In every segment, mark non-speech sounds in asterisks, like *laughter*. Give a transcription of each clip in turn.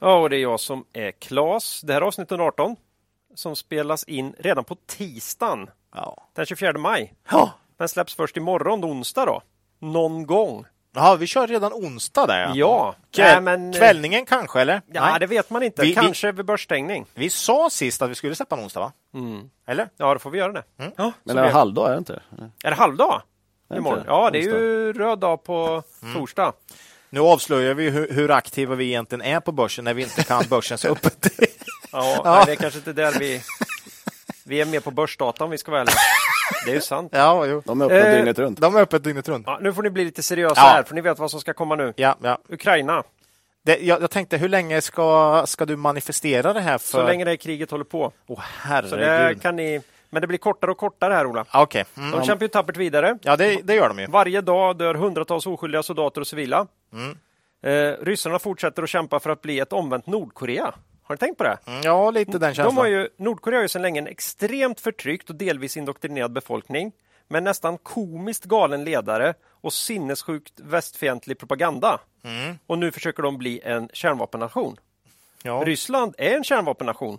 Ja, och det är jag som är Klas. Det här är avsnitt 18 som spelas in redan på tisdagen Ja. den 24 maj. Ja. Men släpps först imorgon, onsdag då. Någon gång. Jaha, vi kör redan onsdag där. Ja. Kväll, Nej, men- Kvällningen kanske, eller? Ja, Nej. det vet man inte. Vi- vi- Kanske vid börsstängning. Vi sa sist att vi skulle släppa en onsdag, va? Eller? Ja, då får vi göra det. Ja, Men det är blir- halvdag, är det inte? är det halvdag? Är Imorgon? inte? Ja, det är ju röd dag på torsdag. Nu avslöjar vi hur, hur aktiva vi egentligen är på börsen när vi inte kan *laughs* börsens öppet. Ja, *laughs* Nej, det är kanske inte där vi... Vi är mer på börsdata om vi ska vara ärliga. Det är ju sant. ja, jo. De är öppna Eh, dygnet runt. De är öppet dygnet runt. Ja, nu får ni bli lite seriösa Ja. här, för ni vet vad som ska komma nu. Ja, ja. Ukraina, Det, jag, jag tänkte, hur länge ska, ska du manifestera det här för? så länge det här kriget håller på. Åh, Så det herregud. kan ni... Men det blir kortare och kortare här, Ola. Okej. Mm. De kämpar ju tappert vidare. Ja, det, det gör de ju. Varje dag dör hundratals oskyldiga soldater och civila. Eh, ryssarna fortsätter att kämpa för att bli ett omvänt Nordkorea. Har ni tänkt på det? Mm, Ja, lite den känslan. De har ju, Nordkorea har ju sedan länge en extremt förtryckt och delvis indoktrinerad befolkning med nästan komiskt galen ledare och sinnessjukt västfientlig propaganda. Mm. Och nu försöker de bli en kärnvapennation. ja. Ryssland är en kärnvapennation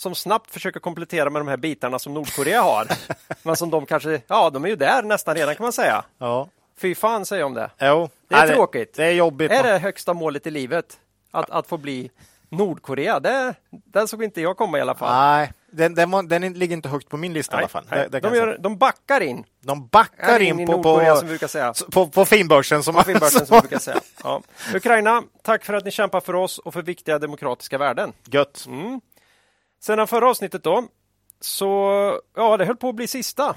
som snabbt försöker komplettera med de här bitarna som Nordkorea har. *laughs* men som de kanske, ja de är ju där nästan redan kan man säga. ja. Fy fan säger jag om det. Jo. Det är Nej, tråkigt. Det är jobbigt. Är det högsta målet i livet? Att, att få bli Nordkorea? Det, den såg inte jag komma i alla fall. Nej, den, den, var- den ligger inte högt på min lista i alla fall. nej. Det, det de, gör, de backar in. de backar Är in i på, som på, vi brukar säga. på, på finbörsen. Som, På filmbörsen som brukar säga. Ja. Ukraina, tack för att ni kämpar för oss och för viktiga demokratiska värden. Gött. Sedan förra avsnittet då, så ja, det höll på att bli sista.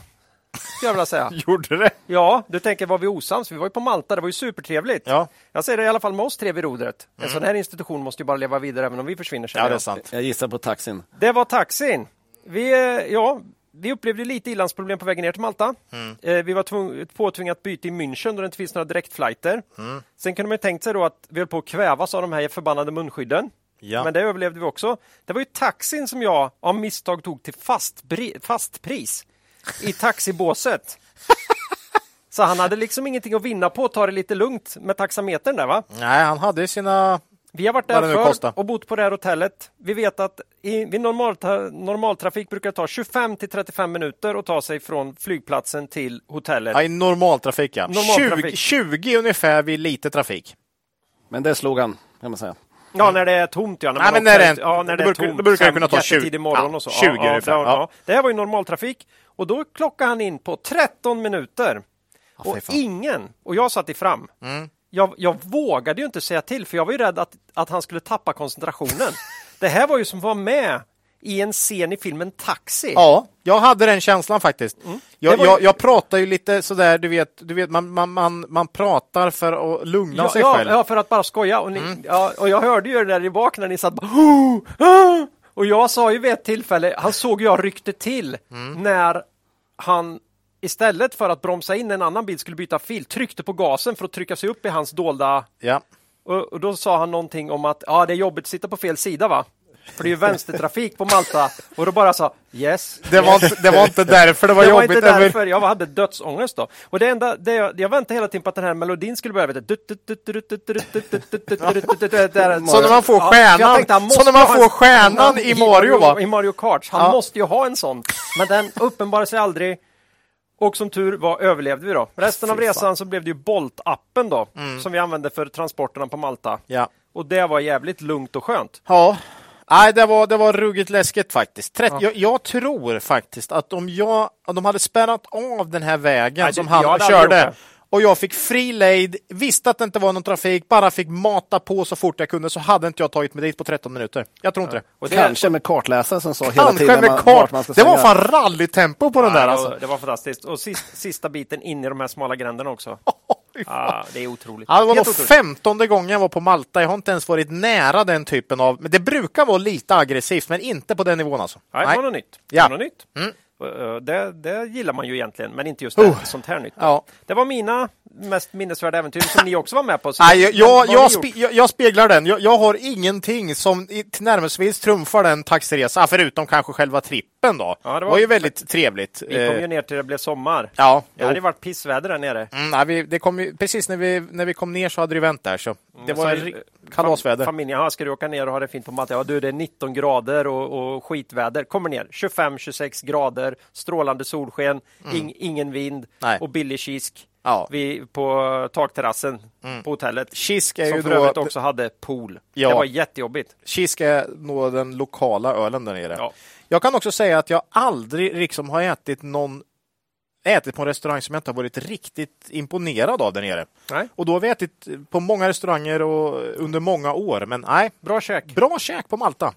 Skulle jag vilja säga. *laughs* Gjorde det? Ja, du tänker, var vi osams? Vi var ju på Malta, det var ju supertrevligt. Ja. Jag säger det i alla fall med oss tre vid rodret. En sån här institution måste ju bara leva vidare även om vi försvinner. Ja, det är sant. Jag gissar på taxin. Det var taxin. Vi, ja, vi upplevde lite ilandsproblem på vägen ner till Malta. Mm. Eh, Vi var påtvingat byte i München då det inte finns några direktflighter. Mm. Sen kunde man ju tänkt sig då att vi höll på att kvävas av de här förbannade munskydden. Ja. Men det överlevde vi också. Det var ju taxin som jag av misstag tog till fast, fast pris i taxibåset. *laughs* Så han hade liksom ingenting att vinna på att ta det lite lugnt med taxametern där va? Nej, han hade sina... Vi har varit där förr och bott på det här hotellet. Vi vet att i, vid normal, normaltrafik brukar det ta 25 till 35 minuter att ta sig från flygplatsen till hotellet. Ja, I normaltrafik, ja. Normaltrafik. 20, 20 ungefär vid lite trafik. Men det slog han, kan man säga. Ja, när det är tomt ja. När Nej, men när det är- ja, när det är tomt. då brukar det kunna ta 20 jättetidig morgon och så. 20 ja, ungefär, ja, ja. Det här var ju normaltrafik och då klockade han in på 13 minuter. och. Mm. ingen, och jag satt i fram. Jag, jag vågade ju inte säga till för jag var ju rädd att, att han skulle tappa koncentrationen. *laughs* det här var ju som vara med i en scen i filmen Taxi. Ja, jag hade den känslan faktiskt. Jag, Mm. Var ju- jag, jag pratar ju lite sådär, du vet, du vet man, man, man, man pratar för att lugna Ja, sig ja, själv. ja, för att bara skoja. Och, ni, Mm. ja, och jag hörde ju det där i bak när ni satt bara. Och jag sa ju vid ett tillfälle, han såg jag ryckte till Mm. när han istället för att bromsa in en annan bil skulle byta fil, tryckte på gasen för att trycka sig upp i hans dolda... Ja. Och, och då sa han någonting om att ja, det är jobbigt att sitta på fel sida va? För det är ju vänstertrafik på Malta. Och då bara sa yes. Det, var inte, det var inte därför det var det var jobbigt. inte över- därför, jag hade dödsångest då. Och det enda, det jag, jag väntade hela tiden på att den här melodin skulle börja. vet du. Där- Så när man får Ja, stjärnan, han så när man får stjärnan i Mario, va? I Mario Kart. Han Ja. måste ju ha en sån. Men den uppenbarade sig aldrig. Och som tur var överlevde vi då. Resten av. Mm. resan så blev det ju Bolt-appen då. Som vi använde för transporterna på Malta. Ja. Och det var jävligt lugnt och skönt. Ja. Nej, det var, det var ruggigt läskigt faktiskt. Trett- jag, jag tror faktiskt att om jag, om de hade spärrat av den här vägen Nej, som han körde och jag fick fri lejd, visste att det inte var någon trafik, bara fick mata på så fort jag kunde så hade inte jag tagit mig dit på 13 minuter. Jag tror inte det. Och det, Kanske med kartläsare som sa hela Kanske tiden med kart. vart man ska Det var fan rallytempo på den Ja, där det alltså. var- Det var fantastiskt. Och sist, sista biten in i de här smala gränderna också. *laughs* Ja, det är otroligt. Ja, det var nog femtonde gången jag var på Malta. Jag har inte ens varit nära den typen av... Men det brukar vara lite aggressivt, men inte på den nivån alltså. Nej, det var något nytt. Det Ja. var något nytt. Mm. Eh, Det, det gillar man ju egentligen, men inte just det, Oh. sånt här nytt. Ja. Det var mina mest minnesvärda äventyr som ni också var med på. så- Nej, jag, jag, jag, spe, jag, speglar den. Jag, har ingenting som tillnärmelsevis trumfar den taxiresa, förutom kanske själva trippen då. Ja, det var- var ju väldigt trevligt. Vi kom ju Eh, ner till det blev sommar. Ja, Det hade ju varit pissväder där nere. Mm, nej, vi, det kom ju, precis när vi, när vi kom ner så hade det vänt där. Så det var Så, kalasväder. Familjen, ja, ska du åka ner och ha det fint på Malta? Ja du, det är 19 grader och, och skitväder. Kommer ner 25-26 grader, strålande solsken, ing, ingen vind Mm. Nej. och billig kisk. Ja. Vi, på takterrassen på hotellet. Kisk är Som ju för då... övrigt också hade pool. Ja. Det var jättejobbigt. Kisk är nog den lokala ölen där nere. Ja. Jag kan också säga att jag aldrig liksom har ätit någon ätit på en restaurang som jag inte har varit riktigt imponerad av där nere. Nej. Och då har vi ätit på många restauranger och under många år. Men nej, Bra käk. bra käk på Malta.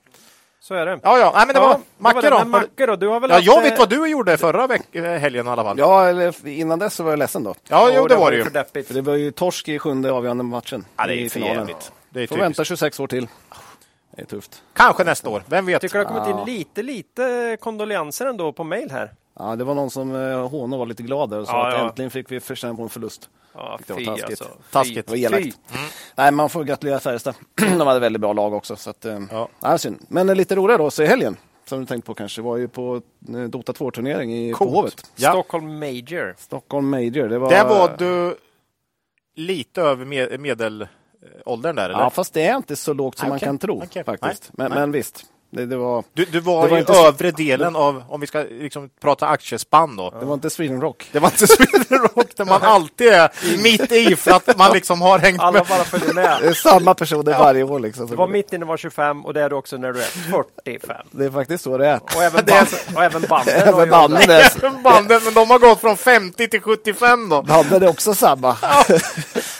Så är det. Ja, ja, nej, men det Ja, var mackor det? då. Men mackor då? Du har väl Ja, haft, jag eh, vet vad du gjorde förra veck- eh, helgen i alla fall. Ja, eller innan dess så var jag ledsen då. ja jo, det var det ju för det var ju torsk i sjunde avgörande matchen Ja, det är för finalen. jävligt. Det är Får typiskt. vänta 26 år till. Det är tufft. Kanske nästa år, vem vet? Jag tycker det har kommit in lite, lite kondolenser ändå på mail här. Ja, det var någon som eh, hånade var lite glad där och sa Ja, att ja. äntligen fick vi förtjäna på en förlust. Ja, Det var taskigt. alltså. Taskigt. Det var elakt. Nej, man får gratulera Färjestad. *clears throat* De hade väldigt bra lag också. Så att, eh, Ja. ja. synd. Men eh, lite roligare då, så i helgen, som du tänkte på kanske, var ju på Dota 2-turnering i- på. Hovet. Ja. Stockholm Major. Stockholm Major. Det var, Där var du lite över med, medelåldern där, eller? Ja, fast det är inte så lågt som Nej, man kan tro Okej. faktiskt. Nej. Men, Nej. men visst, det, det, var, Du, du var, Det var i inte övre delen av, om vi ska liksom prata aktiespann då. det var inte Sweden Rock. Det var inte Sweden Rock där man alltid är mitt i för att man liksom har hängt Alla med. bara följer med. Det är samma personer varje år liksom. Du var mitt inne när du var 25 och det är du också när du är 45. Det är faktiskt så det är. Och även, band, och även banden. *laughs* *laughs* Även banden är, Bandet, men de har gått från 50 till 75 då. banden är också samma.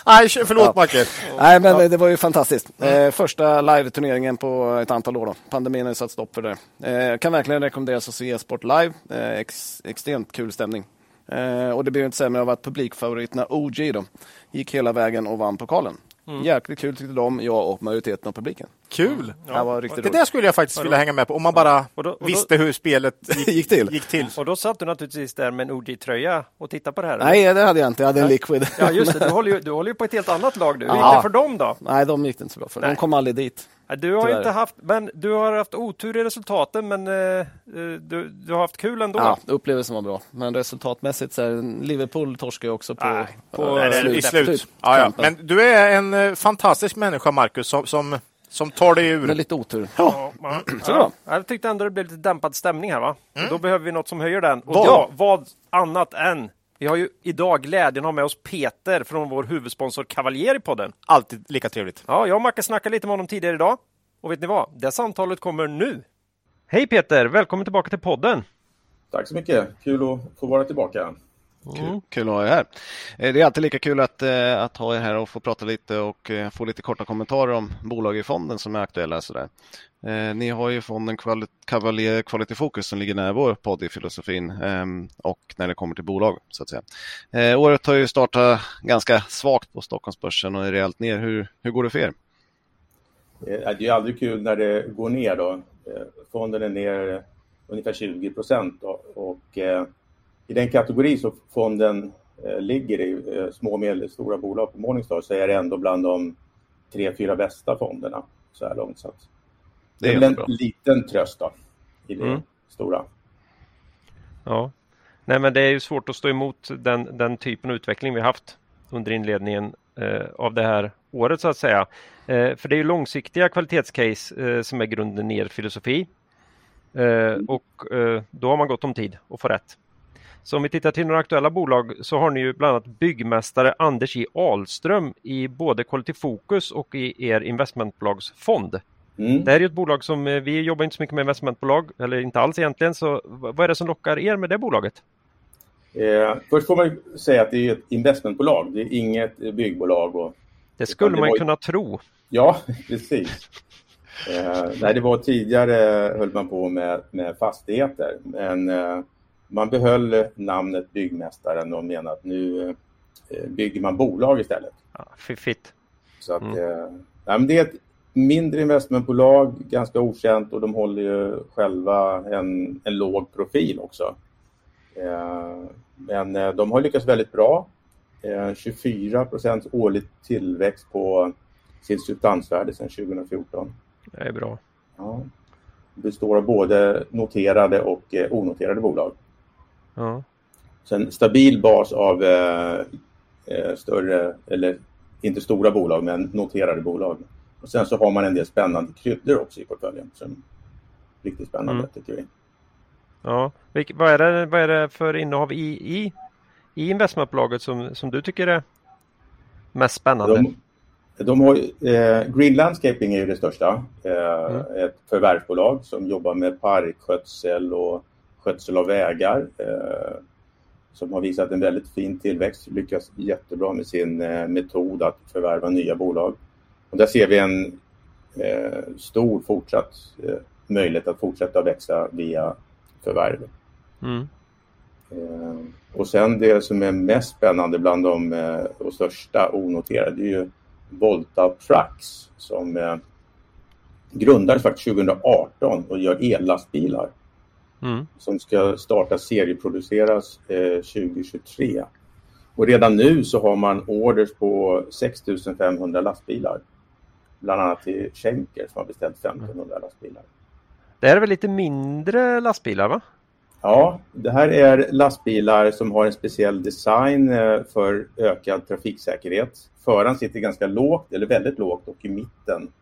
Nej, förlåt Macke. Nej, men det- det var ju fantastiskt. Eh, första live-turneringen på ett antal år. Då. Pandemin har ju satt stopp för det. Eh, kan verkligen rekommenderas att se e-sport live. Eh, ex, extremt kul stämning. Eh, och det blev inte sämre av att publikfavoriterna OG då, gick hela vägen och vann pokalen. Jäkligt kul tyckte de, jag och majoriteten av publiken. Kul. Det var riktigt Det där skulle jag faktiskt vilja hänga med på, om man bara Och då- och då- visste hur spelet *laughs* gick, Gick till. Gick till. Och då satt du naturligtvis där med en OG-tröja och tittade på det här. eller? Nej, det hade jag inte. Jag hade en liquid. Ja, just det. Du *laughs* håller ju, du håller ju på ett helt annat lag du. Hur gick Ja. det för dem då? Nej, de gick det inte så bra för. De Nej. kom aldrig dit. Nej, Du har Tyvärr. inte haft, men du har haft otur i resultaten, men eh, eh, du, du har haft kul ändå. Ja, upplevelsen var bra. Men resultatmässigt så är Liverpool torskar ju också på, Nej, på eh, Eller i slut. slut- Ja, ja. Men du är en eh, fantastisk människa, Marcus, som, som, som tar dig ur. Med lite otur. Ja, ja. Ja, Jag tyckte ändå det blev lite dämpad stämning här va? Och Då behöver vi något som höjer den. Och Vad? ja, vad annat än vi har ju idag glädjen att ha med oss Peter från vår huvudsponsor Cavalier i podden. Alltid lika trevligt. Ja, jag och Macke snackade lite med honom tidigare idag. Och vet ni vad? Det samtalet kommer nu. Hej Peter! Välkommen tillbaka till podden! Tack så mycket. Kul att få vara tillbaka. Kul, kul att ha er här. Eh, Det är alltid lika kul att, eh, att ha er här och få prata lite och eh, få lite korta kommentarer om bolag i fonden som är aktuella. Sådär. Ni har ju fonden Cavalier Quality Focus som ligger nära vår podd i filosofin ehm, och när det kommer till bolag. så att säga. Året har ju startat ganska svagt på Stockholmsbörsen och är rejält ner. Hur, hur går det för er? Det är aldrig kul när det går ner. Då. Fonden är ner ungefär 20 procent. Och i den kategori som fonden eh, ligger i, eh, små och medelstora bolag på Morningstar, så är det ändå bland de tre, fyra bästa fonderna så här långt. Så det är väl en bra. liten tröst då, i det Mm. stora. Ja. Nej, men det är ju svårt att stå emot den, den typen av utveckling vi haft under inledningen eh, av det här året så att säga. Eh, för det är ju långsiktiga kvalitetscase eh, som är grunden i er filosofi. Eh, och eh, då har man gott om tid att få rätt. Så om vi tittar till några aktuella bolag så har ni ju bland annat byggmästare Anders J Ahlström i både Quality Focus och i er investmentbolagsfond. Mm. Det här är ju ett bolag som eh, vi jobbar inte så mycket med investmentbolag, eller inte alls egentligen, så vad är det som lockar er med det bolaget? Eh, först får man säga att det är ett investmentbolag, det är inget byggbolag. Och, det skulle det man var... kunna tro. Ja, *laughs* precis. Eh, nej, det var tidigare höll man på med, med fastigheter, men eh, man behöll namnet Byggmästaren och menade att nu eh, bygger man bolag istället. Ja, fiffigt. Så att, mm. eh, nej, men det är ett mindre investmentbolag, ganska okänt och de håller ju själva en, en låg profil också. Eh, men eh, de har lyckats väldigt bra. 24 procents årlig tillväxt på sitt substansvärde sedan 2014. Det är bra. Ja. Det består av både noterade och onoterade bolag. Ja. Så en stabil bas av eh, större, eller inte stora bolag, men noterade bolag. Och sen så har man en del spännande kryddor också i portföljen. Som riktigt spännande mm. tycker vi. Ja, Vilk, vad, är det, vad är det för innehav i, i, i investmentbolaget som, som du tycker är mest spännande? De, de har, eh, Green Landscaping är ju det största. Eh, mm. Ett förvärvsbolag som jobbar med parkskötsel och skötsel av vägar. Eh, som har visat en väldigt fin tillväxt, lyckas jättebra med sin eh, metod att förvärva nya bolag. Och där ser vi en eh, stor fortsatt möjlighet att fortsätta växa via förvärv. Mm. Och sen det som är mest spännande bland de och största onoterade är ju Volta Trucks som grundades faktiskt 2018 och gör ellastbilar. Mm. Som ska starta serieproduceras 2023. Och redan nu så har man orders på 6500 lastbilar. Bland annat till Schenker som har beställt 1500 lastbilar. Det här är väl lite mindre lastbilar va? Ja, det här är lastbilar som har en speciell design eh, för ökad trafiksäkerhet. Föraren sitter ganska lågt, eller väldigt lågt, och i mitten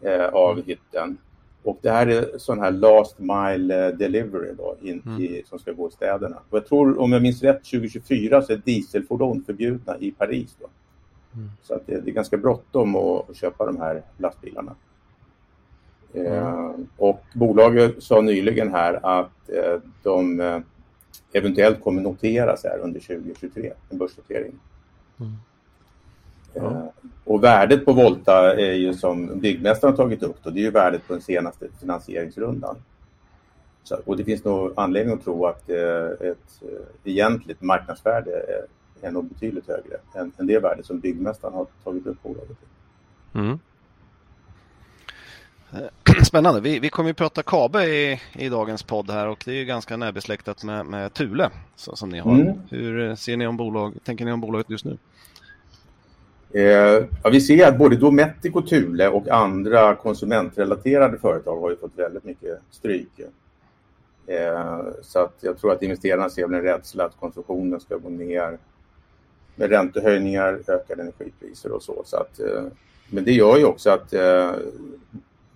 eh, av hytten. Och det här är sån här last mile eh, delivery då, in, mm. i, som ska gå i städerna. Och jag tror, om jag minns rätt, 2024 så är dieselfordon förbjudna i Paris. Då. Mm. Så att det, det, är ganska bråttom att, att köpa de här lastbilarna. Eh, och bolaget sa nyligen här att eh, de eh, eventuellt kommer noteras här under 2023, en börsnotering. Ja. Och värdet på Volta är ju som byggmästaren har tagit upp, då, det är ju värdet på den senaste finansieringsrundan. Så, och det finns nog anledning att tro att ett egentligt marknadsvärde är, är nog betydligt högre än, än det värde som byggmästaren har tagit upp bolaget mm. *clears throat* Spännande. Vi, vi kommer att prata Kabe i, i dagens podd här och det är ganska närbesläktat med, med Thule så, som ni har. Mm. Hur ser ni om bolag, tänker ni om bolaget just nu? Eh, ja, vi ser att både Dometic och Thule och andra konsumentrelaterade företag har ju fått väldigt mycket stryk. Eh, så att jag tror att investerarna ser en rädsla att konsumtionen ska gå ner med räntehöjningar, ökade energipriser och så. så att, eh, men det gör ju också att eh,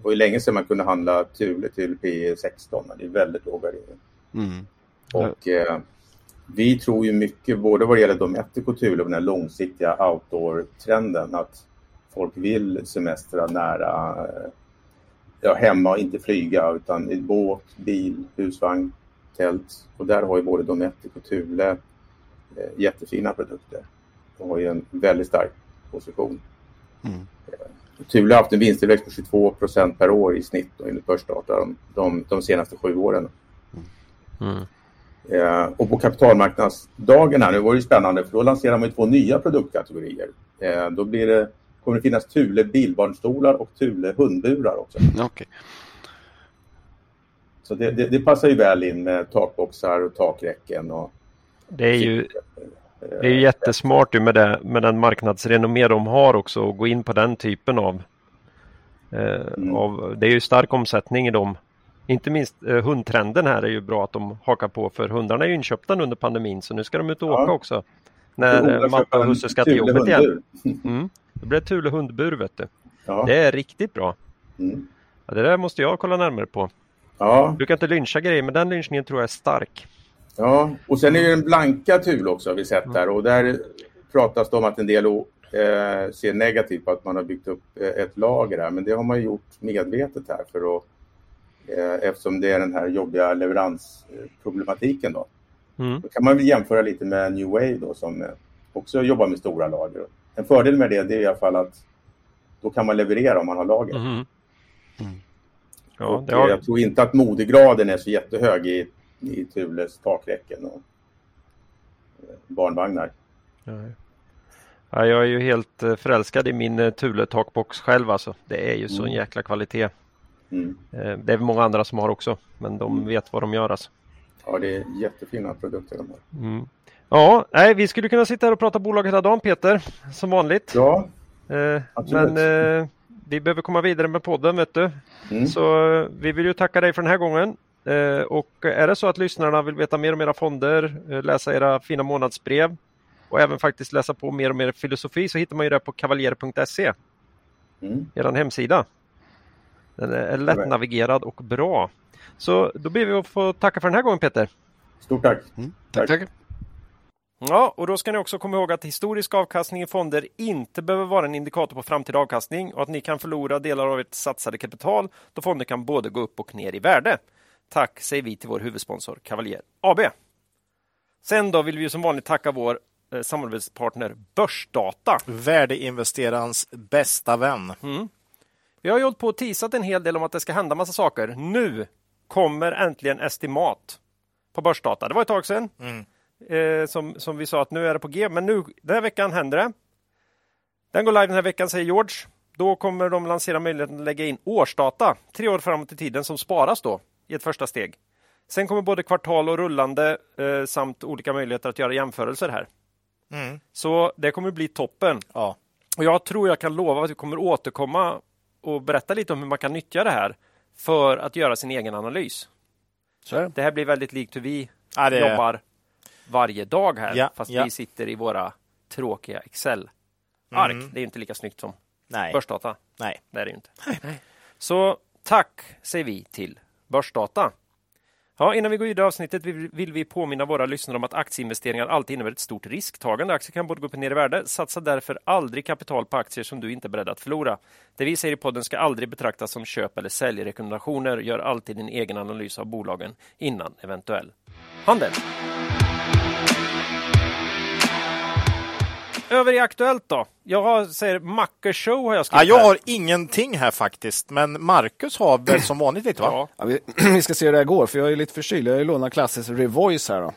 var ju länge sedan man kunde handla Thule till P 16. Det är väldigt låga regler. Mm. Och eh, vi tror ju mycket, både vad det gäller Dometic och Thule, på den här långsiktiga outdoor-trenden. Att folk vill semestra nära eh, ja, hemma och inte flyga utan i båt, bil, husvagn, tält. Och där har ju både Dometic och Thule eh, jättefina produkter. De har ju en väldigt stark position. Mm. Eh, Thule har haft en vinsttillväxt på 22 procent per år i snitt då, enligt börsdata de, de, de senaste sju åren. Mm. Eh, och på kapitalmarknadsdagen här, nu var det spännande för då lanserar man två nya produktkategorier. Eh, då blir det, kommer det finnas Thule bilbarnstolar och Thule hundburar också. Okay. Så det, det, det, passar ju väl in med takboxar och takräcken. Och det är ju det är ju jättesmart med, det, med den marknadsrenommé de har också att gå in på den typen av, eh, mm. av Det är ju stark omsättning i dem. Inte minst eh, hundtrenden här är ju bra att de hakar på för hundarna är ju inköpta under pandemin så nu ska de ut och ja. åka också. När eh, Matta och husse ska till jobbet igen. *laughs* Mm. Det blir Thule hundbur vet du. Ja. Det är riktigt bra. Mm. Ja, det där måste jag kolla närmare på. Ja. Du kan inte lyncha grejer men den lynchningen tror jag är stark. Ja, och sen är det den blanka Thule också har vi sett där och där pratas det om att en del eh, ser negativt på att man har byggt upp eh, ett lager här, men det har man gjort medvetet här för att eftersom det är den här jobbiga leveransproblematiken då. Mm. Då kan man väl jämföra lite med New Wave då som eh, också jobbar med stora lager. En fördel med det, det är i alla fall att då kan man leverera om man har lager. Mhm. Ja, och det eh, har... Jag tror inte att modegraden är så jättehög i, i Thules takräcken och eh, barnvagnar. Nej. Ja, jag är ju helt eh, förälskad i min eh, Thule takbox själv alltså. Det är ju så en Mm. jäkla kvalitet. Mm. Eh, Det är många andra som har också, men de Mm. vet vad de gör alltså. Ja, det är jättefina produkter de har. Mm. Ja, nej, vi skulle kunna sitta här och prata bolag hela dagen Peter, som vanligt. Ja, Eh, men eh, vi behöver komma vidare med podden vet du. mm. Så eh, vi vill ju tacka dig för den här gången. Eh, och är det så att lyssnarna vill veta mer om era fonder, eh, läsa era fina månadsbrev och även faktiskt läsa på mer och mer filosofi så hittar man ju det på kavaljer.se, Mm. er hemsida. Den är lättnavigerad och bra. Så då ber vi att få tacka för den här gången Peter. Stort tack. Tack, tack. Ja, och då ska ni också komma ihåg att historisk avkastning i fonder inte behöver vara en indikator på framtida avkastning och att ni kan förlora delar av ert satsade kapital då fonder kan både gå upp och ner i värde. Tack säger vi till vår huvudsponsor Cavalier AB. Sen då vill vi som vanligt tacka vår eh, samarbetspartner Börsdata. Värdeinvesterarens bästa vän. Mm. Vi har ju hållit på och teasat en hel del om att det ska hända massa saker. Nu kommer äntligen estimat på Börsdata. Det var ett tag sedan Mm. eh, som, som vi sa att nu är det på G, men nu den här veckan händer det. Den går live den här veckan säger George. Då kommer de lansera möjligheten att lägga in årsdata tre år framåt i tiden som sparas då i ett första steg. Sen kommer både kvartal och rullande eh, samt olika möjligheter att göra jämförelser här. Mm. Så det kommer bli toppen. Ja. Och jag tror jag kan lova att vi kommer återkomma och berätta lite om hur man kan nyttja det här för att göra sin egen analys. Så det. Här blir väldigt likt hur vi Ja, det jobbar varje dag här, Ja, fast ja. vi sitter i våra tråkiga Excel-ark. Mm. Det är inte lika snyggt som Nej. Börsdata. Nej. Det är det inte. Så tack säger vi till Börsdata. Ja, innan vi går vidare i avsnittet vill vill vi påminna våra lyssnare om att aktieinvesteringar alltid innebär ett stort risktagande. Aktier kan både gå upp och ner i värde. Satsa därför aldrig kapital på aktier som du inte är beredd att förlora. Det vi säger i podden ska aldrig betraktas som köp eller säljrekommendationer. Gör alltid din egen analys av bolagen innan eventuell handel. Över i Aktuellt då. Jag har, säger Macke Show har jag Ja, skrivit jag här. har ingenting här faktiskt, men Marcus har väl som vanligt lite va? Ja. Ja, vi, *clears throat* vi ska se hur det här går, för jag är lite förkyld. Jag har ju lånat klassens Revoice här då.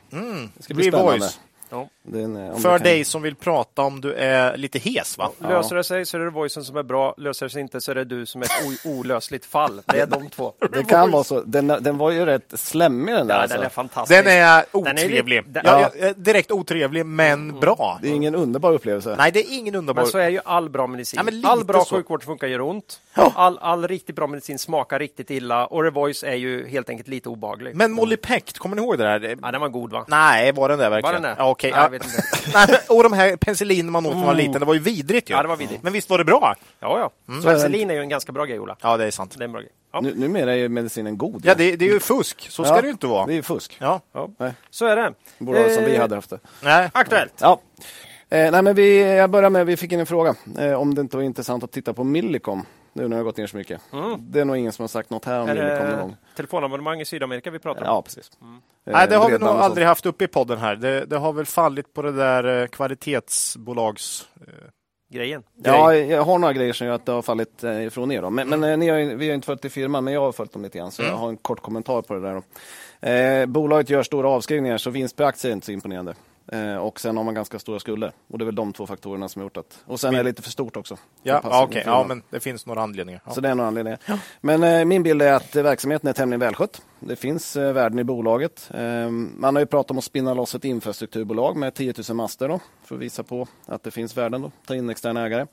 Det ska bli Revoice. spännande. Ja. Den, eh, För dig som vill prata om du är lite hes va? Löser det sig så är det voicen som är bra, löser det sig inte så är det du som är ett olösligt fall. Det är de två. *laughs* Det kan vara så. Den, den var ju rätt slemmig den där. Ja, alltså. den är fantastisk. Den är Den är otrevlig. lite- den- ja, ja, direkt otrevlig, men Mm. bra. Det är ingen underbar upplevelse. Nej, det är ingen underbar. Men så är ju all bra medicin. Ja, all bra så. sjukvård funkar gör ont. Ja. All, all riktigt bra medicin smakar riktigt illa och Revoice är ju helt enkelt lite obaglig. Men Molly Peck, kommer ni ihåg det där? Ja, den var god va? Nej, var den där Var verkligen? den där? Ja, okej. Ja. vet inte. Nej, och de här penicillin man åt när man var liten, det var ju vidrigt ju. Ja, det var vidrigt. Men visst var det bra? Ja, ja. Mm. Penicillin är ju en ganska bra grej Ola. Ja, det är sant. Det är en bra grej. Ja, Nu, numera är ju medicinen god. Ja, det, det är ju fusk. Så ska Ja, det ju inte vara. Det är ju fusk. Ja. Nej, så är det. det borde vara som vi Eh, hade haft det. Nej. Aktuellt. Ja. Eh, nej, men vi, jag börjar med, vi fick in en fråga eh, om det inte var intressant att titta på Millicom nu när det har gått ner så mycket. Det är nog ingen som har sagt något här om Millicom någon gång. telefonabonnemang i Sydamerika vi pratar om? Ja, precis. Eh, Nej, det har vi nog aldrig haft uppe i podden här. Det, det har väl fallit på det där eh, kvalitetsbolags... Grejen. Ja, jag har några grejer som gör att det har fallit eh, ifrån er. Då. Men, men eh, ni har, vi har inte följt i firman, men jag har följt dem lite grann. Så jag har en kort kommentar på det där. Då. Eh, bolaget gör stora avskrivningar, så vinst per aktie är inte så imponerande. Eh, och sen har man ganska stora skulder. Och det är väl de två faktorerna som har gjort att... Och sen är det lite för stort också. Ja, passar ja, okej. Ja, men det finns några anledningar. Ja. Så det är några anledningar. Men eh, min bild är att eh, verksamheten är tämligen välskött. Det finns eh, värden i bolaget. Eh, man har ju pratat om att spinna loss ett infrastrukturbolag med 10 000 master då, för att visa på att det finns värden. Då, ta in externa ägare.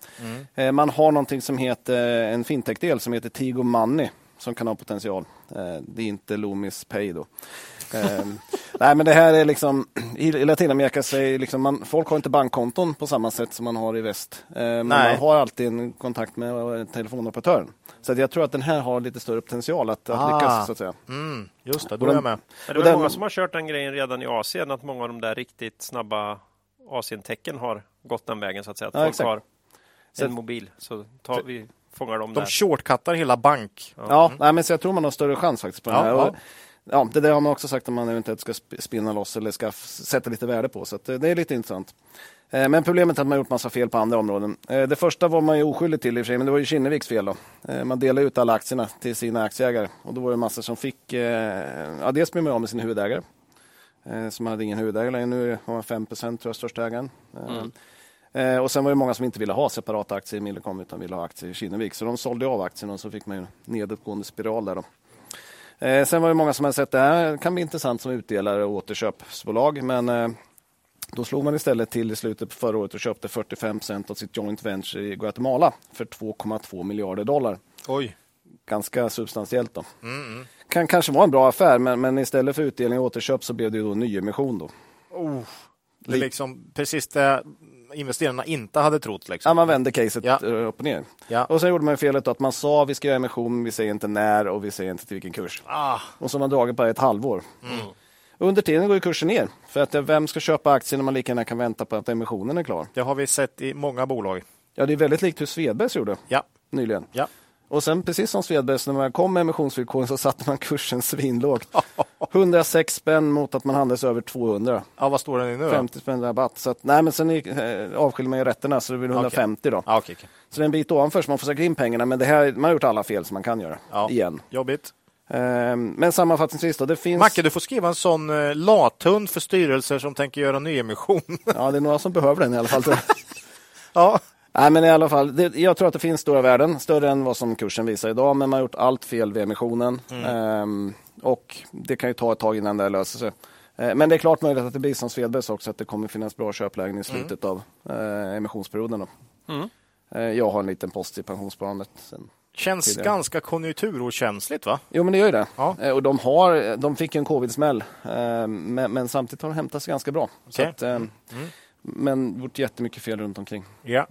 Eh, man har någonting som heter en fintech-del som heter Tigo Money som kan ha potential. Eh, det är inte Loomis Pay då. Eh, nej men det här är liksom i Latinamerika så är liksom man, folk har inte bankkonton på samma sätt som man har i väst. Eh, men Nej. man har alltid en kontakt med eh, telefonoperatören. Så jag tror att den här har lite större potential att, att Ah. lyckas så att säga. Mm, just det, då är den- jag med. Men det är den- många som har kört den grejen redan i Asien, att många av de där riktigt snabba Asientecken har gått den vägen så att säga. Att Ja, folk exakt. har en mobil så tar vi De där. shortcuttar hela bank. Ja, nej, men så jag tror man har större chans faktiskt på den Ja, här. ja. Ja, det där har man också sagt att man eventuellt ska sp- spinna loss eller ska sätta lite värde på. Så eh, det är lite intressant. Eh, Men problemet är att man gjort massa fel på andra områden. Eh, Det första var man ju oskyldig till i och för sig, men det var ju Kinneviks fel. Då. Man delade ut alla aktierna till sina aktieägare och då var det massor som fick... Ja, dels blev man av med sin huvudägare som hade ingen huvudägare längre. Nu har man 5 tror jag, största ägaren. Eh, Och sen var det många som inte ville ha separata aktier i Millicom utan ville ha aktier i Kinnevik. Så de sålde av aktierna och så fick man en nedåtgående spiral där. Då. Eh, sen var det många som hade sett det här kan bli intressant som utdelare och återköpsbolag. Men eh, då slog man istället till i slutet på förra året och köpte 45% av sitt joint venture i Guatemala för 2,2 miljarder dollar. Oj. Ganska substantiellt då. Kan kanske vara en bra affär men, men istället för utdelning och återköp så blev det då nyemission då. Det är liksom precis det investerarna inte hade trott. Liksom. Ja, man vände caset Ja. eh, upp och ner. Ja. Och sen gjorde man felet att man sa vi ska göra emission, vi säger inte när och vi säger inte till vilken kurs. Ah, Och så har man dragit på ett halvår. Under tiden går kursen ner. För att eh, vem ska köpa aktier när man lika gärna kan vänta på att emissionen är klar? det har vi sett i många bolag. Ja, det är väldigt likt hur Svedbergs gjorde Ja. nyligen. Ja. Och sen precis som Svedbergs, när man kom med emissionsvillkoren så satte man kursen svinlågt. *laughs* 106 spänn mot att man handlades över 200. ja, vad står den i nu då? 50 spänn rabatt. Så att, nej, men sen eh, avskiljer man ju rätterna så det blir 150 då. Ja, okej, okej. Så det är en bit ovanför så man får säkert in pengarna. Men det här, man har gjort alla fel som man kan göra. Ja. Igen. Jobbigt. Ehm, men sammanfattningsvis då, det finns... Macke, du får skriva en sån eh, lathund för styrelser som tänker göra nyemission. *laughs* Ja, det är några som behöver den i alla fall. *laughs* ja. Nej, men i alla fall, det, jag tror att det finns stora värden, större än vad som kursen visar idag, men man har gjort allt fel vid emissionen. Ehm, och det kan ju ta ett tag innan det löser sig. Eh, Men det är klart möjligt att det blir som Svedbergs också, att det kommer finnas bra köplägen i slutet av eh, emissionsperioden. Då. Eh, jag har en liten post i pensionssparandet. Sen. Känns Tidigare. ganska konjunkturokänsligt va? Jo, men det gör ju det. Ja. Eh, och de, har, de fick en covid-smäll, eh, men, men samtidigt har de hämtat sig ganska bra. Så Okej. att, eh, Men gjort jättemycket fel runt omkring. Ja.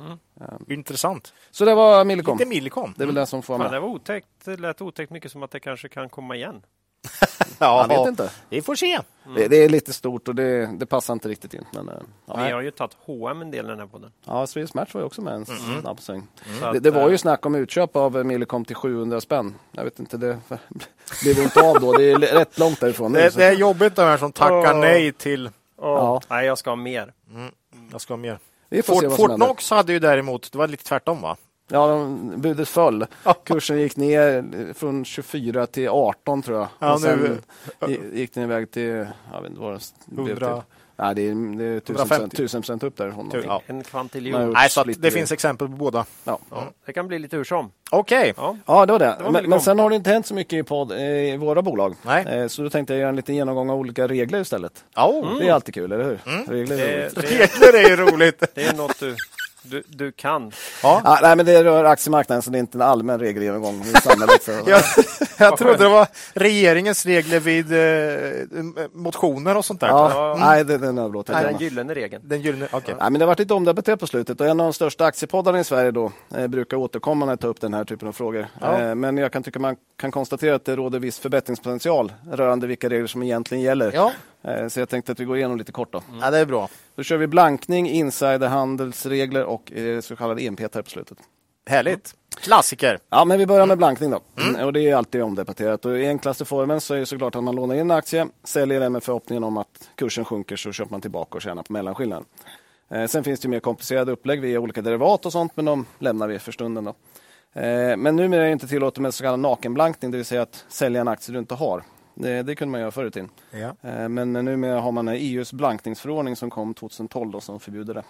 Intressant. Så det var Millicom. Inte Millicom. Det är väl det som får Fan, med. det var otäckt. Det lät otäckt mycket som att det kanske kan komma igen. *laughs* Jag vet inte. Vi får se. Det, det är lite stort och det, det passar inte riktigt in. Men, eh, ja. Vi har ju tagit H&M en del i den här podden. ja, Swedish Match var ju också med en snabb sväng. Så Det, det var ju eh, snack om utköp av Millicom till 700 spänn. Jag vet inte, det *laughs* blev inte av då. Det är rätt långt därifrån nu. Det, är jobbigt de här som tackar Åh. nej till... Ja, Nej, jag ska ha mer. Jag ska ha mer. Fort. Fortnox hade ju däremot, det var lite tvärtom va? Ja, de, budet föll. Kursen gick ner från 24 till 18 tror jag. Ja, och sen nu- gi- gick den iväg till, jag vet inte vad det blev 100. till. Nej, det är, det är 1000 150. procent, 1000 procent upp där. Honom. Ja. En kvantiljon. Nej, så det finns exempel på båda. Ja. Ja, det kan bli lite hur som. Okej. Ja. Ja, det var det. var men, men sen har det inte hänt så mycket i, podd, eh, i våra bolag. Nej. Eh, Så då tänkte jag göra en liten genomgång av olika regler istället. Oh. Det är alltid kul, eller hur? Regler är Det, det, Regler är ju roligt. *laughs* det är något du, du, du kan. Ja, nej, men det rör aktiemarknaden så det är inte en allmän regelgenomgång i samhället. För, *laughs* Jag, jag trodde det var regeringens regler vid eh, motioner och sånt där. ja, Nej, det, den överlåter Det jag den gyllene regeln. Den gyllene, okej. Nej, men det har varit lite omdebatterat på slutet och en av de största aktiepoddarna i Sverige då, eh, brukar återkommande ta upp den här typen av frågor. Ja. Eh, men jag kan tycka man kan konstatera att det råder viss förbättringspotential rörande vilka regler som egentligen gäller. Ja. Eh, så jag tänkte att vi går igenom lite kort då. ja, det är bra. Då kör vi blankning, insiderhandelsregler och eh, så kallade enpeter på slutet. Härligt. Klassiker. Ja, men vi börjar med blankning då. Och det är alltid omdebatterat. Och I enklaste formen så är det såklart att man lånar in en aktie, säljer den med förhoppningen om att kursen sjunker så köper man tillbaka och tjänar på mellanskillnaden. Eh, sen finns det mer komplicerade upplägg via olika derivat och sånt, men de lämnar vi för stunden. Då. Eh, men numera är det inte tillåtet med så kallad nakenblankning, det vill säga att sälja en aktie du inte har. Det, det kunde man göra förr i tiden. Ja. Eh, Men numera har man EUs blankningsförordning som kom 2012 då, som förbjuder det.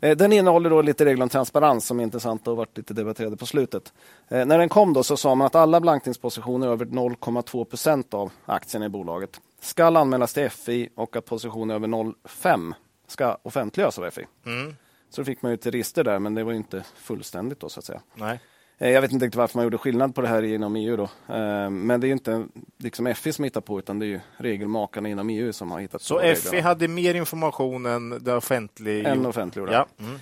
Eh, Den innehåller då lite regler om transparens som är intressant och varit lite debatterade på slutet. Eh, När den kom då så sa man att alla blankningspositioner över 0,2 procent av aktierna i bolaget ska anmälas till FI och att positioner över 0,5 ska offentliggöras av FI. Mm. Så fick man ju ett register där, men det var ju inte fullständigt då så att säga. Nej. Eh, Jag vet inte riktigt varför man gjorde skillnad på det här inom EU då. Eh, Men det är ju inte liksom FI som hittar på utan det är ju regelmakarna inom EU som har hittat Så på FI reglerna. hade mer information än det offentliga. Än offentliggjorda. Ja. Mm.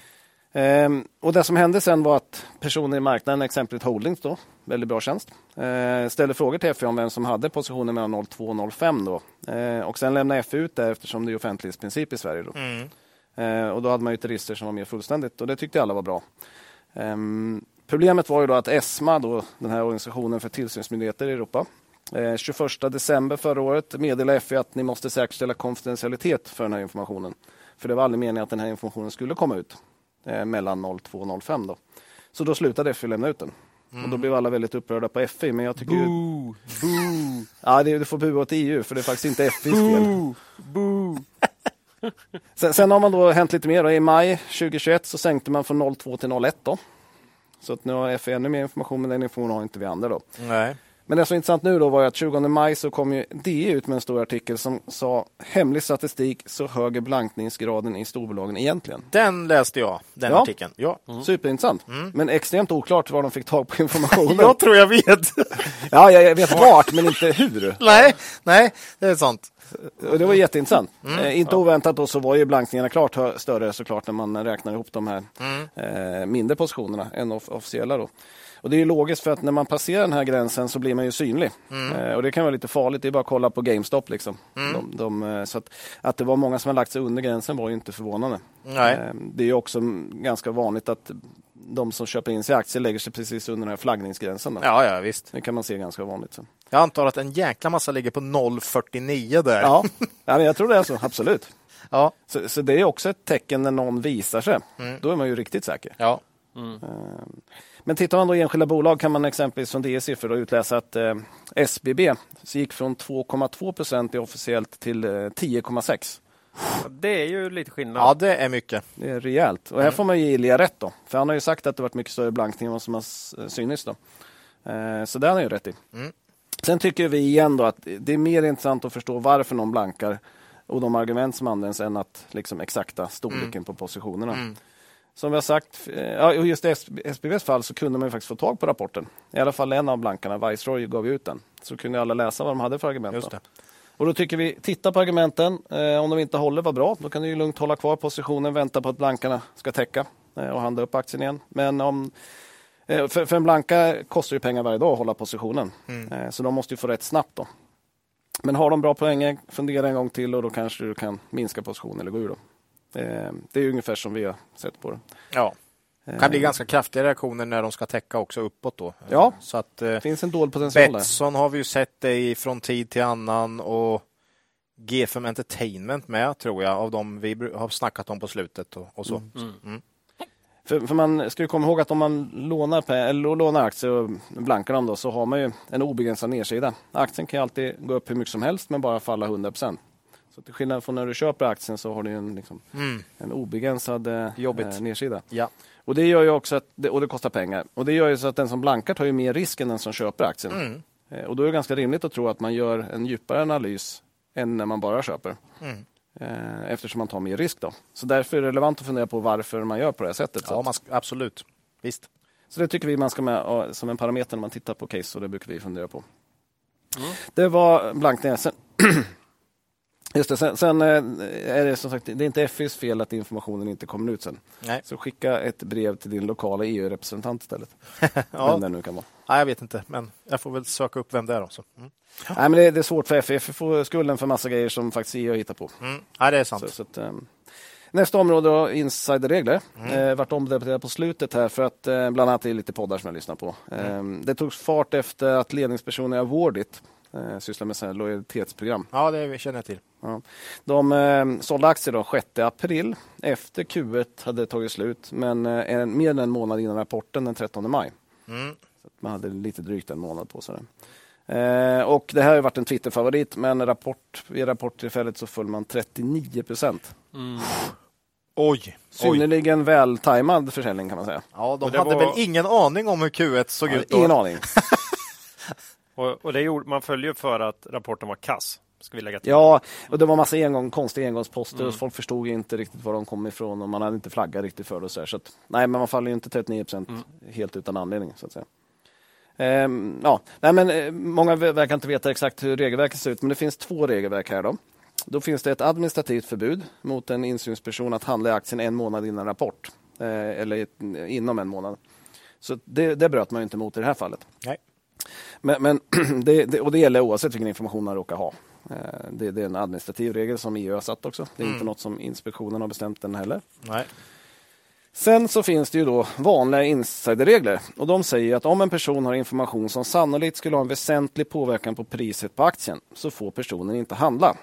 Ehm, och det som hände sen var att personer i marknaden, exempelvis Holdings, då, väldigt bra tjänst, eh, ställde frågor till FI om vem som hade positioner mellan 0,2 och 0,5. Då. Och sen lämnade FI ut det eftersom det är offentlighetsprincip i Sverige. Då. Mm. Och då hade man ju ett register som var mer fullständigt och det tyckte alla var bra. Problemet var ju då att ESMA, då, den här organisationen för tillsynsmyndigheter i Europa, Eh, 21 december förra året meddelade FI att ni måste säkerställa konfidentialitet för den här informationen. För det var aldrig meningen att den här informationen skulle komma ut eh, mellan 02 och 05. Då. Så då slutade FI lämna ut den. Och då blev alla väldigt upprörda på FI. Men jag tycker ju... Boo! Boo! Ja, det, du får bua åt EU för det är faktiskt inte FIs fel. Boo! *laughs* Sen, sen har man då hänt lite mer. Då. I maj 2021 så sänkte man från 02 till 01. Då. Så att nu har FI ännu mer information, men den informationen har inte vi andra. Då. Nej. Men det som är intressant nu då var att 20 maj så kom ju DE ut med en stor artikel som sa hemlig statistik så höger blankningsgraden i storbolagen egentligen. Den läste jag, den Ja. artikeln. Ja. Superintressant. Men extremt oklart var de fick tag på *laughs* informationen. Jag tror jag vet. *laughs* Ja, jag vet vart, men inte hur. *laughs* nej, nej, det är sant. Och det var jätteintressant. Eh, inte oväntat då så var ju blankningarna klart större såklart när man räknar ihop de här eh, mindre positionerna än off- officiella. Då. Och det är ju logiskt för att när man passerar den här gränsen så blir man ju synlig. Eh, och det kan vara lite farligt, det är bara att kolla på GameStop. Liksom. De, de, eh, så att, att det var många som har lagt sig under gränsen var ju inte förvånande. Nej. Eh, det är ju också mm, ganska vanligt att de som köper in sig i aktier lägger sig precis under den här flaggningsgränsen. Då. Ja, ja, visst. Det kan man se ganska vanligt. Så. Jag antar att en jäkla massa ligger på 0,49 där. Ja, *laughs* ja men jag tror det är så, absolut. Ja. Så, så det är också ett tecken när någon visar sig. Då är man ju riktigt säker. ja. Men tittar man då i enskilda bolag kan man exempelvis från DE siffror utläsa att eh, SBB så gick från 2,2 procent i officiellt till eh, 10,6. Det är ju lite skillnad. ja, det är mycket. Det är rejält. Och här får man ge Ilja rätt då. För han har ju sagt att det varit mycket större blankning än vad som har s- synits då. Eh, så det har han ju rätt i. Sen tycker vi igen då att det är mer intressant att förstå varför någon blankar och de argument som används än att liksom exakta storleken på positionerna. Som vi har sagt, eh, ja, och just i SBBs fall så kunde man ju faktiskt få tag på rapporten. I alla fall en av blankarna, Viceroy, gav ju ut den. Så kunde alla läsa vad de hade för argument. Just det. Och då tycker vi, titta på argumenten. Eh, om de inte håller, vad bra. Då kan du ju lugnt hålla kvar positionen, vänta på att blankarna ska täcka eh, och handla upp aktien igen. Men om eh, för, för en blanka kostar det pengar varje dag att hålla positionen. Eh, så de måste ju få rätt snabbt då. Men har de bra poänger, fundera en gång till och då kanske du kan minska positionen eller gå ur. Då. Eh, det är ungefär som vi har sett på det. Ja. Det kan bli ganska kraftiga reaktioner när de ska täcka också uppåt då. Ja. Så att eh, Det finns en dold potential där. Betsson har vi ju sett det i från tid till annan och G5 Entertainment med tror jag av de vi har snackat om på slutet och, och så. För, för man ska ju komma ihåg att om man lånar, eller lånar aktier och blankar dem då, så har man ju en obegränsad nedsida. Aktien kan ju alltid gå upp hur mycket som helst men bara falla 100 Så till skillnad från när du köper aktien så har du en, liksom, en obegränsad eh, eh, nedsida. Ja. Och det gör ju också att, det- och det kostar pengar. Och det gör ju så att den som blankar tar ju mer risk än den som köper aktien. Eh, Och då är det ganska rimligt att tro att man gör en djupare analys än när man bara köper. Eh, Eftersom man tar mer risk då. Så därför är det relevant att fundera på varför man gör på det här sättet. Ja, man absolut. Visst. så det tycker vi man ska med som en parameter när man tittar på case och det brukar vi fundera på. Det var blankningar. *clears throat* Just det, sen, sen eh, är det som sagt det är inte FIs fel att informationen inte kommer ut sen. Nej. Så skicka ett brev till din lokala EU-representant istället. *laughs* Ja. Vem det nu kan vara. Nej, jag vet inte, men jag får väl söka upp vem det är. Också. Mm. Nej, men det, det är svårt för FI. FI får skulden för massa grejer som faktiskt EU hittar på. Mm. Nej, det är sant. Så, så att, ehm, nästa område då, insiderregler. Eh, vart omdebatterat på slutet här för att eh, bland annat det är lite poddar som jag lyssnar på. Ehm, det togs fart efter att ledningspersoner i Awardit eh, sysslar med så här lojalitetsprogram. Ja, det känner jag till. Ja. De eh, sålde aktier då 6 april efter Q1 hade tagit slut men eh, en, mer än en månad innan rapporten den 13 maj. Mm. Så att man hade lite drygt en månad på sig. Eh, och det här har ju varit en Twitter-favorit men rapport, vid rapporttillfället så föll man 39 procent. Oj. Oj. Synnerligen vältajmad försäljning kan man säga. Ja, de hade var- väl ingen aning om hur Q1 såg ut då? Ingen aning. *laughs* Och, och det gjorde, man följer för att rapporten var kass. Ska vi lägga till. Ja, och det var massa engång, konstiga engångsposter och folk förstod ju inte riktigt var de kom ifrån och man hade inte flaggat riktigt för det. Och så. Så att, nej, men man faller ju inte 39 procent helt utan anledning. så att säga. Ehm, ja, nej, men, eh, många verkar inte veta exakt hur regelverket ser ut, men det finns två regelverk här. Då. Då finns det ett administrativt förbud mot en insynsperson att handla i aktien en månad innan rapport. Eh, eller inom en månad. Så det, det bröt man inte mot i det här fallet. Nej. Men, men *clears throat* det, det, och det gäller oavsett vilken information man råkar ha. Eh, Det, det är en administrativ regel som EU har satt också. Det är inte något som inspektionen har bestämt den heller. Nej. Sen så finns det ju då vanliga insiderregler och de säger att om en person har information som sannolikt skulle ha en väsentlig påverkan på priset på aktien så får personen inte handla.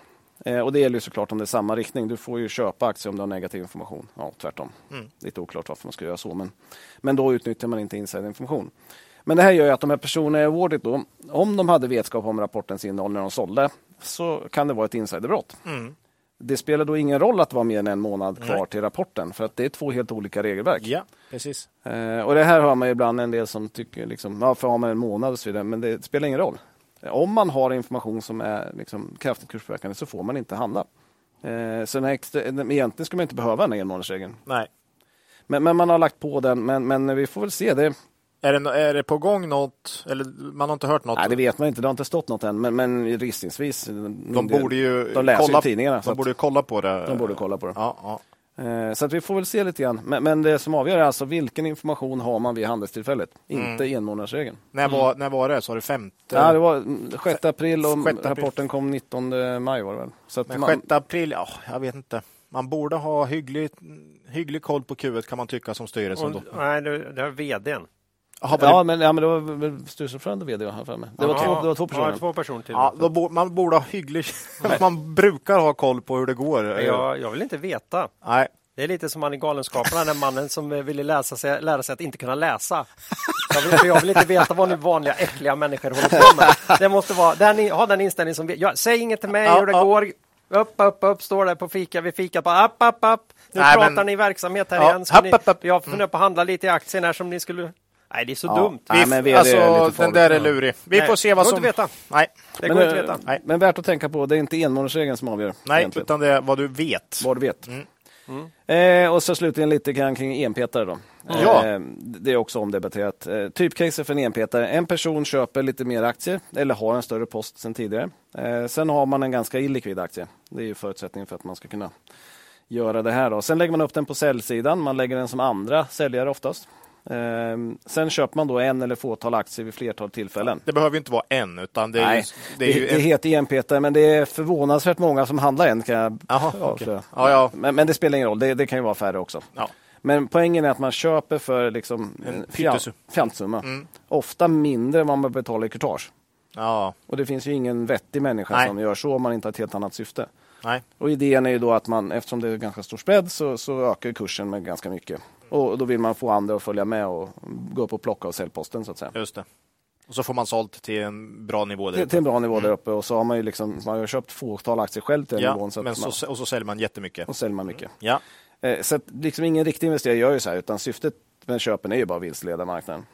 Eh, och det gäller ju såklart om det är samma riktning. Du får ju köpa aktier om du har negativ information. Ja, tvärtom. Mm. Lite oklart varför man ska göra så, men, men då utnyttjar man inte insiderinformation. Men det här gör att de här personerna i awardet då, om de hade vetskap om rapportens innehåll när de sålde, så kan det vara ett insiderbrott. Mm. Det spelar då ingen roll att det var mer än en månad kvar Nej. till rapporten, för att det är två helt olika regelverk. Ja, precis. Eh, och det här hör man ibland en del som tycker, liksom, ja, för har man en månad och så vidare, men det spelar ingen roll. Om man har information som är liksom, kraftigt kurspåverkande så får man inte handla. Eh, så den här extra, egentligen skulle man inte behöva den här enmånadersregeln. Nej. Men, men man har lagt på den, men, men vi får väl se. Det, Är det, är det på gång något? Eller man har inte hört något? nej, det vet man inte, det har inte stått något än, men, men gissningsvis. de borde ju de läser kolla, ju tidningarna. så De borde kolla på det. de borde kolla på det. Ja, ja. Eh, Så att vi får väl se lite grann. Men, men det som avgör är alltså vilken information har man vid handelstillfället, inte enmånadersregeln. När, var, när var det? Så var det femte? Ja, det var mm, 6 april och 6 april. rapporten kom 19 maj var det väl. Så att Men man, 6 april, ja, jag vet inte. Man borde ha hygglig, hygglig koll på Q1 kan man tycka som styrelse. Och, då. nej, det, det är vdn. Var ja, men, ja, men det var styrelseordförande vd jag har för mig. Det var, två, det var två personer. Ja, två personer till. ja, då bo, man borde ha hygglig... *laughs* man brukar ha koll på hur det går. jag, jag vill inte veta. Nej, Det är lite som han i Galenskaparna, den mannen som eh, ville läsa sig, lära sig att inte kunna läsa. Jag vill, för jag vill inte veta vad nu vanliga äckliga människor håller på med. Det måste vara, den, ha den inställning som vi, ja, säg inget till mig Ja, hur det ja. går. Upp, upp, upp, står där på fika, vi fikar på upp, upp, upp. Nu Nej, pratar men- ni verksamhet här Ja, igen. Ska upp, ni, upp, upp. Jag funderar på att handla lite i aktien här som ni skulle... Nej, det är så Ja. dumt. Nej, vi, men VD är lite alltså, den där är lurig. Vi Nej, får se vad som... inte veta. Nej, Det Men, går inte eh, att veta. Nej. men värt att tänka på, det är inte enmånadersregeln som avgör. nej egentligen. utan det är vad du vet. Vad du vet. Mm. Eh, och så slutligen lite grann kring enpetare då. Ja. Eh, det är också omdebatterat. Eh, typcase för en enpetare. En person köper lite mer aktier eller har en större post sen tidigare. Eh, sen har man en ganska illikvid aktie. Det är ju förutsättningen för att man ska kunna göra det här. Då. Sen lägger man upp den på säljsidan. Man lägger den som andra säljare oftast. Eh, sen köper man då en eller fåtal aktier vid flertal tillfällen. Det behöver inte vara en, utan det är Nej, ju... det, Det är ju det heter enpetare, men det är förvånansvärt många som handlar en. Kan jag avslöja. okej. Ja, ja. Men, men det spelar ingen roll, det, det kan ju vara färre också. Ja. Men poängen är att man köper för liksom En en fjantsumma. Mm. Ofta mindre än vad man betalar i courtage. ja, Och det finns ju ingen vettig människa Nej. som gör så om man inte har ett helt annat syfte. Nej. Och idén är ju då att man, eftersom det är ganska stor spread, så, så ökar kursen med ganska mycket. Och då vill man få andra att följa med och gå upp och plocka av säljposten så att säga. Just det. Och så får man sålt till en bra nivå. där uppe. till en bra nivå där uppe och så har man ju liksom, man har köpt fåtal aktier själv till den Ja, nivån. Så men man, så, och så säljer man jättemycket. och säljer man mycket. Ja, Eh, Så att liksom ingen riktig investerare gör ju så här, utan syftet med köpen är ju bara att vilseleda marknaden.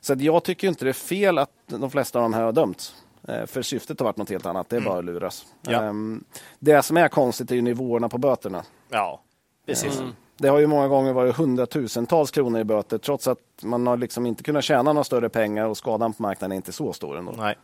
Så att jag tycker inte det är fel att de flesta av de här har dömts. Eh, För syftet har varit något helt annat, det är bara att luras. Ja. Ehm, Det som är konstigt är ju nivåerna på böterna. ja. precis. Det har ju många gånger varit hundratusentals kronor i böter trots att man har liksom inte kunnat tjäna några större pengar och skadan på marknaden är inte så stor ändå. Nej.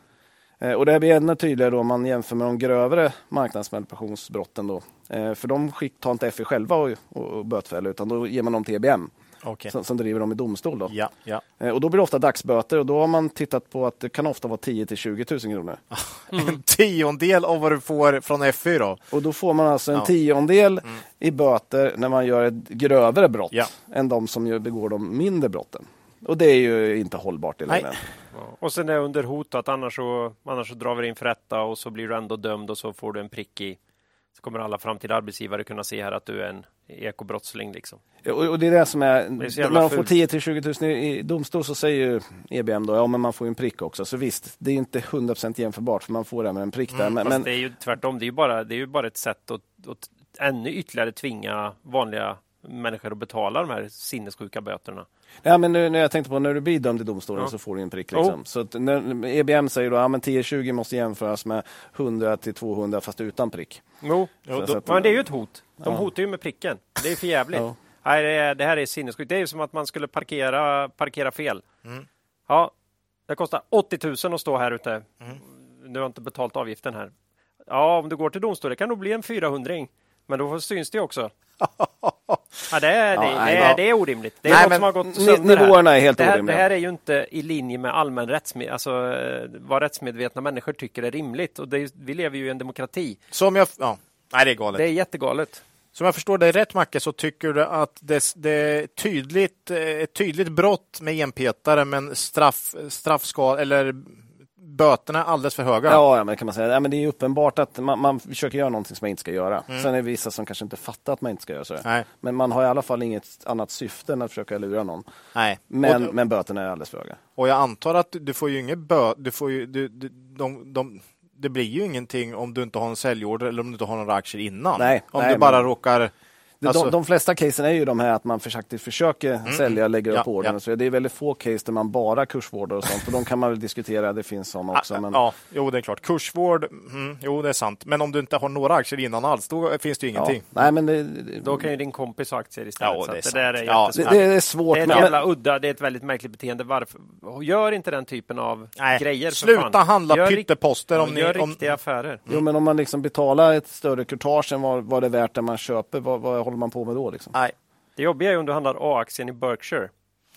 Eh, Och det blir ännu tydligare då om man jämför med de grövre marknadsmanipulationsbrotten. Då. Eh, För de tar inte FI själva och, och, och bötfäller utan då ger man dem till EBM Okej. som, som driver dem i domstol. Då. Ja, ja. Eh, Och då blir det ofta dagsböter och då har man tittat på att det kan ofta vara 10 till 20 000 kronor. *laughs* En tiondel av vad du får från FY då. Och då får man alltså en Ja. tiondel i böter när man gör ett grövre brott Ja. än de som begår de mindre brotten. Och det är ju inte hållbart i längden. Och sen är det under hot att annars så, annars så drar vi in för rätta och så blir du ändå dömd och så får du en prick i. Så kommer alla framtida arbetsgivare kunna se här att du är en ekobrottsling. Liksom. Och, och det är det som är, Det är när man får fult. 10 till 20 000 i, i domstol så säger ju EBM då, ja men man får en prick också. Så visst, det är inte 100% jämförbart för man får med en prick där. Men, Fast men det är ju tvärtom, det är ju bara, det är ju bara ett sätt att, att ännu ytterligare tvinga vanliga människor att betala de här sinnessjuka böterna. Ja, men nu, när jag tänkte på när du blir dömd i domstolen Ja. så får du en prick. Liksom. Så att när, EBM säger då att ja, 10-20 måste jämföras med 100 till 200 fast utan prick. Jo, Så- då- att- men det är ju ett hot. De Ja. hotar ju med pricken. Det är för jävligt. *laughs* Ja. Nej, det, det här är sinnessjukt. Det är ju som att man skulle parkera, parkera fel. Mm. Ja, det kostar 80 000 att stå här ute. Mm. Du har inte betalt avgiften här. Ja, om du går till domstol, det kan nog bli en 400 Men då syns det också. *laughs* Ja, det, är, det, Ja, det, är, det är orimligt. Det är Nej, något men som har gått sönder här. nivåerna är helt det här, orimliga. Det här är ju inte i linje med allmän rättsmed, alltså eh, vad rättsmedvetna människor tycker är rimligt. Och det vi lever ju i en demokrati. Som jag... Ja. Nej, det är galet. Det är jättegalet. Som jag förstår dig rätt Macke så tycker du att det, det är tydligt, eh, ett tydligt brott med enpetare men straff, straffskal eller böterna är alldeles för höga. Ja, ja men kan man säga. Ja, men det är uppenbart att man, man försöker göra någonting som man inte ska göra. Sen är det vissa som kanske inte fattar att man inte ska göra så. Nej. Men man har i alla fall inget annat syfte än att försöka lura någon. Nej. Men, och, men böterna är alldeles för höga. och jag antar att du, du får ju inget bö... Du får ju, du, du, de, de, det blir ju ingenting om du inte har en säljorder eller om du inte har några aktier innan. Nej, om nej, du bara men- råkar... De, Alltså- de, de flesta casen är ju de här att man faktiskt försöker sälja, lägger upp Ja, ordern. ja. Så det är väldigt få case där man bara kursvårdar och sånt. Och de kan man väl diskutera, det finns sådana också. Men, Ja, jo det är klart. Kursvård, mm, jo det är sant. Men om du inte har några aktier innan alls, då finns det ju ja. ingenting. Nej, men det, det, Då kan ju din kompis ha aktier istället. Ja, så det är att det, sant. där är Ja, det, det är svårt. Det är ett men- jävla udda, det är ett väldigt märkligt beteende. Varför? Gör inte den typen av Nej, grejer. för sluta fan. handla Gör pytteposter om ja, ni- Gör om- riktiga affärer. Jo, men om man liksom betalar ett större courtage än vad, vad det är värt när man köper, vad, vad håller man på med då? Liksom? Nej. Det jobbiga är ju om du handlar A-aktien i Berkshire.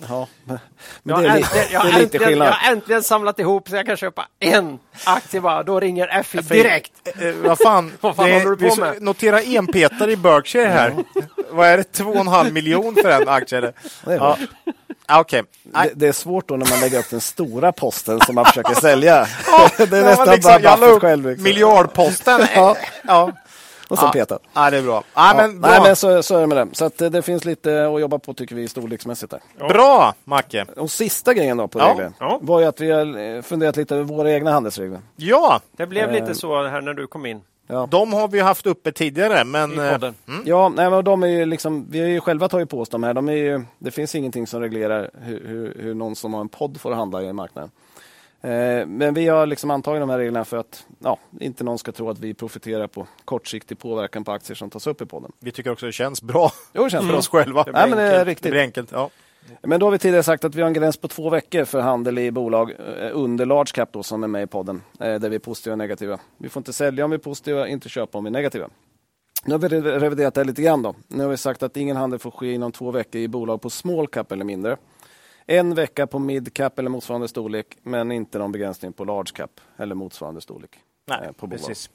Ja, men, Jag det, är li, äntligen, jag det är lite skillnad. jag har äntligen samlat ihop så jag kan köpa en aktie bara. Då ringer FI direkt. Eh, vad fan, *laughs* Vad fan det, håller du på med? Notera enpetare i Berkshire här. Vad är det? 2,5 miljon för en aktie? Ja. Okej. Nej. Det, det är svårt då när man lägger upp den stora posten som man försöker sälja. *laughs* det är nästan liksom, bara Buffett själv. Liksom. Miljardposten. Ja. ja. Och sen Ja. petat. ja, det är bra. Ja, Ja, men bra. Nej, men så, så är det med det. Så att, eh, det finns lite att jobba på tycker vi storleksmässigt där. Bra, Macke. Och sista grejen då på Ja, regler ja. var ju att vi har eh, funderat lite över våra egna handelsregler. Ja, Det blev Eh. lite så här när du kom in Ja, de har vi haft uppe tidigare, men... eh, podden. ja nej, men de är ju liksom, vi har ju själva tagit på oss de här. De är ju, det finns ingenting som reglerar hur, hur, hur någon som har en podd får handla i marknaden. Eh, Men vi har liksom antagit de här reglerna för att ja, inte någon ska tro att vi profiterar på kortsiktig påverkan på aktier som tas upp i podden. Vi tycker också det känns bra Jo, det känns *laughs* för bra. oss själva. Det blir Nej, men det är. Det riktigt. blir enkelt. Ja. Men då har vi tidigare sagt att vi har en gräns på två veckor för handel i bolag eh, under large cap då, som är med i podden, eh, där vi är positiva och negativa. Vi får inte sälja om vi är positiva, inte köpa om vi är negativa. Nu har vi re- reviderat det lite grann. Då. Nu har vi sagt att ingen handel får ske inom två veckor i bolag på small cap eller mindre. En vecka på mid cap eller motsvarande storlek, men inte någon begränsning på large cap eller motsvarande storlek. Nej, eh, på bolag. precis.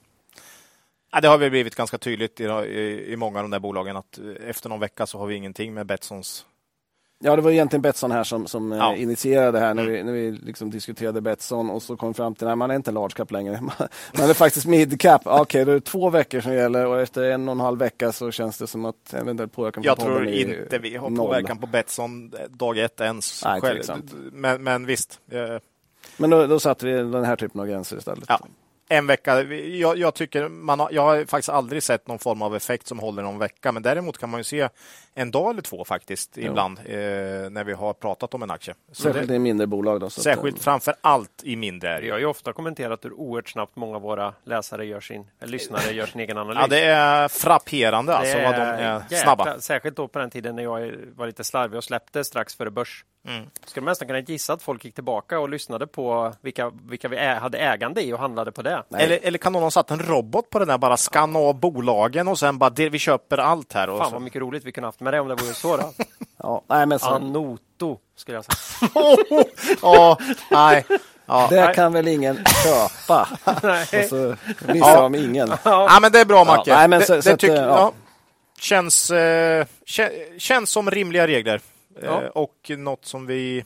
Ja, det har väl blivit ganska tydligt i, i, i många av de där bolagen att eh, efter någon vecka så har vi ingenting med Betssons. Ja, det var egentligen Betsson här som, som eh, Ja. initierade det här när vi, när vi liksom diskuterade Betsson och så kom vi fram till att man är inte large cap längre. *laughs* Man, man är faktiskt mid cap. Okej, är det två veckor som gäller och efter en och en halv vecka så känns det som att eventuell påverkan på Jag tror är inte vi har noll. påverkan på Betsson dag ett ens. Nej. Men, men visst. eh, Men då, då satte vi den här typen av gränser istället. Ja. En vecka. Jag, jag, tycker man har, jag har faktiskt aldrig sett någon form av effekt som håller någon vecka. Men däremot kan man ju se en dag eller två faktiskt ibland eh, när vi har pratat om en aktie. Så Särskilt det, i mindre bolag. Då, så att, särskilt eh, framför allt i mindre. Vi har ju ofta kommenterat hur oerhört snabbt många av våra läsare gör sin, eller lyssnare gör sin egen analys. Ja, det är frapperande alltså Det vad de är jäkla- snabba. Särskilt då på den tiden när jag var lite slarvig och släppte strax före börs. Mm. Skulle man nästan kunna gissa att folk gick tillbaka och lyssnade på vilka, vilka vi ä- hade ägande i och handlade på det. Nej. Eller, eller kan någon ha satt en robot på den där, bara skanna av bolagen och sen bara det, vi köper allt här. Och Fan så. vad mycket roligt vi kunde haft med det om det vore så då. *laughs* ja, nej, men så, Anoto skulle jag säga. *laughs* Ja, nej. Ja. det kan väl ingen köpa? *laughs* Nej. och så missar de ingen. ja, men det är bra Macke. Ja, nej, men det, så- det så att, tycker- ja. ja. Känns, eh, kä- känns som rimliga regler. Ja. Eh, och något som vi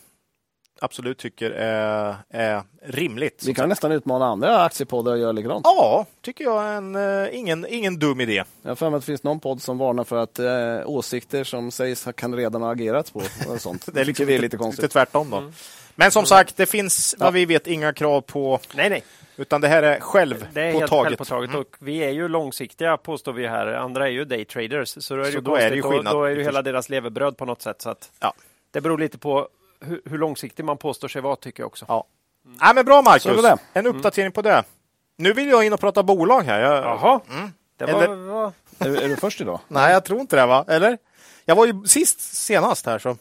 absolut tycker är, är rimligt. Vi kan nästan utmana andra aktiepoddar att göra likadant. Ja, tycker jag är en, eh, ingen, ingen dum idé. Jag har för mig att det finns någon podd som varnar för att eh, åsikter som sägs kan redan ha agerats på. Och sånt. *laughs* Det är, liksom vi är lite, lite konstigt. lite tvärtom då. Men som sagt, det finns vad vi vet inga krav på, Nej, nej. utan det här är själv Det är på helt taget. självpåtaget och vi är ju långsiktiga påstår vi här. Andra är ju daytraders. Så då är det Så ju då är det ju skillnad. Då, då är ju hela deras levebröd på något sätt. Så att Ja. Det beror lite på hur, hur långsiktig man påstår sig vara tycker jag också. Ja. Nej, men bra Marcus, det. en uppdatering på det. Nu vill jag in och prata bolag här. Jag, Jaha, det var, Eller- var... Är, är du först idag? Nej, jag tror inte det va? Eller? Jag var ju sist senast här så.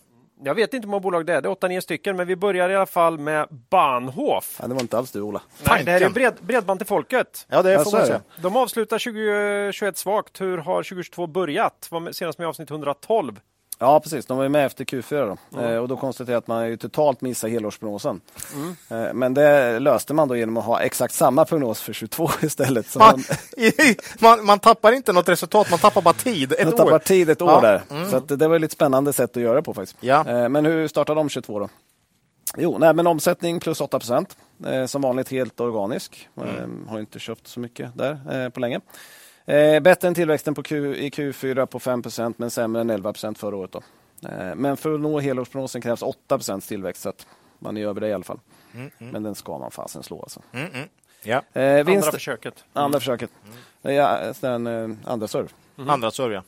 Jag vet inte hur många bolag det är. Det är 8-9 stycken, men vi börjar i alla fall med Bahnhof. Nej, det var inte alls du Ola. Nej, det här är bred, bredband till folket. Ja, det Ja, får man är säga. det. De avslutar 2021 svagt. Hur har 2022 börjat? Var senast med avsnitt 112. Ja, precis. De var ju med efter Q4 då. Eh, och då konstaterade att man ju totalt missar helårsprognosen. Eh, men det löste man då genom att ha exakt samma prognos för 22 *laughs* istället. Så Man, man, man, man tappar inte något resultat, man tappar bara tid. Ett man år. tappar tid ett år Ja, där. Så att det var ett lite spännande sätt att göra det på faktiskt. Ja. Eh, men hur startade de 22 då? Jo, nej, men omsättning plus 8 procent. Som vanligt helt organisk. Eh, har inte köpt så mycket där på länge. Eh, bättre än tillväxten på Q, i Q4 på 5 procent men sämre än 11 procent förra året. Då. Eh, men för att nå helårsprognosen krävs 8 procents tillväxt så att man är över det i alla fall. Men den ska man fasen slå alltså. Mm, mm. Ja. Eh, Andra vinst, försöket. andra försöket. Ja, den, eh, andra serve. Andra serve, ja.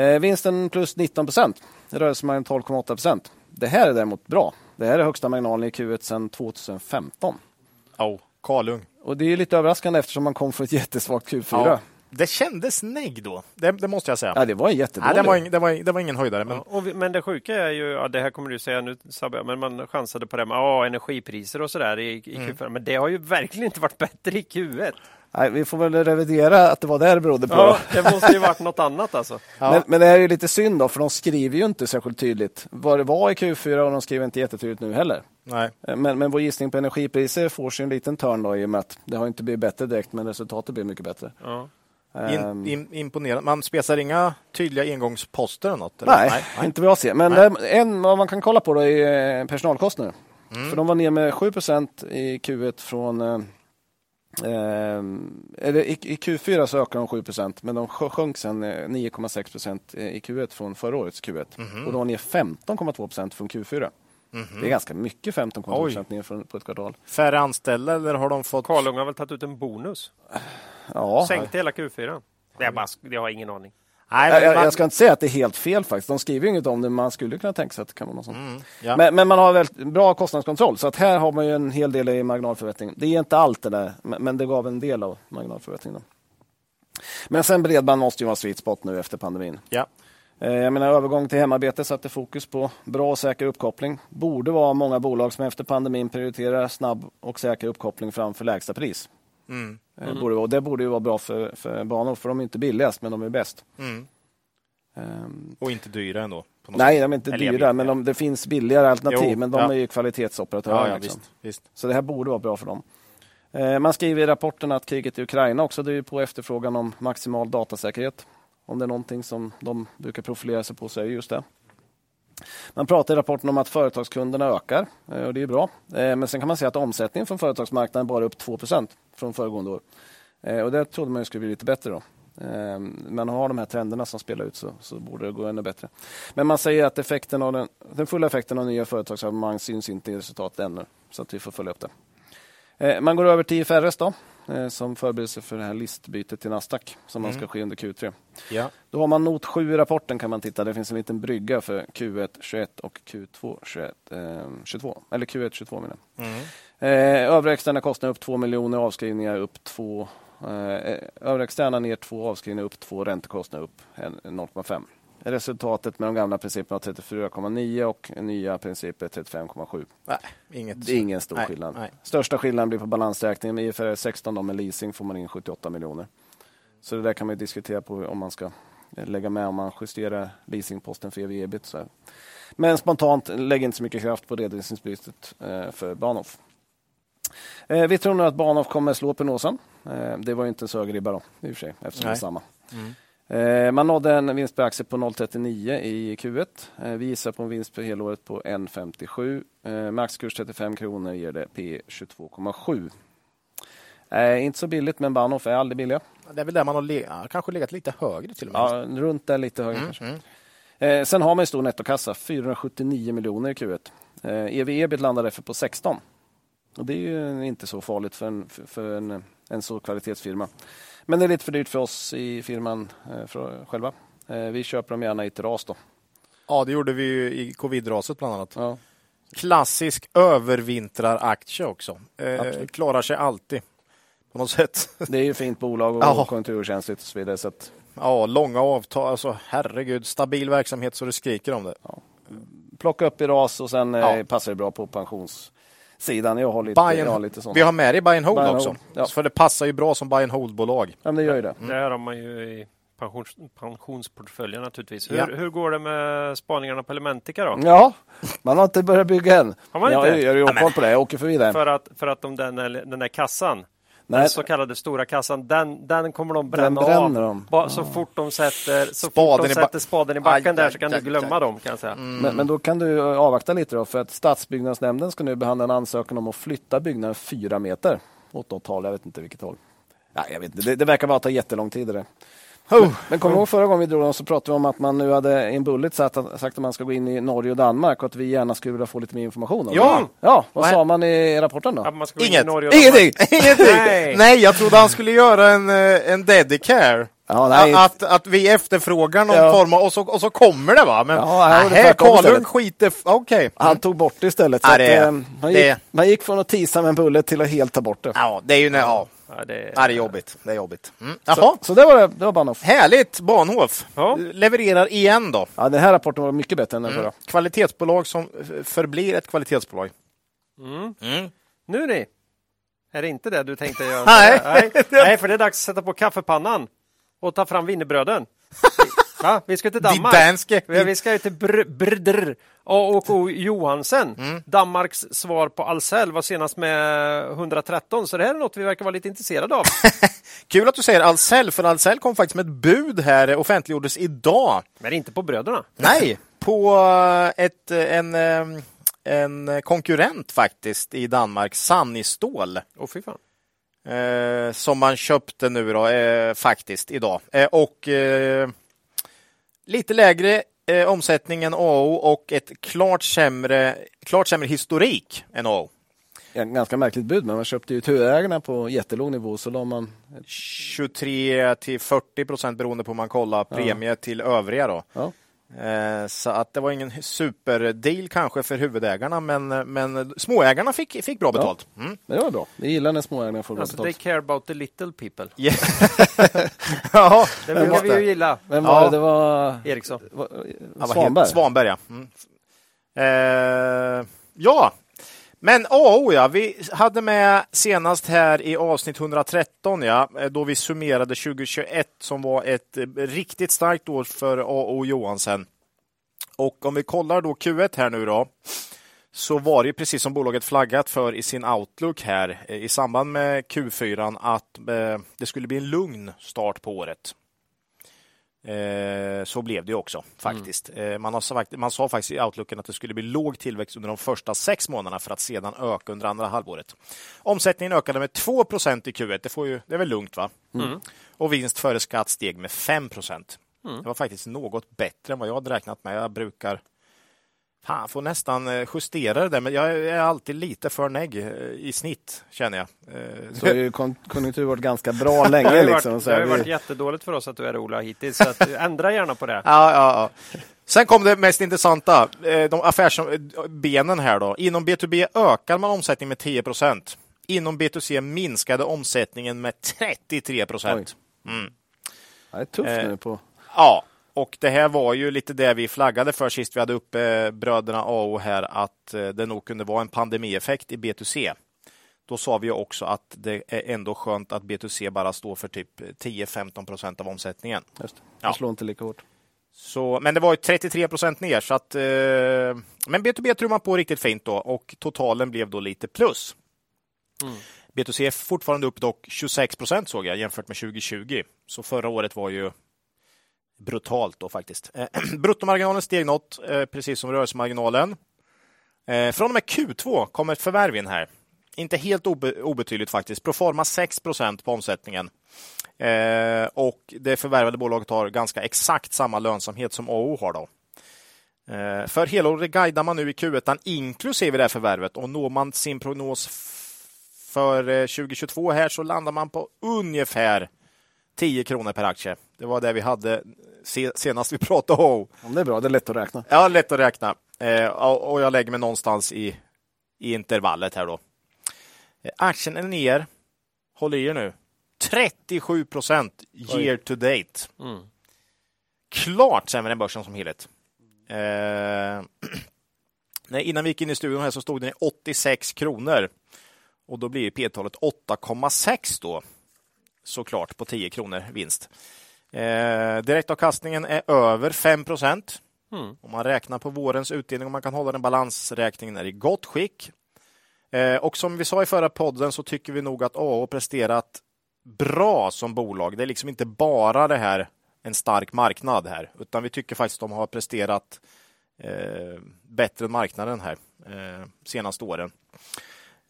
Eh, vinsten plus 19 procent. Rörelsemarginalen 12,8 procent. Det här är däremot bra. Det här är högsta marginalen i Q1 sedan 2015. Oh, Karlung. Och det är lite överraskande eftersom man kom från ett jättesvagt Q4. Ja. Ja, Det kändes negg då, det, det måste jag säga. det var en jättedålig. det, var ing, det, var, det var ingen höjdare. Men Ja, och vi, men det sjuka är ju, ja, det här kommer du säga nu Sabbe, men man chansade på det med ja, energipriser och sådär i, i Q4. Men det har ju verkligen inte varit bättre i Q1. Nej, vi får väl revidera att det var det det berodde på. Ja, det måste ju varit något annat alltså. *laughs* Men, men det här är ju lite synd då, för de skriver ju inte särskilt tydligt vad det var i Q4 och de skriver inte jättetydligt nu heller. nej. Men, men vår gissning på energipriser får sig en liten törn då i och med att det har inte blivit bättre direkt, men resultatet blir mycket bättre. Ja. Ehm, In, in, imponerande. Man spesar inga tydliga engångsposter eller något? Eller? Nej, inte vad jag ser. Men Nej. det- en vad man kan kolla på då är eh, personalkostnader. Mm. För de var ner med 7% i Q1 från... Eh, eh, eller i, I Q4 så ökade de 7% men de sj- sjönk sen eh, 9,6% i Q1 från förra årets Q1. Mhm. Och de var ner 15,2% från Q4. Det är ganska mycket 15,2 Oj. ner från, på ett kvartal. Färre anställda eller har de fått... Karlung har väl tagit ut en bonus? Ja, Sänkt hela Q4? Det är bara, jag har ingen aning. Nej, jag, men jag, man- jag ska inte säga att det är helt fel faktiskt. De skriver ju inget om det, men man skulle kunna tänka sig att det kan vara något sånt. Mm, ja. Men, men man har väldigt bra kostnadskontroll, så att här har man ju en hel del i marginalförbättring. Det är inte allt det där, men, men det gav en del av marginalförbättringen. Men sen bredband måste ju vara sweet spot nu efter pandemin. ja. Eh, Jag menar, övergång till hemarbete satte fokus på bra och säker uppkoppling. Borde vara många bolag som efter pandemin prioriterar snabb och säker uppkoppling framför lägsta pris. Mm. Eh, Borde, och det borde ju vara bra för, för banor, för de är inte billigast, men de är bäst. Mm. Ehm, Och inte dyra ändå. Nej, de är inte dyra, men de, det finns billigare alternativ. Jo, men de ja. är ju kvalitetsoperatörer. Ja, ja liksom. visst, visst. Så det här borde vara bra för dem. Eh, Man skriver i rapporten att kriget i Ukraina också driver på efterfrågan om maximal datasäkerhet. Om det är någonting som de brukar profilera sig på så är det just det. Man pratar i rapporten om att företagskunderna ökar eh, och det är bra. Eh, men sen kan man säga att omsättningen från företagsmarknaden bara är upp 2% från föregående år. Eh, och det trodde man ju skulle bli lite bättre då. Men har de här trenderna som spelar ut så, så borde det gå ännu bättre. Men man säger att effekten av den, den fulla effekten av nya företagsabonnemang syns inte i resultatet ännu. Så att vi får följa upp det. Eh, Man går över till IFRS då, eh, som förberedelse för det här listbytet till Nasdaq som man ska ske under Q3. Ja. Då har man not 7 i rapporten kan man titta. Det finns en liten brygga för Q1 21 och Q2 21, eh, 22. Eller Q1 22 menar jag. Mm. Eh, övriga externa kostnader upp 2 miljoner, avskrivningar upp 2. Eh, övriga externa ner 2, avskrivningar upp 2, räntekostnader upp en- 0,5. Resultatet med de gamla principerna var 34,9 och nya principer 35,7. Nej, inget. Det är ingen stor Nej, skillnad. nej. Största skillnaden blir på balansräkningen. Med IFRS 16 då, med leasing får man in 78 miljoner. Så det där kan man diskutera på om man ska lägga med om man justerar leasingposten för ev ebit. Så här. Men spontant, lägg inte så mycket kraft på redovisningsbytet eh, för Bahnhof. Eh, vi tror nu att Bahnhof kommer slå prognosen. Eh, det var ju inte en ribba då, i och för sig, eftersom det är Nej. samma. Mm. Eh, Man nådde en vinst per aktie på 0,39 i Q1. Eh, Vi gissar på en vinst för helåret på 1,57. Eh, Maxkurs 35 kronor ger det P 22,7. Eh, inte så billigt, men Bahnhof är aldrig billiga. Det är väl där man har le- kanske legat lite högre till och med. Ja, runt där lite högre Mm, kanske. mm. Eh, sen har man en stor nettokassa, 479 miljoner i Q1. Eh, ev ebit landar därför på 16. Och det är ju inte så farligt för en, för en, en så kvalitetsfirma. Men det är lite för dyrt för oss i firman eh, för, själva. Eh, vi köper dem gärna i ett ras då. Ja, det gjorde vi ju i covid-raset bland annat. Ja. Klassisk övervintraraktie också. Eh, klarar sig alltid på något sätt. *laughs* Det är ju fint bolag och Ja. konjunkturkänsligt och så vidare. Så att, Ja, långa avtal. Alltså, herregud, stabil verksamhet så det skriker om det. plocka upp i ras och sen Ja. eh, passar det bra på pensionssidan. Jag har lite, Buy jag har and, lite sånt. vi har med i buy and hold Buy and också. hold, ja. För det passar ju bra som buy and hold-bolag. Ja, det gör ju det. Det här har man ju i pensions, pensionsportföljen naturligtvis. Hur, Ja. hur går det med spaningarna på Elementica då? Ja, man har inte börjat bygga än. Har man jag, inte? Jag, jag har koll på det, jag åker förbi det. För att, för att om den, är- den där kassan, Nej. den så kallade stora kassan, den, den kommer de bränna av. de. Ba, så fort de sätter, så Spaden fort de sätter spaden i backen Aj, där så kan aj, du glömma aj. dem kan jag säga. Men, men då kan du avvakta lite då, för att Stadsbyggnadsnämnden ska nu behandla en ansökan om att flytta byggnaden fyra meter åt något håll. Jag vet inte vilket håll. Ja, jag vet inte. Det, det verkar bara ta jättelång tid. Det. Oh. Men kommer du ihåg förra gången vi drog dem så pratade vi om att man nu hade i en bullet sagt att, sagt att man ska gå in i Norge och Danmark och att vi gärna skulle vilja få lite mer information. om Ja. det. ja vad Vad sa man i rapporten då? Att man ska gå in i Inget. Norge och Ingenting! *laughs* Ingenting! Nej. Nej, jag trodde han skulle göra en, eh, en dedicare. Ja, nej. Att, att vi efterfrågar någon Ja. form av, och så, och så kommer det va? Men Ja, det nej, tvärtom Karlund skiter... Okej. Han tog bort det istället. Så Ja, att, det- eh, man, det- gick, man gick från att tisa med en bullet till att helt ta bort det. Ja, det är ju... Ja, Ja, det, ja, det är jobbigt. Det är jobbigt. Mm. Jaha, Så, så det var det. Det var Bahnhof. härligt Bahnhof. Ja. Levererar igen då. Ja, den här rapporten var mycket bättre än den förra. Kvalitetsbolag som förblir ett kvalitetsbolag. Nu ni! Är det inte det du tänkte göra? *laughs* Nej. Nej. *laughs* Nej, för det är dags att sätta på kaffepannan och ta fram wienerbröden. *laughs* Va? Vi ska till Danmark. danske. Vi ska till Br Brdr och O. Johansen. Mm. Danmarks svar på Ahlsell var senast med 113, så det här är något vi verkar vara lite intresserade av. *laughs* Kul att du säger Ahlsell, för Ahlsell kom faktiskt med ett bud här, eh, offentliggjordes idag. Men inte på bröderna. Nej, på eh, ett, eh, en, en konkurrent faktiskt i Danmark, Sannistål. Åh fy fan. Eh, som man köpte nu då, eh, faktiskt idag. Eh, och lite lägre eh, omsättning än AO och ett klart sämre, klart sämre historik än AO. Ja, ganska märkligt bud, men man köpte ju ut huvudägarna på jättelåg nivå. Så la man... 23 till 40 procent beroende på hur man kollar premie till övriga då. Ja. Eh, Så att det var ingen superdeal kanske för huvudägarna, men, men småägarna fick, fick bra betalt. Mm. Men det var bra. Vi gillar när småägarna får bra Alltså, they betalt. care about the little people. *laughs* Yeah. *laughs* ja, Det brukar vi ju gilla. Vem var Ja. det? Det var... Eriksson. Svanberg? Svanberg, ja. Mm. Eh, ja, men AO oh, ja, vi hade med senast här i avsnitt 113 ja, eh, då vi summerade 2021 som var ett eh, riktigt starkt år för AO Johansen. Och om vi kollar då Q1 här nu då, så var det ju precis som bolaget flaggat för i sin outlook här eh, i samband med Q4 att det skulle bli en lugn start på året. Eh, så blev det också faktiskt. Eh, man, har man sa faktiskt i outlooken att det skulle bli låg tillväxt under de första sex månaderna för att sedan öka under andra halvåret. Omsättningen ökade med 2% i Q1. Det, får ju, det är väl lugnt va? Och vinst före skatt steg med 5% Det var faktiskt något bättre än vad jag hade räknat med. Jag brukar Fan, får nästan eh, justera det där, men jag är alltid lite för negg eh, i snitt, känner jag. Eh, Så har ju kon- konjunkturen varit ganska bra *laughs* Det har länge. Liksom, varit, det har varit jättedåligt för oss att du är Ola hittills, så att, ändra gärna på det. *laughs* Ja, ja, ja. Sen kom det mest intressanta, de affärsbenen här då. Inom B2B ökar man omsättningen med 10% Inom B2C minskade omsättningen med 33 procent. ja, det är tufft nu på... Ja, och det här var ju lite det vi flaggade för sist vi hade uppe eh, bröderna AO här, att eh, det nog kunde vara en pandemieffekt i B2C. Då sa vi också att det är ändå skönt att B2C bara står för typ 10-15 procent av omsättningen. Just, det Ja. slår inte lika hårt. Så, men det var ju 33 procent ner, så att, eh, men B2B tror man på riktigt fint då och totalen blev då lite plus. B2C är fortfarande upp dock 26 procent såg jag jämfört med 2020. Så förra året var ju brutalt då faktiskt. Eh, *clears throat* bruttomarginalen steg något, eh, precis som rörelsemarginalen. Eh, från och med Q2 kommer ett förvärv in här. Inte helt obe obetydligt faktiskt. Proforma 6 procent på omsättningen. Eh, och det förvärvade bolaget har ganska exakt samma lönsamhet som AO har. Då. Eh, för helåret guidar man nu i Q1 inklusive det här förvärvet och når man sin prognos för 2022 här så landar man på ungefär 10 kronor per aktie. Det var det vi hade se senast vi *laughs* pratade om. Det är bra, det är lätt att räkna. Ja, lätt att räkna. Eh, och jag lägger mig någonstans i, i intervallet här då. Eh, aktien är ner, håll i er nu, 37 procent year to date. Klart sämre än börsen som helhet. Eh, *clears throat* nej, innan vi gick in i studion här så stod den i 86 kronor. Och då blir P-talet 8,6 då. Såklart på 10 kronor vinst. Eh, direktavkastningen är över 5 Mm. Om man räknar på vårens utdelning och man kan hålla den balansräkningen är i gott skick. Eh, och som vi sa i förra podden så tycker vi nog att AO presterat bra som bolag. Det är liksom inte bara det här en stark marknad här, utan vi tycker faktiskt att de har presterat eh, bättre än marknaden här eh, senaste åren.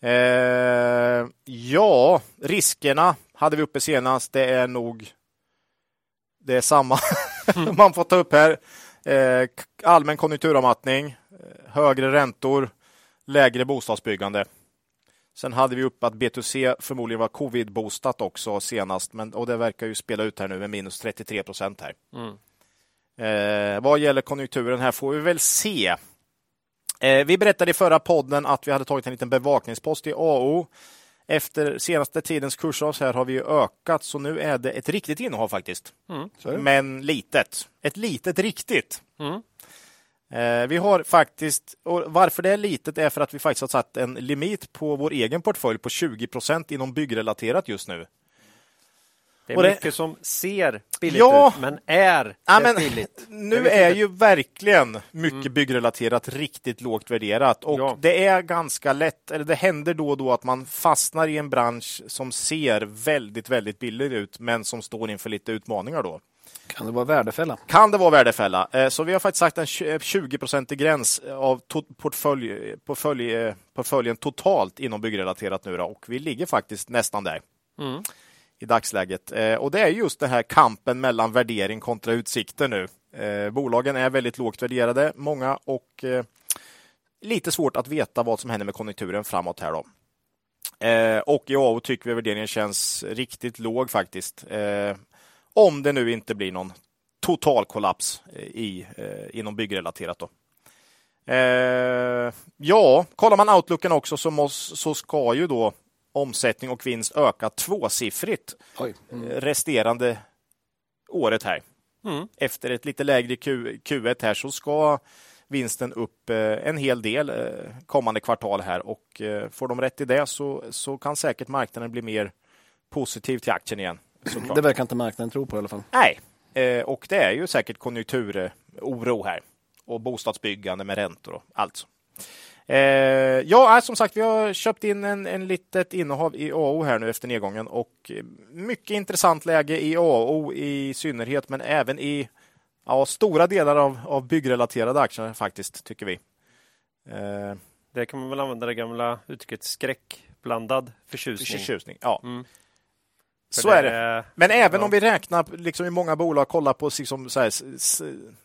Eh, ja, riskerna hade vi uppe senast. Det är nog det är samma *laughs* man får ta upp här. Eh, allmän konjunkturavmattning, eh, högre räntor, lägre bostadsbyggande. Sen hade vi upp att B2C förmodligen var covid-boostat också senast, men, och det verkar ju spela ut här nu med minus 33 procent här. Mm. Eh, vad gäller konjunkturen här får vi väl se. Eh, vi berättade i förra podden att vi hade tagit en liten bevakningspost i AO. Efter senaste tidens kursras här har vi ökat, så nu är det ett riktigt innehav faktiskt. Det. Men litet. Ett litet riktigt. Mm. Eh, vi har faktiskt, och varför det är litet är för att vi faktiskt har satt en limit på vår egen portfölj på 20 procent inom byggrelaterat just nu. Det är Och det- mycket som ser billigt Ja. ut, men är Ja, det men billigt? *laughs* Nu är ju verkligen mycket byggrelaterat riktigt lågt värderat och Ja. det är ganska lätt, eller det händer då och då att man fastnar i en bransch som ser väldigt, väldigt billig ut, men som står inför lite utmaningar då. Kan det vara värdefälla? Kan det vara värdefälla? Eh, Så vi har faktiskt sagt en 20-procentig gräns av portfölj, portfölj, eh, portföljen totalt inom byggrelaterat nu då, och vi ligger faktiskt nästan där Mm i dagsläget. Eh, och det är just den här kampen mellan värdering kontra utsikter nu. Eh, bolagen är väldigt lågt värderade, många, och eh, lite svårt att veta vad som händer med konjunkturen framåt här då. Och i AO tycker vi värderingen känns riktigt låg faktiskt. Om det nu inte blir någon total kollaps i, inom byggrelaterat. Då. Eh, ja, kollar man outlooken också så, måste, så ska ju då omsättning och vinst öka tvåsiffrigt Oj. eh, resterande året här. Mm. Efter ett lite lägre Q, Q1 här så ska vinsten upp eh, en hel del eh, kommande kvartal här och får de rätt i det så, så kan säkert marknaden bli mer positiv till aktien igen. såklart. Det verkar inte marknaden tro på i alla fall. Nej, och det är ju säkert konjunkturoro här och bostadsbyggande med räntor och allt. Eh, ja, som sagt, vi har köpt in en, en litet innehav i AO här nu efter nedgången och eh, mycket intressant läge i AO i synnerhet, men även i ja, stora delar av, av byggrelaterade aktier faktiskt, tycker vi. Eh, Det kan man väl använda det gamla uttrycket skräckblandad förtjusning. förtjusning. Ja, Mm. För så är det. Men även Ja. om vi räknar liksom i många bolag, kollar på liksom så här,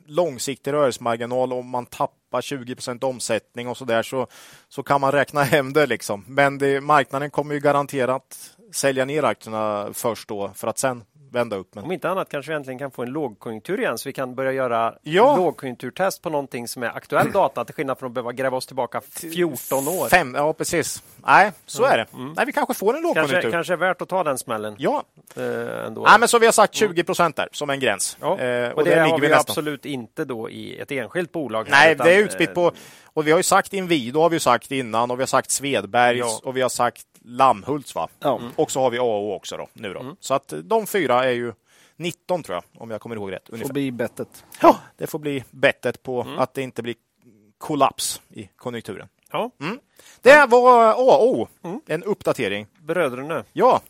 långsiktig rörelsemarginal och man tappar 20% omsättning och så där så, så kan man räkna hem det. Liksom. Men det, marknaden kommer ju garanterat sälja ner aktierna först då för att sen vända upp. Men Om inte annat kanske vi äntligen kan få en lågkonjunktur igen så vi kan börja göra Ja. lågkonjunkturtest på någonting som är aktuell data till skillnad från att behöva gräva oss tillbaka 14 år. Fem, ja, precis. Nej, så är det. Nej, vi kanske får en lågkonjunktur. Kanske, kanske är värt att ta den smällen Ja, eh, ändå. Nej, men så vi har sagt 20 procent där som en gräns. Ja. Eh, och, det, där har ligger vi nästan. absolut inte då i ett enskilt bolag. Nej, utan, det är utspritt eh, på... Och vi har ju sagt Inwido har vi sagt innan och vi har sagt Svedbergs Ja. och vi har sagt Lammhults va? Ja. Mm. Och så har vi AO också då, nu då. Så att de fyra är ju 19 tror jag, om jag kommer ihåg rätt. Får Ungefär. bli bettet. Ja, det får bli bettet på Mm. att det inte blir kollaps i konjunkturen. Ja, Det var AO, Mm. en uppdatering. bröderna. Ja,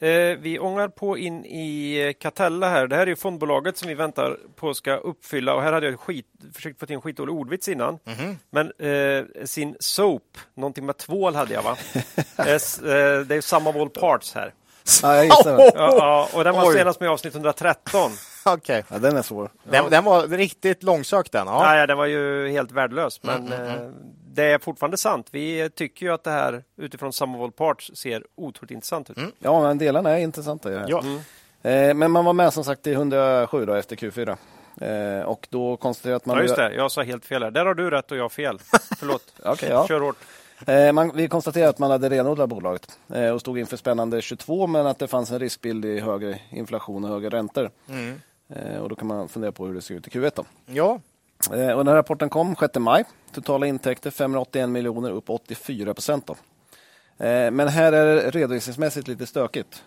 Eh, vi ångar på in i eh, Catella här. Det här är ju fondbolaget som vi väntar på ska uppfylla och här hade jag skit, försökt få till en skitdålig ordvits innan. Mhm. Men eh, sin soap, någonting med tvål hade jag va? *laughs* eh, s- eh, det är samma of all parts här. *laughs* Ja, jag gissar det. Ja, ja, och den var Oj. senast med i avsnitt 113. *laughs* okej. Ja, den är svår. Den, den var riktigt långsökt den. Ja. Nej, den var ju helt värdelös. Men eh, det är fortfarande sant. Vi tycker ju att det här utifrån sum of all parts ser otroligt intressant ut. Ja, men delarna är intressanta. i det här. Ja. Eh, men man var med som sagt i 107 då, efter Q4. Eh, och då konstaterade att man... Ja, just det. Jag sa helt fel här. Där har du rätt och jag fel. *laughs* Förlåt. Okej, ja. Kör hårt. Eh, man, vi konstaterade att man hade renodlat bolaget eh, och stod inför spännande 22 men att det fanns en riskbild i högre inflation och högre räntor. Mm. Eh, och då kan man fundera på hur det ser ut i Q1. Då. ja. Och den här rapporten kom 6 maj. Totala intäkter 581 miljoner, upp 84 procent. Då. Men här är det redovisningsmässigt lite stökigt.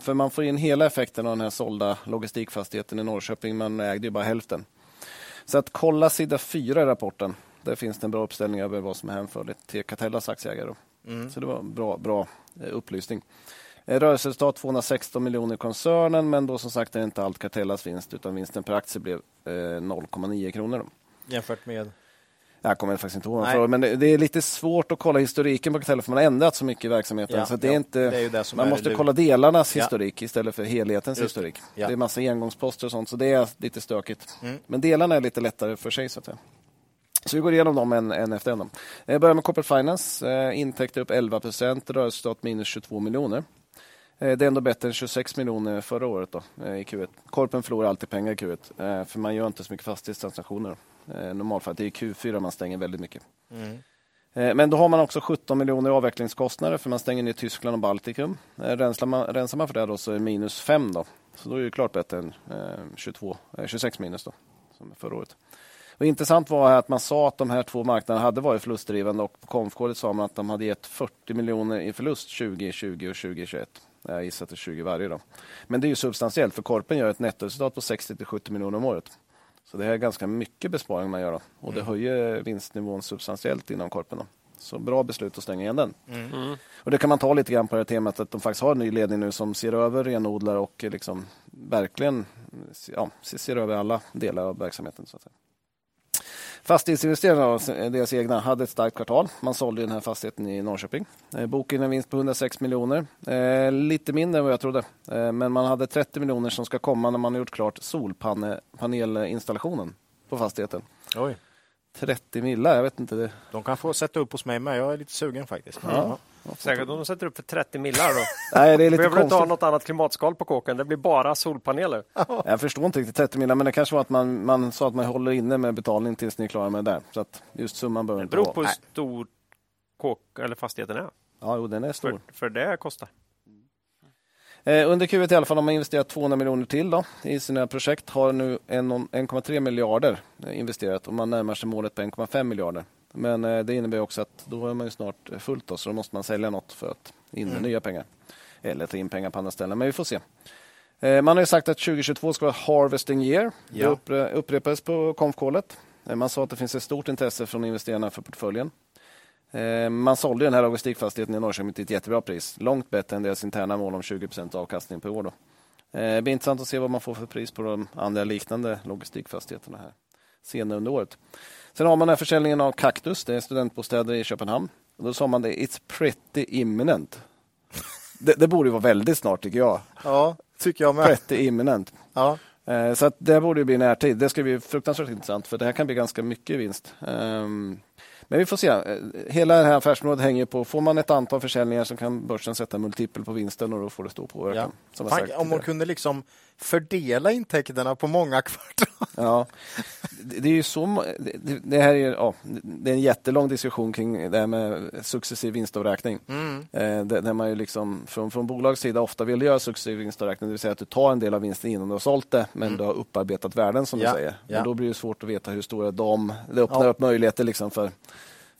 För man får in hela effekten av den här sålda logistikfastigheten i Norrköping. Man ägde ju bara hälften. Så att kolla sida 4 i rapporten. Där finns det en bra uppställning över vad som är hänförligt till Catellas aktieägare. då. Så det var en bra, bra eh, upplysning. Eh, Rörelseresultat 216 miljoner i koncernen men då som sagt är det inte allt Catellas vinst utan vinsten per aktie blev eh, 0,9 kronor. Då. Jämfört med... Jag kommer faktiskt inte ihåg men det, är lite svårt att kolla historiken på Catella för man har ändrat så mycket i verksamheten. Ja, så det är ja, inte, det är det man måste kolla delarnas Ja. historik istället för helhetens Just historik. Det är massa engångsposter och sånt så det är lite stökigt. Mm. Men delarna är lite lättare för sig. Så att säga. Så vi går igenom dem en, en efter en. då. Jag börjar med Corporate Finance. Eh, intäkter upp 11 procent, rörelseresultat minus 22 miljoner. Eh, Det är ändå bättre än 26 miljoner förra året då, eh, i Q1. Korpen förlorar alltid pengar i Q1 eh, för man gör inte så mycket fastighetstransaktioner. Eh, Normalfallet det är i Q4 man stänger väldigt mycket. Eh, Men då har man också 17 miljoner i avvecklingskostnader för man stänger ner Tyskland och Baltikum. Eh, Rensar man, rensar man för det då så är det minus 5 då. Så då är det klart bättre än eh, 22, eh, 26 minus då, som förra året. Och intressant var att man sa att de här två marknaderna hade varit förlustdrivande och på konfkåret sa man att de hade gett 40 miljoner i förlust 2020 och 2021. Jag gissar att det är 20 varje då. Men det är ju substantiellt för Korpen gör ett nettoresultat på 60 till 70 miljoner om året. Så det är ganska mycket besparing man gör då. och det höjer vinstnivån substantiellt inom Korpen. Då. Så bra beslut att stänga igen den. Och Det kan man ta lite grann på det här temat att de faktiskt har en ny ledning nu som ser över renodlar och liksom verkligen ja, ser över alla delar av verksamheten. Så att säga. Fastighetsinvesterarna, då, deras egna, hade ett starkt kvartal. Man sålde den här fastigheten i Norrköping. Eh, Boken en vinst på 106 miljoner. Eh, lite mindre än vad jag trodde. Eh, men man hade 30 miljoner som ska komma när man har gjort klart solpanelinstallationen på fastigheten. Oj. 30 millar, jag vet inte. Det. De kan få sätta upp hos mig med. Jag är lite sugen faktiskt. Ja. Säkert om de sätter upp för 30 millar då. *laughs* Nej, det är lite Behöver du inte ha konstigt. något annat klimatskal på kåken? Det blir bara solpaneler. *laughs* Jag förstår inte riktigt 30 millar, men det kanske var att man, man sa att man håller inne med betalning tills ni är klara med det där. Så att just summan behöver Det beror på hur stor kåk eller fastigheten är. Ja, jo, den är stor. För, för det kostar. Eh, under Q1 i alla fall har man investerat 200 miljoner till då, i sina projekt. Har nu en- 1,3 miljarder eh, investerat och man närmar sig målet på 1,5 miljarder. Men eh, det innebär också att då är man ju snart fullt då, så då måste man sälja något för att in med nya pengar. Eller ta in pengar på andra ställen, men vi får se. Eh, man har ju sagt att 2022 ska vara harvesting year. Det Ja. uppre- upprepades på konfkålet. Eh, Man sa att det finns ett stort intresse från investerarna för portföljen. Man sålde den här logistikfastigheten i Norrköping till ett jättebra pris. Långt bättre än deras interna mål om 20% avkastning per år. Då. Det blir intressant att se vad man får för pris på de andra liknande logistikfastigheterna här senare under året. Sen har man den här försäljningen av Kaktus, det är studentbostäder i Köpenhamn. Och då sa man det, it's pretty imminent. Det, det borde vara väldigt snart tycker jag. Ja, tycker jag med. Pretty imminent. Ja. Eh, Så att det borde ju bli närtid. Det ska bli fruktansvärt intressant för det här kan bli ganska mycket vinst. Ehm, Men vi får se. Eh, Hela det här affärsområdet hänger på, får man ett antal försäljningar så kan börsen sätta multipel på vinsten och då får det stor påverkan. Ja. Fan, om man kunde liksom fördela intäkterna på många *laughs* kvartal. Ja, det, är ju så, det, här är, ja, det är en jättelång diskussion kring det här med successiv vinstavräkning. Eh, där, man ju liksom från, från bolagets sida ofta vill göra successiv vinstavräkning, det vill säga att du tar en del av vinsten innan du har sålt det, men du har upparbetat värden som Ja, du säger. ja. Men då blir det svårt att veta hur stora de, det öppnar Ja. upp möjligheter liksom för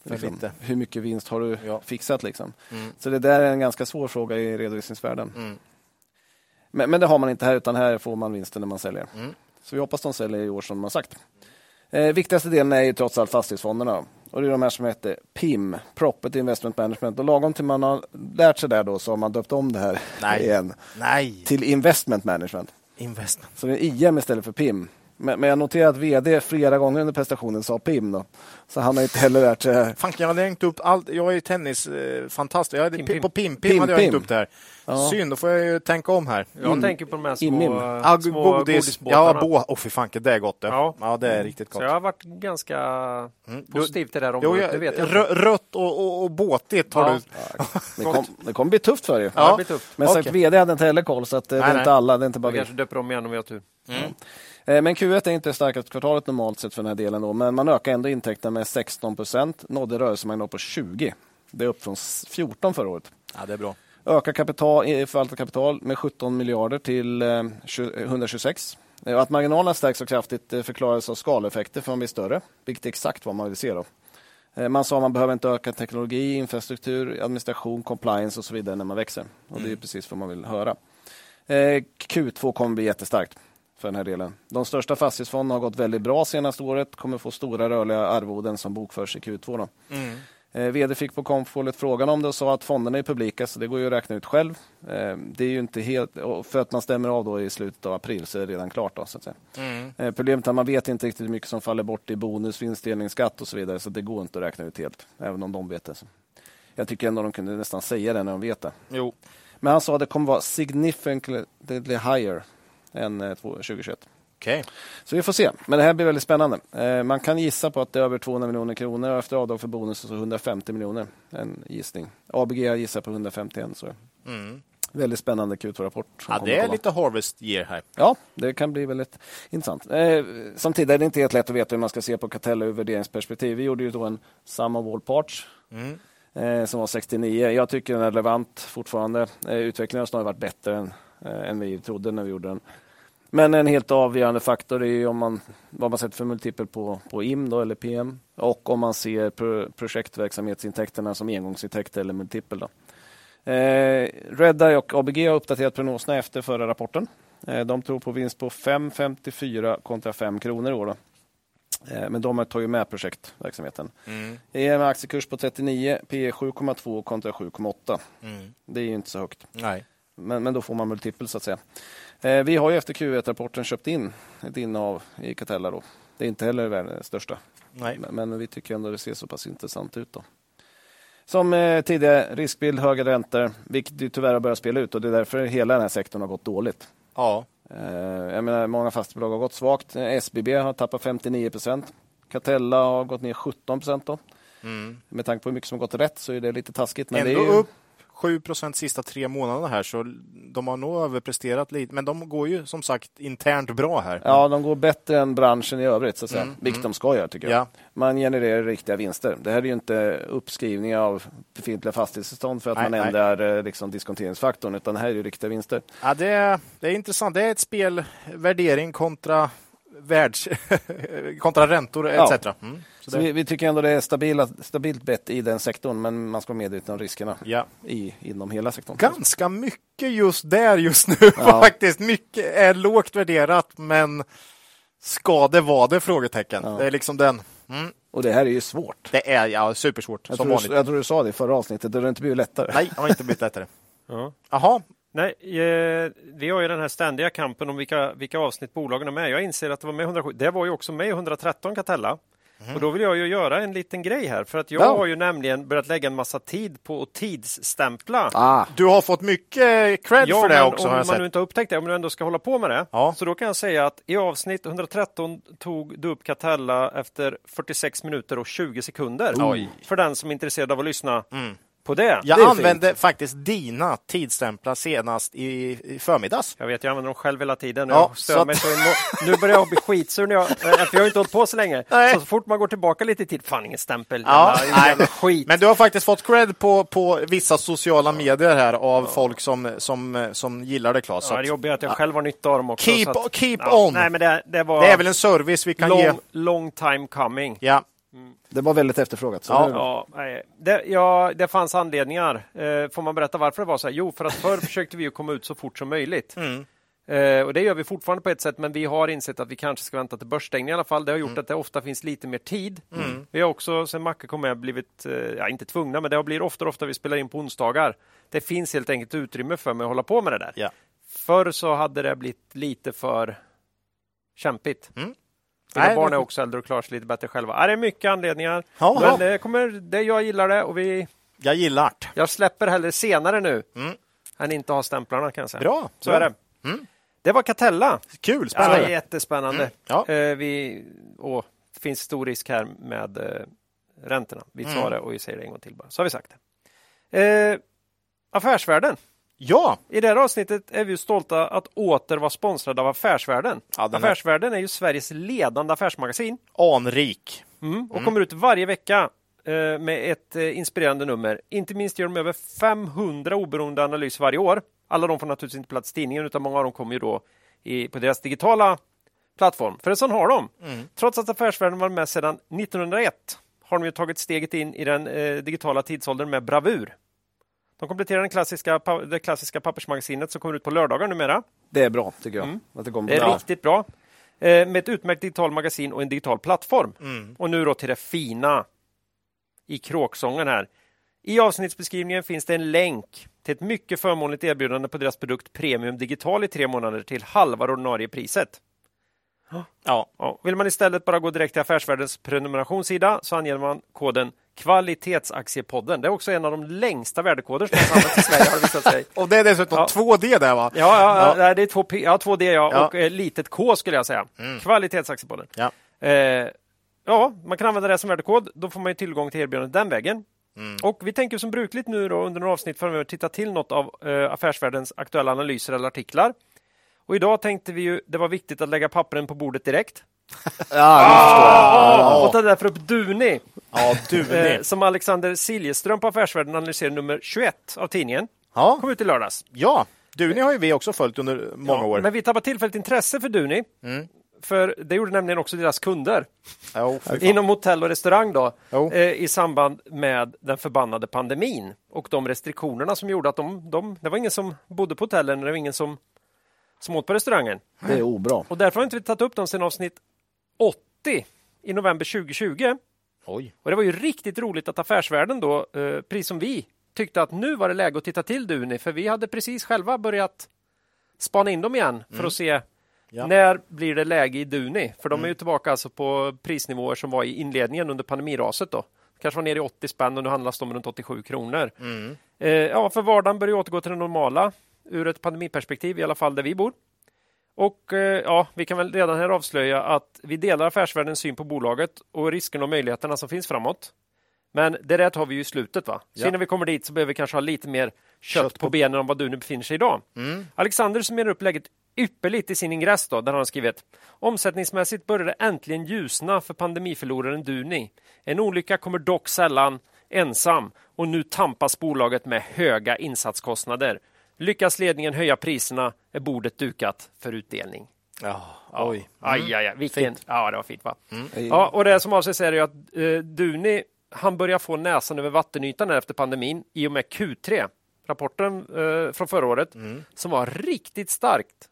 liksom, hur mycket vinst har du Ja. fixat. Liksom. Mm. Så det där är en ganska svår fråga i redovisningsvärden. Mm. Men, men det har man inte här, utan här får man vinsten när man säljer. Mm. Så vi hoppas de säljer i år som de har sagt. Eh, viktigaste delen är ju trots allt fastighetsfonderna. Och det är de här som heter PIM, Property Investment Management. Och lagom till man har lärt sig där då så har man döpt om det här Nej. igen Nej, till Investment Management. investment. Så det är IM istället för PIM. Men, men jag noterar att VD flera gånger under prestationen sa PIM. Då. Så han har inte heller lärt sig. Fan, jag hade hängt upp allt. Jag är ju tennis eh. Jag hade, Pim, pim, pim. På pim, pim, Pim, hade jag hängt upp det här. Ja. Synd, då får jag ju tänka om här. Jag In- tänker på de här små, små godis. godisbåtarna. Ja, bo, oh, fy fan, det är gott det. Ja. Ja, det är riktigt gott. Så jag har varit ganska Mm. positiv till det här Jo, området. jag, det vet jag. rö, rött och, och, och båtigt har Ja. du. Det, kom, det kommer bli tufft för er. Ja. Men sagt, Okej. VD hade inte heller koll, så att, eh, det är nej. inte alla. Det är inte bara Jag vi. kanske döper om igen om vi har tur. Eh, Men Q1 är inte det starkaste kvartalet normalt sett för den här delen. Då, men man ökar ändå intäkterna med 16 procent. Nådde rörelsemarginal på 20. Det är upp från s- 14 förra året. Ja, det är bra. Ökar kapital, eh, förvaltat kapital med 17 miljarder till eh, 20 126. Eh, Att marginalerna stärks så kraftigt förklaras av skaleffekter för man blir större, vilket är exakt vad man vill se. Då. Man sa att man behöver inte öka teknologi, infrastruktur, administration, compliance och så vidare när man växer. Och Det är precis vad man vill höra. Eh, Q2 kommer bli jättestarkt för den här delen. De största fastighetsfonderna har gått väldigt bra senaste året, kommer få stora rörliga arvoden som bokförs i Q2. Då. Eh, VD fick på Comfolet frågan om det och sa att fonderna är publika så det går ju att räkna ut själv. Eh, det är ju inte helt, för att man stämmer av då i slutet av april så är det redan klart. Då, så att säga. Eh, Problemet är att man vet inte riktigt hur mycket som faller bort i bonus, vinstdelningsskatt och så vidare så det går inte att räkna ut helt, även om de vet det. Så. Jag tycker ändå de kunde nästan säga det när de vet det. Jo. Men han sa att det kommer vara significantly higher än eh, 2021. Okej. Så vi får se. Men det här blir väldigt spännande. Eh, man kan gissa på att det är över 200 miljoner kronor och efter avdrag för bonus så 150 miljoner. En gissning. ABG gissar på 151. Så. Väldigt spännande Q2-rapport. som Ja, det är lite harvest year här. Ja, det kan bli väldigt intressant. Eh, samtidigt är det inte helt lätt att veta hur man ska se på Catella ur värderingsperspektiv. Vi gjorde ju då en sum of all parts eh, som var 69. Jag tycker den är relevant fortfarande. Eh, utvecklingen har snarare varit bättre än, eh, än vi trodde när vi gjorde den. Men en helt avgörande faktor är ju om man, vad man sätter för multipel på, på IM då, eller PM och om man ser pro, projektverksamhetsintäkterna som engångsintäkter eller multipel. Då. Eh, Redeye och ABG har uppdaterat prognoserna efter förra rapporten. Eh, de tror på vinst på 5,54 kontra 5 kronor i år. Då. Eh, men de tar ju med projektverksamheten. EM aktiekurs på 39, P 7,2 kontra 7,8. Det är ju inte så högt. Nej. Men, men då får man multipel så att säga. Eh, vi har ju efter Q1-rapporten köpt in ett innehav i Catella. Då. Det är inte heller världens största. Nej. Men, vi tycker ändå det ser så pass intressant ut. Då. Som eh, tidigare, riskbild, höga räntor, vilket ju tyvärr har börjat spela ut och det är därför hela den här sektorn har gått dåligt. Ja. Eh, jag menar, många fastighetsbolag har gått svagt. SBB har tappat 59 procent. Catella har gått ner 17 procent. Då. Med tanke på hur mycket som gått rätt så är det lite taskigt. Men Mm. Ändå det är ju... upp 7% sista tre månaderna här, så de har nog överpresterat lite. Men de går ju som sagt internt bra här. Ja, de går bättre än branschen i övrigt, så att säga. vilket de ska göra tycker jag. Ja. Man genererar riktiga vinster. Det här är ju inte uppskrivningar av befintliga fastighetstillstånd för att Nej, man ändrar eh, liksom, diskonteringsfaktorn, utan det här är ju riktiga vinster. Ja, det, är, det är intressant. Det är ett spel, värdering kontra världs... *laughs* kontra räntor Ja. etc. Mm. Så vi, vi tycker ändå det är stabila, stabilt bett i den sektorn, men man ska vara medveten om riskerna ja. i, inom hela sektorn. Ganska mycket just där just nu Ja. *laughs* faktiskt. Mycket är lågt värderat, men ska det vara det? Frågetecken. Ja. Det är liksom den. Mm. Och det här är ju svårt. Det är ja, supersvårt, Jag som tror, vanligt. du, jag tror du sa det i förra avsnittet, det har inte blivit lättare. Nej, det har inte blivit lättare. *laughs* Ja. Jaha, Nej, eh, vi har ju den här ständiga kampen om vilka, vilka avsnitt bolagen är med. Jag inser att det var med 107. Det var ju också med i 113 Catella. Och då vill jag ju göra en liten grej här för att jag Ja. har ju nämligen börjat lägga en massa tid på att tidsstämpla. Ah, du har fått mycket cred Ja, för det men också om har man sett. nu inte har upptäckt det, om du ändå ska hålla på med det. Ja. Så då kan jag säga att i avsnitt 113 tog du upp Catella efter 46 minuter och 20 sekunder. Oj. För den som är intresserad av att lyssna på det. Jag Det använde faktiskt dina tidsstämplar senast i, i förmiddags. Jag vet, jag använder dem själv hela tiden. Ja, så att- nu börjar jag bli skitsur, när jag, *laughs* för jag har inte hållit på så länge. Nej. Så, så fort man går tillbaka lite i tid, fan ingen stämpel, Ja, jävla, jävla skit. Men du har faktiskt fått cred på, på vissa sociala medier här av folk som, som, som gillar det Claes. Så ja, det jobbiga är att jag själv har nytta av dem också. Keep- att, keep ja, on. Nej, men det, det var det är väl en service vi kan long, ge. long time coming. Ja. Det var väldigt efterfrågat. Så Ja. Ja, nej. det, ja, det fanns anledningar. Eh, får man berätta varför det var så här? Jo, för att förr *laughs* försökte vi ju komma ut så fort som möjligt. Mm. Eh, och det gör vi fortfarande på ett sätt, men vi har insett att vi kanske ska vänta till börsstängning i alla fall. Det har gjort Mm. att det ofta finns lite mer tid. Vi har också, sen Macke kom med, blivit, eh, ja inte tvungna, men det har blivit ofta ofta vi spelar in på onsdagar. Det finns helt enkelt utrymme för mig att hålla på med det där. Ja. Förr så hade det blivit lite för kämpigt. Mm. Mina Nej, barn är också äldre och klarar sig lite bättre själva. Ja, det är mycket anledningar. Ja, men ja. det kommer, det, jag gillar det och vi, Jag gillar det. jag släpper hellre senare nu Mm. än inte ha stämplarna kan jag säga. Bra. Så bra. är det. Mm. Det var Catella. Kul, Ja, spännande. jättespännande. Ja. Eh, vi, och det finns stor risk här med eh, räntorna. Vi sa Mm. det och vi säger det en gång till bara. Så har vi sagt det. Eh, affärsvärlden. Ja, I det här avsnittet är vi stolta att åter vara sponsrade av Affärsvärlden. Ja, den är- Affärsvärlden är ju Sveriges ledande affärsmagasin. anrik. Mm, och kommer ut varje vecka eh, med ett eh, inspirerande nummer. Inte minst gör de över 500 oberoende analyser varje år. Alla de får naturligtvis inte plats i tidningen utan många av dem kommer ju då i, på deras digitala plattform. För en sån har de. Trots att Affärsvärlden var med sedan 1901 har de ju tagit steget in i den eh, digitala tidsåldern med bravur. De kompletterar den klassiska, det klassiska pappersmagasinet som kommer ut på lördagar numera. Det är bra tycker jag. Att det kommer Det är bra. riktigt bra. Eh, med ett utmärkt digitalt magasin och en digital plattform. Mm. Och nu då till det fina i kråksången här. I avsnittsbeskrivningen finns det en länk till ett mycket förmånligt erbjudande på deras produkt Premium Digital i tre månader till halva ordinarie priset. Ja, Ja, vill man istället bara gå direkt till Affärsvärldens prenumerationssida så anger man koden Kvalitetsaktiepodden. Det är också en av de längsta värdekoder som har använts i *laughs* Sverige har det visat sig. och det är dessutom Ja. 2D där va? Ja, ja, ja. det är två, P, ja, två D ja, Ja. och eh, litet K skulle jag säga. Kvalitetsaktiepodden. Ja. Eh, ja, man kan använda det som värdekod. Då får man ju tillgång till erbjudandet den vägen. Och vi tänker som brukligt nu då under några avsnitt framöver titta till något av eh, Affärsvärldens aktuella analyser eller artiklar. Och idag tänkte vi ju det var viktigt att lägga pappren på bordet direkt. Ja, Och ta därför upp Duni, Ja, du eh, som Alexander Siljeström på Affärsvärlden analyserar nummer 21 av tidningen. Ja, Kom ut i lördags. ja. Duni har ju vi också följt under många år. Men vi tappade tillfälligt intresse för Duni. För det gjorde nämligen också deras kunder. Ja, fan. Inom hotell och restaurang då, Jo. eh, i samband med den förbannade pandemin och de restriktionerna som gjorde att de, de det var ingen som bodde på hotellen, det var ingen som, som åt på restaurangen. det är obra. Och därför har inte vi tagit upp dem sedan avsnitt 80 i november 2020. Oj. Och det var ju riktigt roligt att Affärsvärlden då, eh, precis som vi, tyckte att nu var det läge att titta till Duni, för vi hade precis själva börjat spana in dem igen för att se Ja. när blir det läge i Duni? För de är ju tillbaka alltså på prisnivåer som var i inledningen under pandemiraset då. Kanske var nere i 80 spänn och nu handlas de runt 87 kronor. Eh, ja, för vardagen börjar återgå till det normala ur ett pandemiperspektiv, i alla fall där vi bor. Och eh, ja, vi kan väl redan här avslöja att vi delar affärsvärldens syn på bolaget och riskerna och möjligheterna som finns framåt. Men det där tar vi ju i slutet. va? Så Ja. innan vi kommer dit så behöver vi kanske ha lite mer kött, Kött på benen om vad du nu befinner sig idag. Alexander summerar upp läget ypperligt i sin ingress då, där han har skrivit Omsättningsmässigt börjar det äntligen ljusna för pandemiförloraren Duni. En olycka kommer dock sällan ensam och nu tampas bolaget med höga insatskostnader. Lyckas ledningen höja priserna är bordet dukat för utdelning. Ja, oj. Aj, aj, aj. Vilken... Ja, det var fint va? Mm. Ja, och det som avses är att eh, Duni, han börjar få näsan över vattenytan efter pandemin i och med Q3, rapporten eh, från förra året, som var riktigt starkt.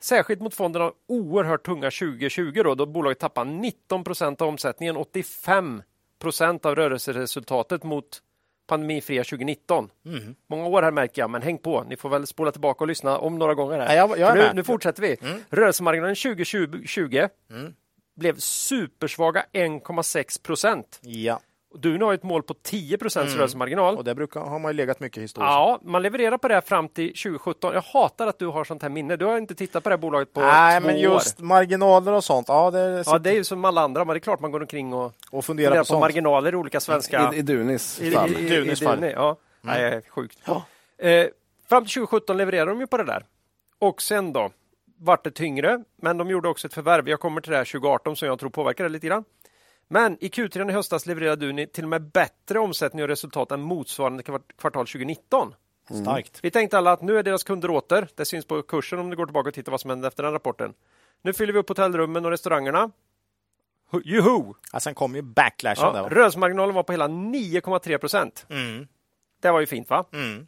Särskilt mot fonden av oerhört tunga 2020 då, då bolaget tappade 19 procent av omsättningen, 85 procent av rörelseresultatet mot pandemifria 2019. Många år här märker jag, men häng på. Ni får väl spola tillbaka och lyssna om några gånger. Här. Ja, jag- jag nu, nu fortsätter vi. Rörelsemarginalen 2020 blev supersvaga 1,6 procent. Ja, Du har ett mål på 10 procents rörelsemarginal. och det brukar, har man ju legat mycket historiskt. Ja, man levererar på det här fram till 2017. Jag hatar att du har sånt här minne. Du har inte tittat på det här bolaget på Nej, två men just år. marginaler och sånt. Ja, det, Ja, det är ju som alla andra, men det är klart man går omkring och och fundera funderar på på, sånt. marginaler i olika svenska... I, I Dunis fall. i, i, Dunis i fall. Duni, ja. Nej, det är sjukt. Eh, fram till 2017 levererade de ju på det där. Och sen då vart det tyngre, men de gjorde också ett förvärv. Jag kommer till det här 2018 som jag tror påverkade lite grann. Men i Q3 i höstas levererade Duni till och med bättre omsättning och resultat än motsvarande kvart- kvartal 2019. Starkt. Vi tänkte alla att nu är deras kunder åter. Det syns på kursen om du går tillbaka och tittar vad som hände efter den rapporten. Nu fyller vi upp hotellrummen och restaurangerna. Hu- Juhu! Ja, sen kom ju backlashen Ja, där. rörelsemarginalen var på hela 9,3 procent. Mm. Det var ju fint va? Mm.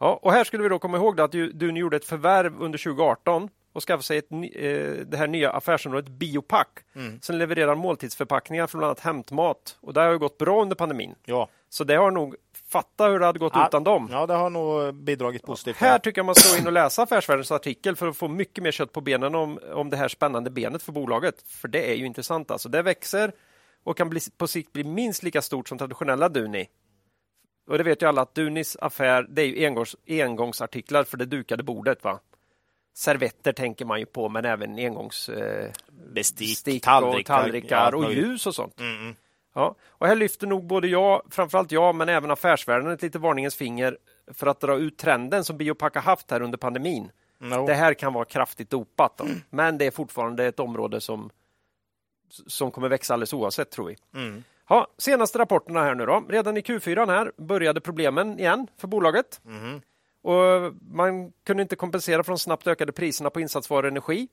Ja, och här skulle vi då komma ihåg att du, du gjorde ett förvärv under 2018 och skaffade sig ett, eh, det här nya affärsområdet Biopack Mm. som levererar måltidsförpackningar från bland annat hämtmat. Och det har ju gått bra under pandemin. Ja. Så det har nog, fatta hur det hade gått utan dem. ja, det har nog bidragit positivt. Här tycker jag man ska gå in och läsa Affärsvärldens artikel för att få mycket mer kött på benen om, om det här spännande benet för bolaget. För det är ju intressant alltså. Det växer och kan bli, på sikt bli minst lika stort som traditionella Duni. Och det vet ju alla att Dunis affär, det är ju engångs, engångsartiklar för det dukade bordet. va? Servetter tänker man ju på, men även engångs... Eh, Bestick, stick tallrikar, och tallrikar och ljus och sånt. Mm. Ja, och här lyfter nog både jag, framförallt jag, men även affärsvärlden ett litet varningens finger för att dra ut trenden som Biopack har haft här under pandemin. No. Det här kan vara kraftigt dopat, då. men det är fortfarande ett område som, som kommer växa alldeles oavsett, tror vi. Mm. Ja, senaste rapporterna här nu då. Redan i Q4 här började problemen igen för bolaget. Mhm. Och man kunde inte kompensera för de snabbt ökade priserna på insatsvaror och energi.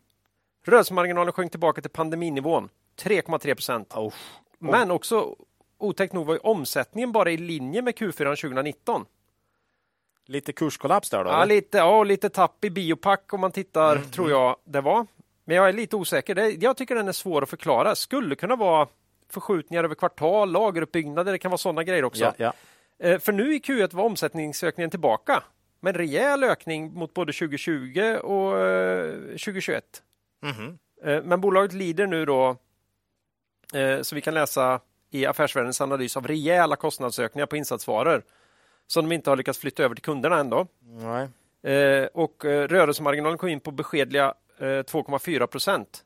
Rörelsemarginalen sjönk tillbaka till pandeminivån, 3,3 procent. Oh. Men också otäckt nog var ju omsättningen bara i linje med Q4 2019. Lite kurskollaps där då? Ja, eller? lite, ja, lite tapp i biopack om man tittar, Mm, tror jag det var. Men jag är lite osäker. Det, jag tycker den är svår att förklara. Skulle kunna vara förskjutningar över kvartal, lageruppbyggnader, det kan vara sådana grejer också. ja, ja. Eh, För nu i Q1 var omsättningsökningen tillbaka. Med en rejäl ökning mot både 2020 och eh, 2021. Mhm. Eh, Men bolaget lider nu då, eh, så vi kan läsa i Affärsvärldens analys av rejäla kostnadsökningar på insatsvaror som de inte har lyckats flytta över till kunderna ändå. Nej. Eh, och eh, rörelsemarginalen kom in på beskedliga eh, 2,4 procent.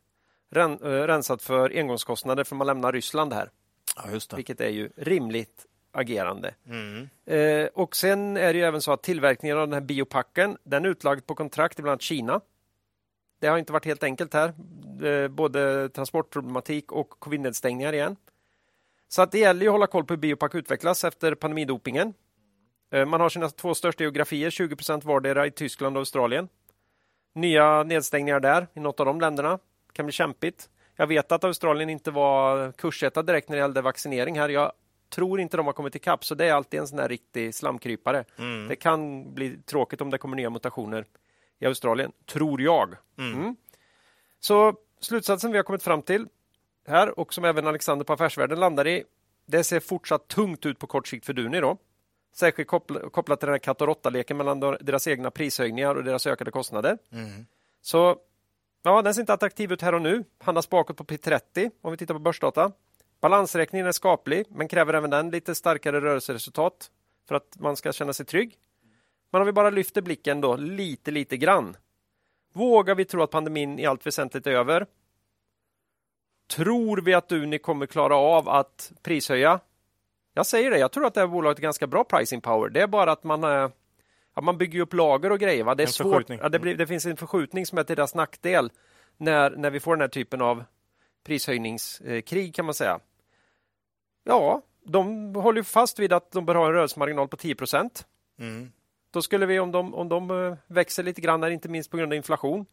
Ren, eh, rensat för engångskostnader för man lämnar Ryssland här, Ja, vilket är ju rimligt agerande. Mm. Eh, och sen är det ju även så att tillverkningen av den här biopacken, den är utlagd på kontrakt i bland annat Kina. Det har inte varit helt enkelt här, eh, både transportproblematik och covid-nedstängningar igen. Så att det gäller ju att hålla koll på hur biopack utvecklas efter pandemidopingen. Eh, man har sina två största geografier, 20 procent vardera i Tyskland och Australien. Nya nedstängningar där i något av de länderna. kan bli kämpigt. Jag vet att Australien inte var kursetta direkt när det gällde vaccinering här. Jag tror inte de har kommit ikapp, så det är alltid en sån här riktig slamkrypare. Mm. Det kan bli tråkigt om det kommer nya mutationer i Australien, tror jag. Mm. Så slutsatsen vi har kommit fram till här och som även Alexander på Affärsvärlden landar i, det ser fortsatt tungt ut på kort sikt för Duni då. Särskilt koppl- kopplat till den här katt och råtta-leken mellan de- deras egna prishöjningar och deras ökade kostnader. Mm. Så ja, den ser inte attraktiv ut här och nu. Handlas bakåt på P30 om vi tittar på börsdata. Balansräkningen är skaplig, men kräver även den lite starkare rörelseresultat för att man ska känna sig trygg. Men om vi bara lyfter blicken då lite, lite grann. Vågar vi tro att pandemin i allt väsentligt är över? Tror vi att Duni kommer klara av att prishöja? Jag säger det, jag tror att det här bolaget är ganska bra pricing power. Det är bara att man, eh, ja, man bygger upp lager och grejer. Va? Det, är svårt. Ja, det, blir, det finns en förskjutning som är till deras nackdel när, när vi får den här typen av prishöjningskrig kan man säga. Ja, de håller fast vid att de bör ha en rörelsemarginal på 10 procent. Mm. Då skulle vi, om de, om de eh, växer lite grann, här, inte minst på grund av inflation,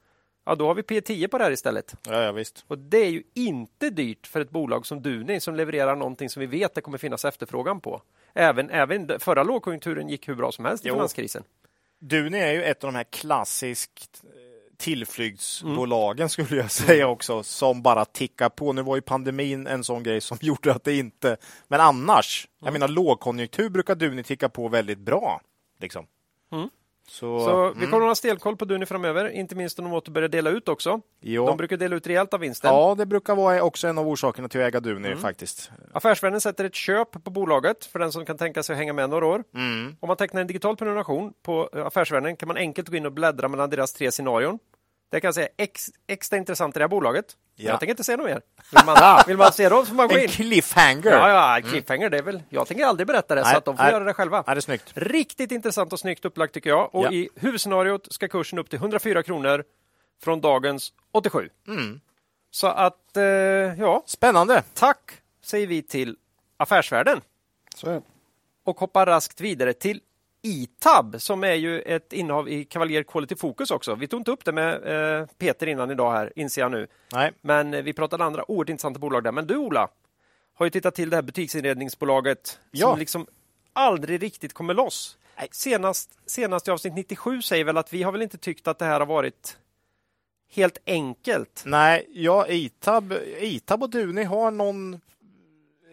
ja då har vi P10 på det här istället. Ja, ja, visst. Och det är ju inte dyrt för ett bolag som Duni som levererar någonting som vi vet det kommer finnas efterfrågan på. Även, även förra lågkonjunkturen gick hur bra som helst i Jo. finanskrisen. Duni är ju ett av de här klassiskt tillflyktsbolagen skulle jag säga också, som bara tickar på. Nu var ju pandemin en sån grej som *laughs* gjorde att det inte... Men annars, jag menar lågkonjunktur brukar Duni ticka på väldigt bra. Liksom. Mm. Så, Så vi kommer att ha stenkoll på Duni framöver, inte minst om de åter börjar dela ut också. jo. De brukar dela ut rejält av vinsten. Ja, det brukar vara också en av orsakerna till att äga Duni faktiskt. Affärsvärlden sätter ett köp på bolaget för den som kan tänka sig att hänga med några år. Mm. Om man tecknar en digital prenumeration på eh, Affärsvärlden kan man enkelt gå in och bläddra mellan deras tre scenarion. Det kan jag säga ex, extra intressant i det här bolaget. Ja. Jag tänker inte säga något mer. Vill man, vill man se dem så får man gå En in. cliffhanger! Ja, ja, cliffhanger, det är väl... Jag tänker aldrig berätta det, Nej, så att de får nej. göra det själva. Ja, det är snyggt. Riktigt intressant och snyggt upplagt tycker jag. Och Ja. i huvudscenariot ska kursen upp till 104 kronor från dagens 87. Mm. Så att, eh, ja, Spännande! tack säger vi till Affärsvärlden Så är det. och hoppar raskt vidare till ITAB som är ju ett innehav i Cavalier Quality Focus också. Vi tog inte upp det med eh, Peter innan idag här, inser jag nu. Nej. Men eh, vi pratade andra oerhört intressanta bolag där. Men du Ola, har ju tittat till det här butiksinredningsbolaget Ja. som liksom aldrig riktigt kommer loss. Senast, senast i avsnitt 97 säger väl att vi har väl inte tyckt att det här har varit helt enkelt. Nej, ja, Itab, Itab och Duni har någon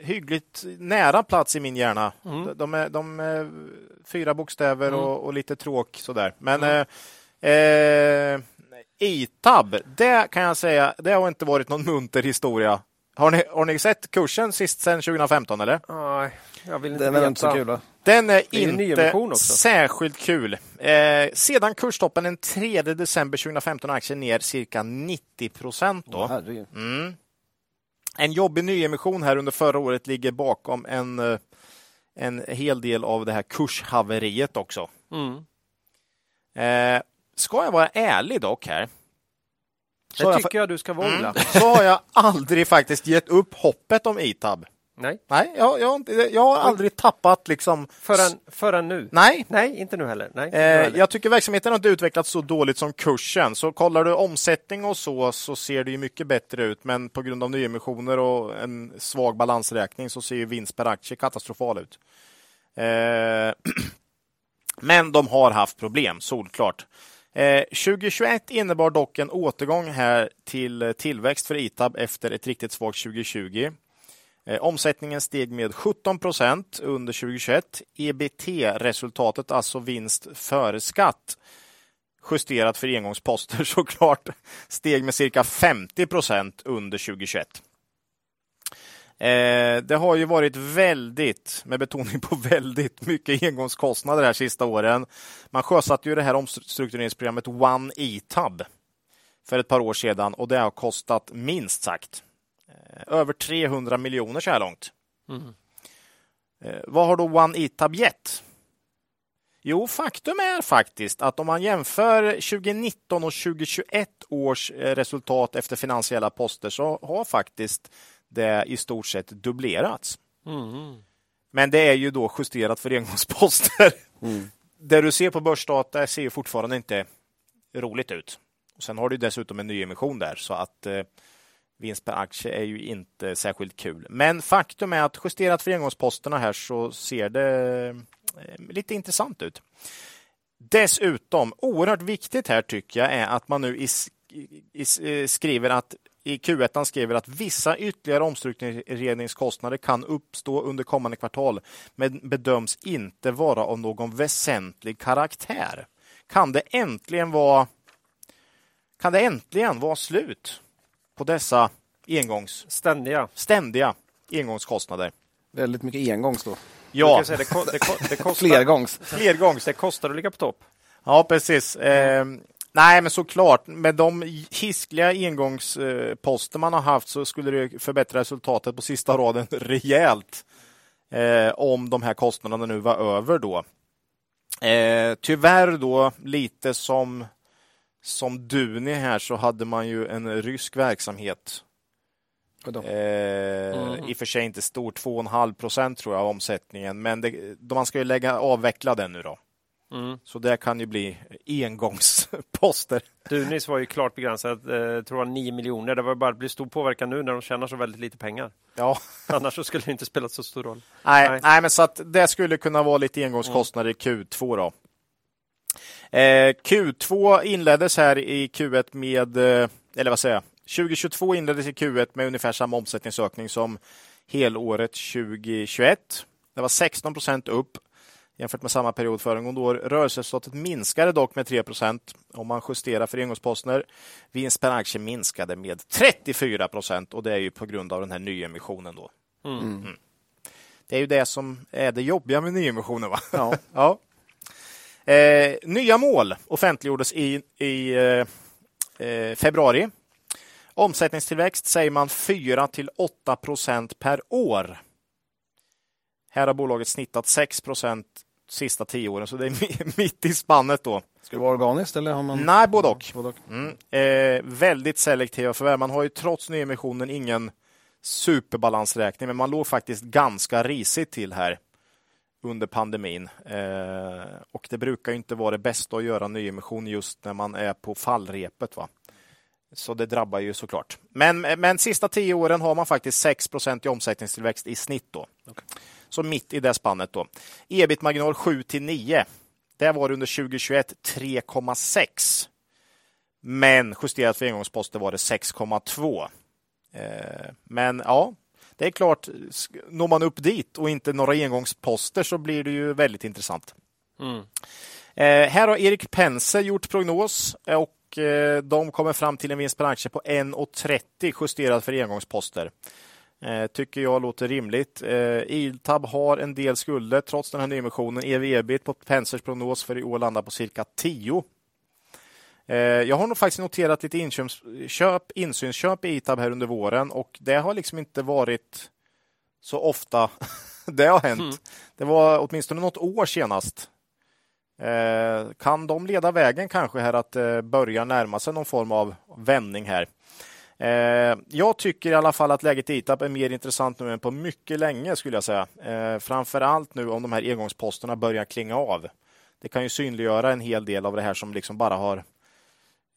hyggligt nära plats i min hjärna. Mm. De, de är, de är fyra bokstäver Mm. och, och lite tråk sådär. Men eh, eh, Itab, det kan jag säga, det har inte varit någon munter historia. Har ni, har ni sett kursen sist sedan 2015 eller? Nej, jag vill inte Den är inte så kul va? Den är, är ju en inte särskilt kul. Eh, sedan kurstoppen den 3 december 2015 är aktien ner cirka 90 procent. då. Mm. En jobbig nyemission här under förra året ligger bakom en, eh, en hel del av det här kurshaveriet också. Mm. Eh, ska jag vara ärlig dock här, Så Det jag tycker jag du ska vara Ola. så har jag aldrig faktiskt gett upp hoppet om Itab. Nej, Nej, jag, jag, jag har aldrig tappat liksom... förrän, förrän nu. Nej, Nej, inte nu heller. Nej, inte nu Eh, heller. jag tycker verksamheten har inte utvecklats så dåligt som kursen. Så kollar du omsättning och så, så ser det ju mycket bättre ut. Men på grund av nyemissioner och en svag balansräkning så ser ju vinst per aktie katastrofal ut. Eh, *clears throat* men de har haft problem, solklart. Eh, 2021 innebar dock en återgång här till tillväxt för ITAB efter ett riktigt svagt 2020. Eh, omsättningen steg med 17 procent under 2021. EBT-resultatet, alltså vinst före skatt, justerat för engångsposter *laughs* såklart, steg med cirka 50 procent under 2021. Eh, det har ju varit väldigt, med betoning på väldigt, mycket engångskostnader de här sista åren. Man sjösatte ju det här omstruktureringsprogrammet One ETAB för ett par år sedan och det har kostat minst sagt över 300 miljoner så här långt. Eh, vad har då One ETAB gett? Jo, faktum är faktiskt att om man jämför 2019 och 2021 års eh, resultat efter finansiella poster så har faktiskt det i stort sett dubblerats. Men det är ju då justerat för engångsposter. *laughs* Det du ser på börsdata ser ju fortfarande inte roligt ut. Och Sen har du dessutom en nyemission där så att eh, vinst per aktie är ju inte särskilt kul. Men faktum är att justerat för engångsposterna här så ser det eh, lite intressant ut. Dessutom, oerhört viktigt här tycker jag är att man nu i, i, i, eh, skriver att i Q1 skriver att vissa ytterligare omstruktureringskostnader kan uppstå under kommande kvartal men bedöms inte vara av någon väsentlig karaktär. Kan det äntligen vara kan det äntligen vara slut på dessa engångs, Ständiga. ständiga engångskostnader? Väldigt mycket engångs då. Ja, kan säga, det, ko- det, ko- det, kostar, Flergångs. flergångs. det kostar att ligga på topp. Ja, precis. Eh, nej, men såklart. Med de hiskliga engångsposter man har haft så skulle det förbättra resultatet på sista raden *laughs* rejält. Eh, om de här kostnaderna nu var över då. Eh, tyvärr då lite som som Duni här så hade man ju en rysk verksamhet. Eh, I och för sig inte stor, 2,5 procent tror jag av omsättningen, men det, då man ska ju lägga, avveckla den nu då. Mm. Så det kan ju bli engångsposter. Dunis var ju klart begränsat, eh, tror jag 9 miljoner. Det var bara att bli stor påverkan nu när de tjänar så väldigt lite pengar. Ja, *laughs* Annars så skulle det inte spela så stor roll. nej, Nej. nej. men så att det skulle kunna vara lite engångskostnader i Q2 då. Eh, Q2 inleddes här i Q1 med, eh, eller vad säger jag, 2022 inleddes i Q1 med ungefär samma omsättningsökning som helåret 2021. Det var 16 procent upp jämfört med samma period föregående år. Rörelseresultatet minskade dock med 3 procent om man justerar för engångsposter. Vinst per aktie minskade med 34 procent och det är ju på grund av den här nyemissionen. Då. Mm. Det är ju det som är det jobbiga med nyemissionen. Va? Ja. *laughs* ja. Eh, nya mål offentliggjordes i, i eh, eh, februari. Omsättningstillväxt säger man 4 till 8 procent per år. Här har bolaget snittat 6 procent sista tio åren, så det är mi- *laughs* mitt i spannet då. Ska det vara organiskt eller har man? Nej, både och. Både och. Mm. Eh, väldigt selektiva förvärv. Man har ju trots nyemissionen ingen superbalansräkning, men man låg faktiskt ganska risigt till här under pandemin. Eh, och det brukar inte vara det bästa att göra nyemission just när man är på fallrepet. Va? Så det drabbar ju såklart. Men, men sista tio åren har man faktiskt 6 i omsättningstillväxt i snitt. Då. Så mitt i det spannet. då. Ebit-marginal 7 till 9. Det var under 2021 3,6. Men justerat för engångsposter var det 6,2. Eh, Men ja, det är klart, når man upp dit och inte några engångsposter så blir det ju väldigt intressant. Eh, här har Erik Pense gjort prognos och eh, de kommer fram till en vinst per aktie på 1,30 justerad för engångsposter. Eh, tycker jag låter rimligt. Eh, Iltab har en del skulder trots den här nyemissionen. EV-ebit på Pensers prognos för i år landar på cirka 10. Eh, jag har nog faktiskt noterat lite inköp, insynsköp i Itab här under våren och det har liksom inte varit så ofta *laughs* det har hänt. Det var åtminstone något år senast. Eh, kan de leda vägen kanske här att eh, börja närma sig någon form av vändning här? Jag tycker i alla fall att läget i ITAB är mer intressant nu än på mycket länge skulle jag säga. Framför allt nu om de här engångsposterna börjar klinga av. Det kan ju synliggöra en hel del av det här som liksom bara har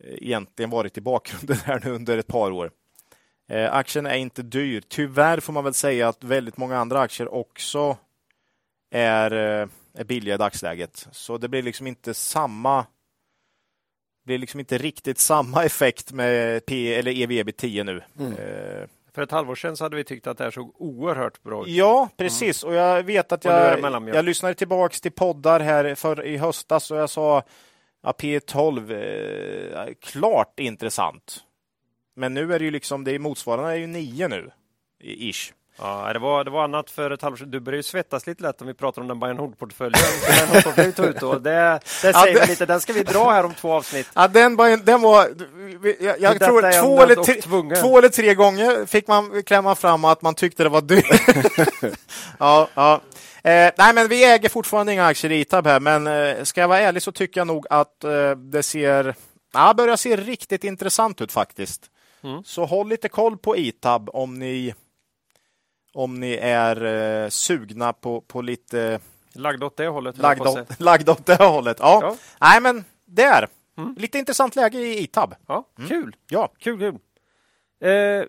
egentligen varit i bakgrunden *laughs* här nu under ett par år. Eh, aktien är inte dyr. Tyvärr får man väl säga att väldigt många andra aktier också är, eh, är billiga i dagsläget. Så det blir liksom inte samma blir liksom inte riktigt samma effekt med P eller EV 10 nu. Mm. Eh, för ett halvår sedan så hade vi tyckt att det här såg oerhört bra ut. Ja, precis. Mm. Och jag vet att jag, jag lyssnade tillbaks till poddar här för, i höstas och jag sa ja, P12, eh, klart intressant. Men nu är det ju liksom, det är motsvarande är ju 9 nu, ish. Ja, det var, det var annat för ett halvår sedan. Du börjar ju svettas lite lätt om vi pratar om den Bayern Nord-portföljen. den ut då. Det, det säger ja, det... lite. Den ska vi dra här om två avsnitt. Ja, den, den var... Jag, jag tror två eller, tre, två eller tre gånger fick man klämma fram att man tyckte det var dyrt. *laughs* ja, ja. Eh, nej, men vi äger fortfarande inga aktier i Itab här, men eh, ska jag vara ärlig så tycker jag nog att eh, det ser... Ja, börjar se riktigt intressant ut faktiskt. Mm. Så håll lite koll på Itab om ni om ni är eh, sugna på, på lite... Lagda åt det hållet. Lagda åt, lagda åt det hållet, ja. ja. Nej, men där. Mm. Lite intressant läge i ITAB. Ja, mm. Kul! Ja. Kul, kul. Eh,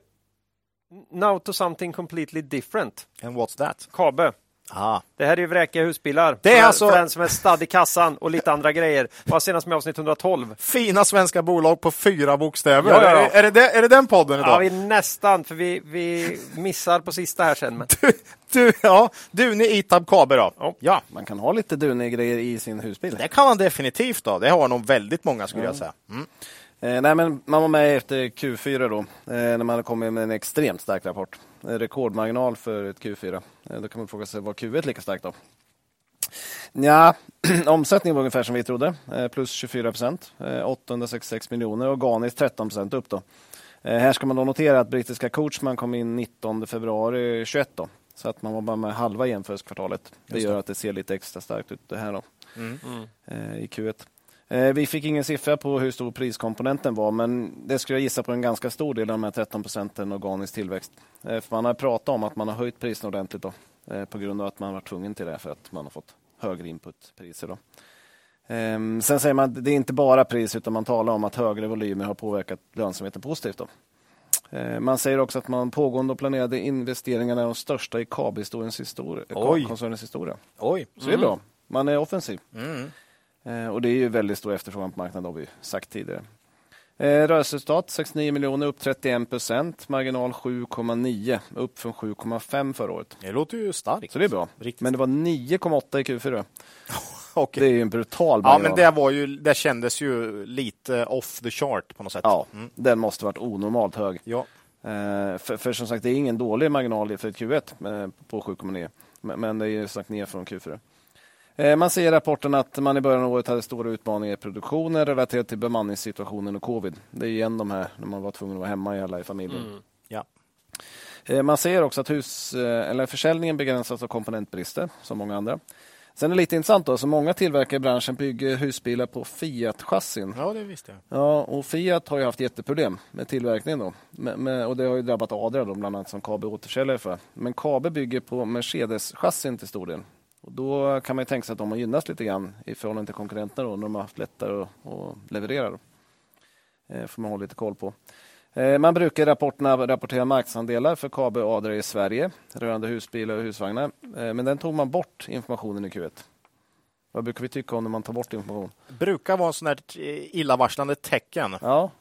now to something completely different. And what's that? Kabe. Aha. Det här är ju vräkiga husbilar. Det är för, alltså... för den som är stadd i kassan och lite andra grejer. Var senast med avsnitt 112. Fina svenska bolag på fyra bokstäver. Ja, ja, ja. Är, är, det, är det den podden idag? Ja, vi nästan, för vi, vi missar på sista här sen. Men... Du, du, ja, Dune Itab Kabe då. Ja. ja. Man kan ha lite Dune-grejer i sin husbil. Det kan man definitivt. Då. Det har nog väldigt många skulle jag säga. Mm. Eh, nej, men man var med efter Q4 då, eh, när man hade kommit med en extremt stark rapport. Rekordmarginal för ett Q4. Eh, då kan man fråga sig, var Q1 lika starkt då? Ja, *clears throat* omsättningen var ungefär som vi trodde, eh, plus 24 procent, 866 eh, miljoner, organiskt 13 procent upp. Då. Här ska man då notera att brittiska Coachman kom in 19 februari 21 då, så att man var bara med halva jämförelsekvartalet. Det gör att det ser lite extra starkt ut det här då, mm. i Q1. Eh, vi fick ingen siffra på hur stor priskomponenten var, men det skulle jag gissa på en ganska stor del av de här 13 procenten organisk tillväxt. Eh, för man har pratat om att man har höjt priserna ordentligt då, eh, på grund av att man var tvungen till det för att man har fått högre inputpriser. Då. Ehm, sen säger man att det är inte bara pris, utan man talar om att högre volymer har påverkat lönsamheten positivt. Då. Man säger också att man pågående och planerade investeringarna är de största i KAB-koncernens historia. Oj. Så det är bra. Man är offensiv. Mm. Eh, och det är ju väldigt stor efterfrågan på marknaden, har vi sagt tidigare. Eh, rörelseresultat 69 miljoner, upp 31 procent. Marginal 7,9, upp från 7,5 förra året. Det låter ju starkt. Så det är bra. Riktigt. Men det var 9,8 i Q4. *laughs* okay. Det är ju en brutal marginal. Ja, men det, var ju, det kändes ju lite off the chart på något sätt. Ja, mm. den måste varit onormalt hög. Ja. Eh, för, för, som sagt, det är ingen dålig marginal för ett Q1 på 7,9. Men, men det är ju sagt ner från Q4. Eh, man ser i rapporten att man i början av året hade stora utmaningar i produktionen relaterat till bemanningssituationen och covid. Det är igen de här när man var tvungen att vara hemma i alla i familjen. Mm. Ja. Eh, man ser också att hus, eh, eller försäljningen begränsas av komponentbrister, som många andra. Sen är det lite intressant då, så många tillverkare i branschen bygger husbilar på Fiat-chassin. Ja, det visste jag. Ja, och Fiat har ju haft jätteproblem med tillverkningen då. Med, med, och det har ju drabbat Adria då, bland annat som Kabe återförsäljare för. Men Kabe bygger på Mercedes-chassin till stor del. Och då kan man tänka sig att de har gynnats lite grann i förhållande till konkurrenterna då, när de har haft lättare att, att leverera. Då. Eh, får man hålla lite koll på. Eh, man brukar i rapporterna rapportera marknadsandelar för Kabe och Adria i Sverige rörande husbilar och husvagnar. Eh, men den tog man bort informationen i Q1. Vad brukar vi tycka om när man tar bort information? brukar vara sån illavarslande tecken. Ja,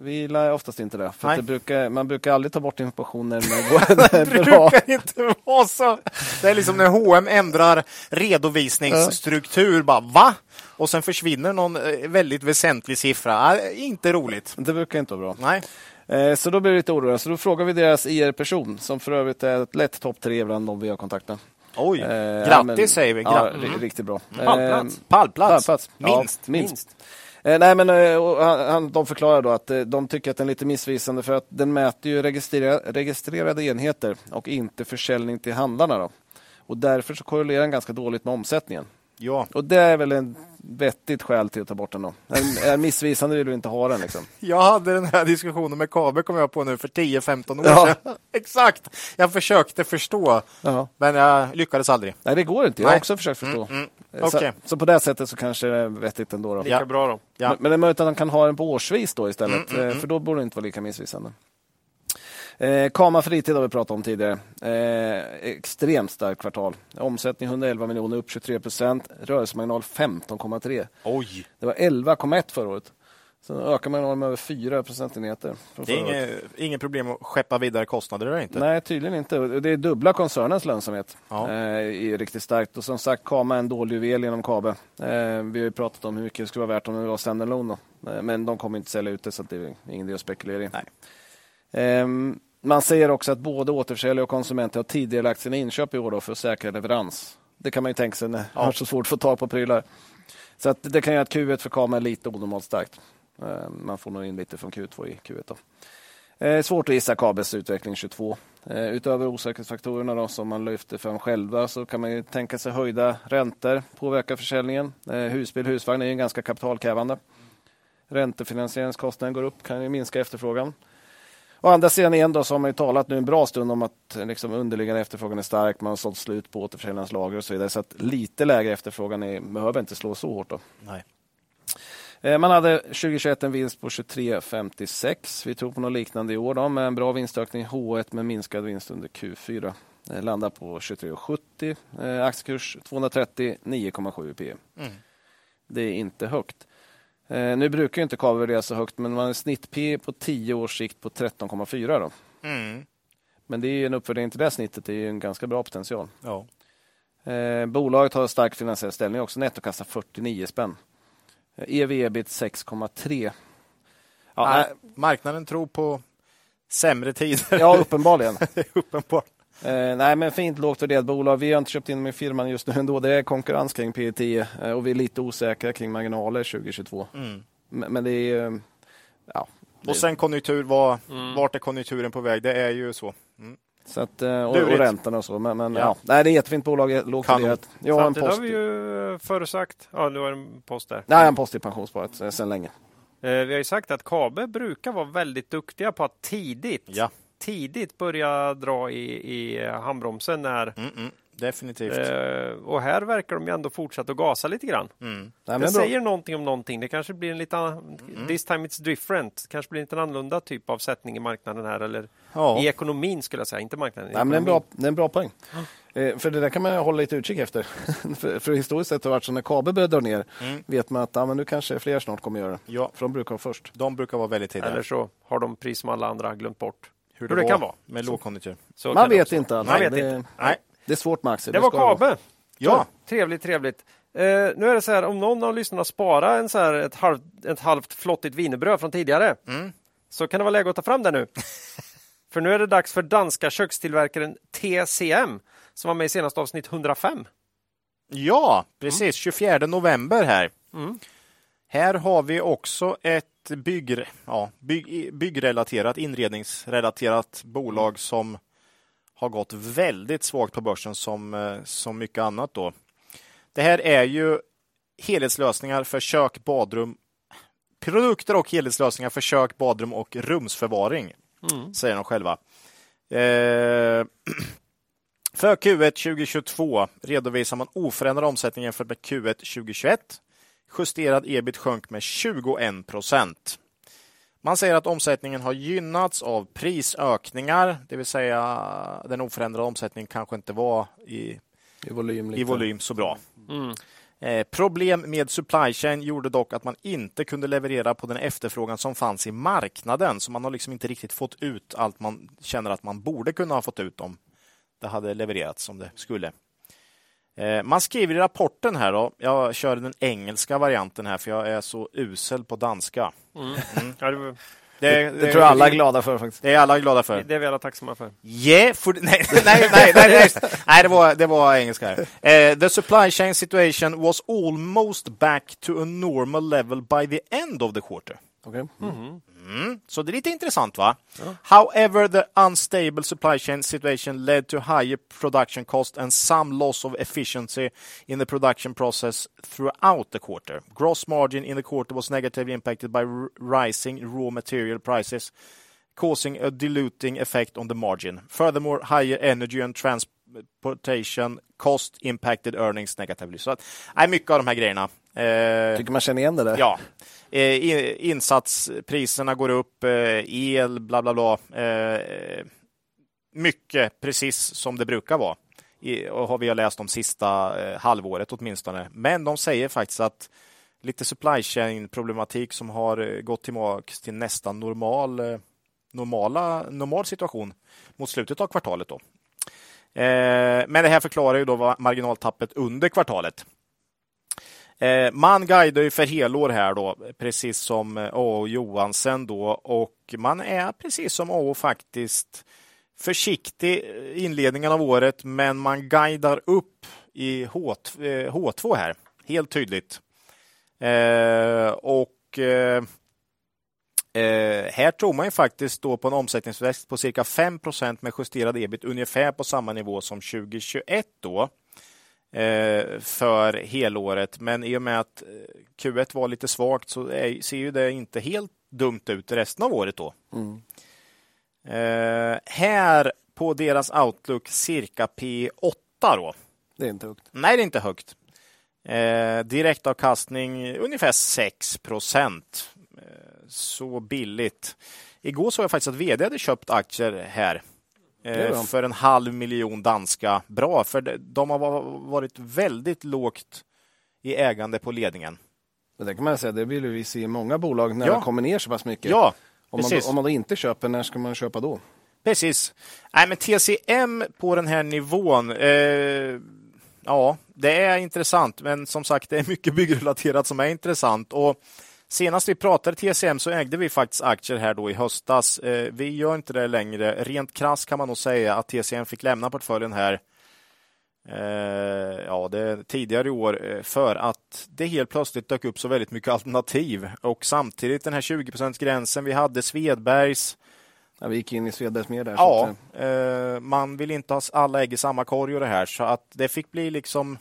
vi gillar oftast inte det. För det brukar, man brukar aldrig ta bort information när den går *laughs* Det brukar inte vara så. Det är liksom när H&M ändrar redovisningsstruktur. Bara, va? Och sen försvinner någon eh, väldigt väsentlig siffra. Äh, inte roligt. Det brukar inte vara bra. Nej. Eh, så då blir det lite oroligt. Så då frågar vi deras IR-person som för övrigt är ett lätt topp tre bland de vi har kontaktat. Oj, eh, grattis ja, men, säger vi. Ja, mm. Riktigt bra. Pallplats. Eh, Pallplats. Pallplats. Minst. Ja, minst. minst. Eh, nej, men eh, han, de förklarar då att eh, de tycker att den är lite missvisande för att den mäter ju registrerade, registrerade enheter och inte försäljning till handlarna. Då. Och därför så korrelerar den ganska dåligt med omsättningen. Ja, Och det är väl en vettigt skäl till att ta bort den då. Är, är missvisande vill du inte ha den liksom. *laughs* jag hade den här diskussionen med Kabe kom jag på nu för 10-15 år Ja. sedan. *laughs* Exakt! Jag försökte förstå, Ja. men jag lyckades aldrig. Nej, det går inte. Jag har Nej. också försökt förstå. Mm, Så, okej. så på det sättet så kanske det är vettigt ändå. Då. Lika Ja. bra då. Ja. Men, men det är möjligt att de kan ha den på årsvis då istället, Mm, eh, för då borde det inte vara lika missvisande. Eh, Kama Fritid har vi pratat om tidigare. Eh, extremt starkt kvartal. Omsättning 111 miljoner, upp 23 procent. Rörelsemarginal 15,3. Oj! Det var 11,1 förra året. Så ökar marginalen med över 4 procentenheter. Det är inget, inget problem att skeppa vidare kostnader där inte. Nej, tydligen inte. Det är dubbla koncernens lönsamhet. Ja. Eh, är riktigt starkt. Och som sagt, Kama är en dålig juvel genom Kabe. Eh, vi har ju pratat om hur mycket det skulle vara värt om det var standalone. Eh, men de kommer inte sälja ut det, så det är ingen idé att spekulera i. Nej. Man säger också att både återförsäljare och konsumenter har tidigare lagt sina inköp i år då för att säkra leverans. Det kan man ju tänka sig när man har så svårt att få tag på prylar. Så att det kan göra att Q1 för Kama är lite onormalt starkt. Ehm, man får nog in lite från Q2 i Q1. Då. Eh, svårt att gissa Kabels utveckling 22. Eh, utöver osäkerhetsfaktorerna då, som man lyfter fram själva så kan man ju tänka sig höjda räntor påverkar försäljningen. Eh, husbil husvagn är ju ganska kapitalkrävande. Räntefinansieringskostnaden går upp, kan ju minska efterfrågan. Å andra sidan igen då, så har man ju talat nu en bra stund om att eh, liksom, underliggande efterfrågan är stark. Man har sålt slut på återförsäljarnas lager och så vidare. Så att lite lägre efterfrågan är, behöver inte slå så hårt. Då. Nej. Eh, Man hade 2021 en vinst på 23,56. Vi tror på något liknande i år då, med en bra vinstökning i H1 med minskad vinst under Q4. Eh, Landar på 23,70. Eh, Aktiekurs 230, 9,7 P. Mm. Det är inte högt. Eh, Nu brukar inte Kabe värderas så högt, men man har en snitt P på 10 års sikt på 13,4. Då. Mm. Men det är ju en uppvärdering till det snittet. Det är ju en ganska bra potential. Ja. Eh, bolaget har stark finansiell ställning också. Nettokassa 49 spänn. Eh, EV-ebit 6,3. Ja, nej, marknaden tror på sämre tider. ja, uppenbarligen. *laughs* uppenbart. Eh, nej, men fint lågt värderat bolag. Vi har inte köpt in dem i firman just nu ändå. Det är konkurrens kring P 10 eh, och vi är lite osäkra kring marginaler 2022. Mm. Men, men det är... eh, Ja, Och sen konjunktur, var, vart är konjunkturen på väg? Det är ju så. Mm. så att, eh, och, och räntorna och så. Men, men Ja. ja. Nej, det är jättefint bolag. Lågt värderat. Jag har en Samtidigt post. har vi ju förutsagt, ja nu har en post där. Nej, en post i pensionssparet sedan länge. Eh, Vi har ju sagt att Kabe brukar vara väldigt duktiga på att tidigt, Ja, tidigt börja dra i, i handbromsen när mm, mm. definitivt. Eh, och här verkar de ju ändå fortsätta att gasa lite grann. Mm. Nej, det säger någonting om någonting. Det kanske blir en lite annan, this time it's different. kanske blir en lite annorlunda typ av sättning i marknaden här eller Ja. i ekonomin skulle jag säga, inte marknaden. Nej, men det, är en bra, det är en bra poäng. Eh, för det där kan man hålla lite utkik efter. *laughs* för, för historiskt sett har det varit så när Kabe börjar dra ner Mm. vet man att ja, men nu kanske fler snart kommer göra det. Ja, För de brukar vara först. de brukar vara väldigt tidiga. Eller så har de pris som alla andra glömt bort. Hur hur det kan vara. med lågkonjunktur. Så Man kan det vet inte. Alltså. Man vet det, inte. Nej. det är svårt med aktier. Det var. Kabe. Ja, Trevligt, trevligt. Eh, nu är det så här, om någon av lyssnarna sparar en så här, ett, halvt, ett halvt flottigt wienerbröd från tidigare Mm. så kan det vara läge att ta fram det nu. *laughs* för nu är det dags för danska kökstillverkaren TCM som var med i senaste avsnitt 105. ja precis. 24 november här. Mm. Här har vi också ett bygg, ja, bygg, byggrelaterat, inredningsrelaterat bolag som har gått väldigt svagt på börsen som, eh, som mycket annat. Då. Det här är ju helhetslösningar för kök, badrum, produkter och helhetslösningar för kök, badrum och rumsförvaring, Mm. säger de själva. Eh, *clears throat* för Q1 2022 redovisar man oförändrad omsättning jämfört med Q1 2021. Justerad ebit sjönk med 21 procent. Man säger att omsättningen har gynnats av prisökningar, det vill säga den oförändrade omsättningen kanske inte var i, I volym. Lite. i volym så bra. Mm. Eh, problem med supply chain gjorde dock att man inte kunde leverera på den efterfrågan som fanns i marknaden. Så man har liksom inte riktigt fått ut allt man känner att man borde kunna ha fått ut om det hade levererats som det skulle. Eh, man skriver i rapporten här då, jag kör den engelska varianten här för jag är så usel på danska. Mm. Ja, det, Det, Det tror jag alla är glada för faktiskt. Det är alla glada för. det är vi alla tacksamma för. Yeah, for, *laughs* nej, nej, nej, nej, nej, det, var, det var engelska. Eh, the supply chain situation was almost back to a normal level by the end of the quarter. Okej. Mm, så det är lite intressant va? However, the unstable supply chain situation led to higher production cost and some loss of efficiency in the production process throughout the quarter. Gross margin in the quarter was negatively impacted by rising raw material prices, causing a diluting effect on the margin. Furthermore, higher energy and transportation cost impacted earnings negatively. Så att, nej, mycket av de här grejerna. Eh, Tycker man känner igen det där? Ja, Eh, insatspriserna går upp, eh, el, bla bla bla. Eh, mycket precis som det brukar vara. I, och har vi läst om sista eh, halvåret åtminstone. Men de säger faktiskt att lite supply chain problematik som har eh, gått tillbaka till nästan normal, eh, normala, normal situation mot slutet av kvartalet. Då. Eh, men det här förklarar ju då marginaltappet under kvartalet. Eh, man guidar ju för helår här då, precis som eh, A.O. Johansen då och man är precis som A.O. faktiskt försiktig i inledningen av året, men man guidar upp i H, eh, H2 här, helt tydligt. Eh, och eh, eh, här tror man ju faktiskt då på en omsättningsväxt på cirka 5% med justerad ebit, ungefär på samma nivå som 2021 då eh, för helåret. Men i och med att eh, Q1 var lite svagt så ser ju det inte helt dumt ut resten av året då. Eh, här på deras Outlook cirka P8 då. Det är inte högt. Nej, det är inte högt. Eh, direktavkastning ungefär 6 procent. Eh, så billigt. Igår såg jag faktiskt att vd hade köpt aktier här är eh, för en halv miljon danska. Bra, för de- har va- varit väldigt lågt i ägande på ledningen. Men det kan man säga, det vill vi se i många bolag när Ja. det kommer ner så pass mycket. Ja, om, man, om man då inte köper, när ska man köpa då? Precis. Nej, men TCM på den här nivån. Eh, ja, det är intressant, men som sagt, det är mycket byggrelaterat som är intressant. Och senast vi pratade TCM så ägde vi faktiskt aktier här då i höstas. Eh, vi gör inte det längre. Rent krasst kan man nog säga att TCM fick lämna portföljen här eh, ja, det, tidigare i år eh, för att det helt plötsligt dök upp så väldigt mycket alternativ och samtidigt den här 20% gränsen vi hade Svedbergs Ja, vi gick in i Svedbergs mer där. Ja, att, man vill inte ha alla ägg i samma korg och det här så att det fick bli liksom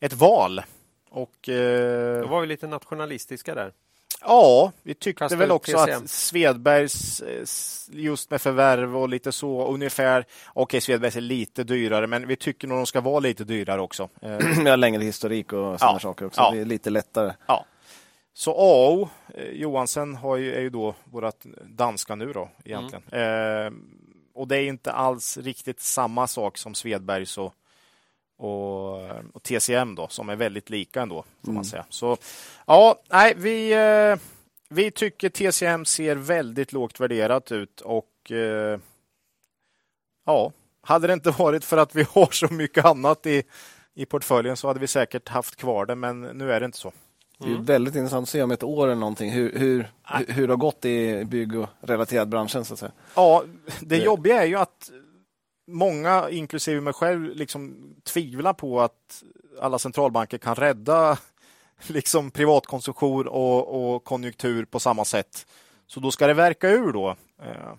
ett val. Och eh, Då var vi lite nationalistiska där. ja, vi tyckte Kasta väl också TCM. att Svedbergs eh, just med förvärv och lite så ungefär. Okej, Svedbergs är lite dyrare, men vi tycker nog de ska vara lite dyrare också. Eh, *clears throat* vi har längre historik och sådana Ja. saker också. Ja. Det är lite lättare. Ja. Så AO, eh, Johansen har ju, är ju då vårt danska nu då egentligen. Eh, och det är inte alls riktigt samma sak som Svedbergs och, och, och TCM då, som är väldigt lika ändå, får man säga. Så ja, nej, vi, eh, vi tycker TCM ser väldigt lågt värderat ut och eh, ja, hade det inte varit för att vi *laughs* har så mycket annat i, i portföljen så hade vi säkert haft kvar det, men nu är det inte så. Det är väldigt intressant att se om ett år eller någonting hur, hur, hur, hur det har gått i bygg och relaterad branschen. Så att säga. Ja, det jobbiga är ju att många, inklusive mig själv, liksom tvivlar på att alla centralbanker kan rädda *laughs* liksom privatkonsumtion och, och konjunktur på samma sätt. Så då ska det verka ur då. Eh,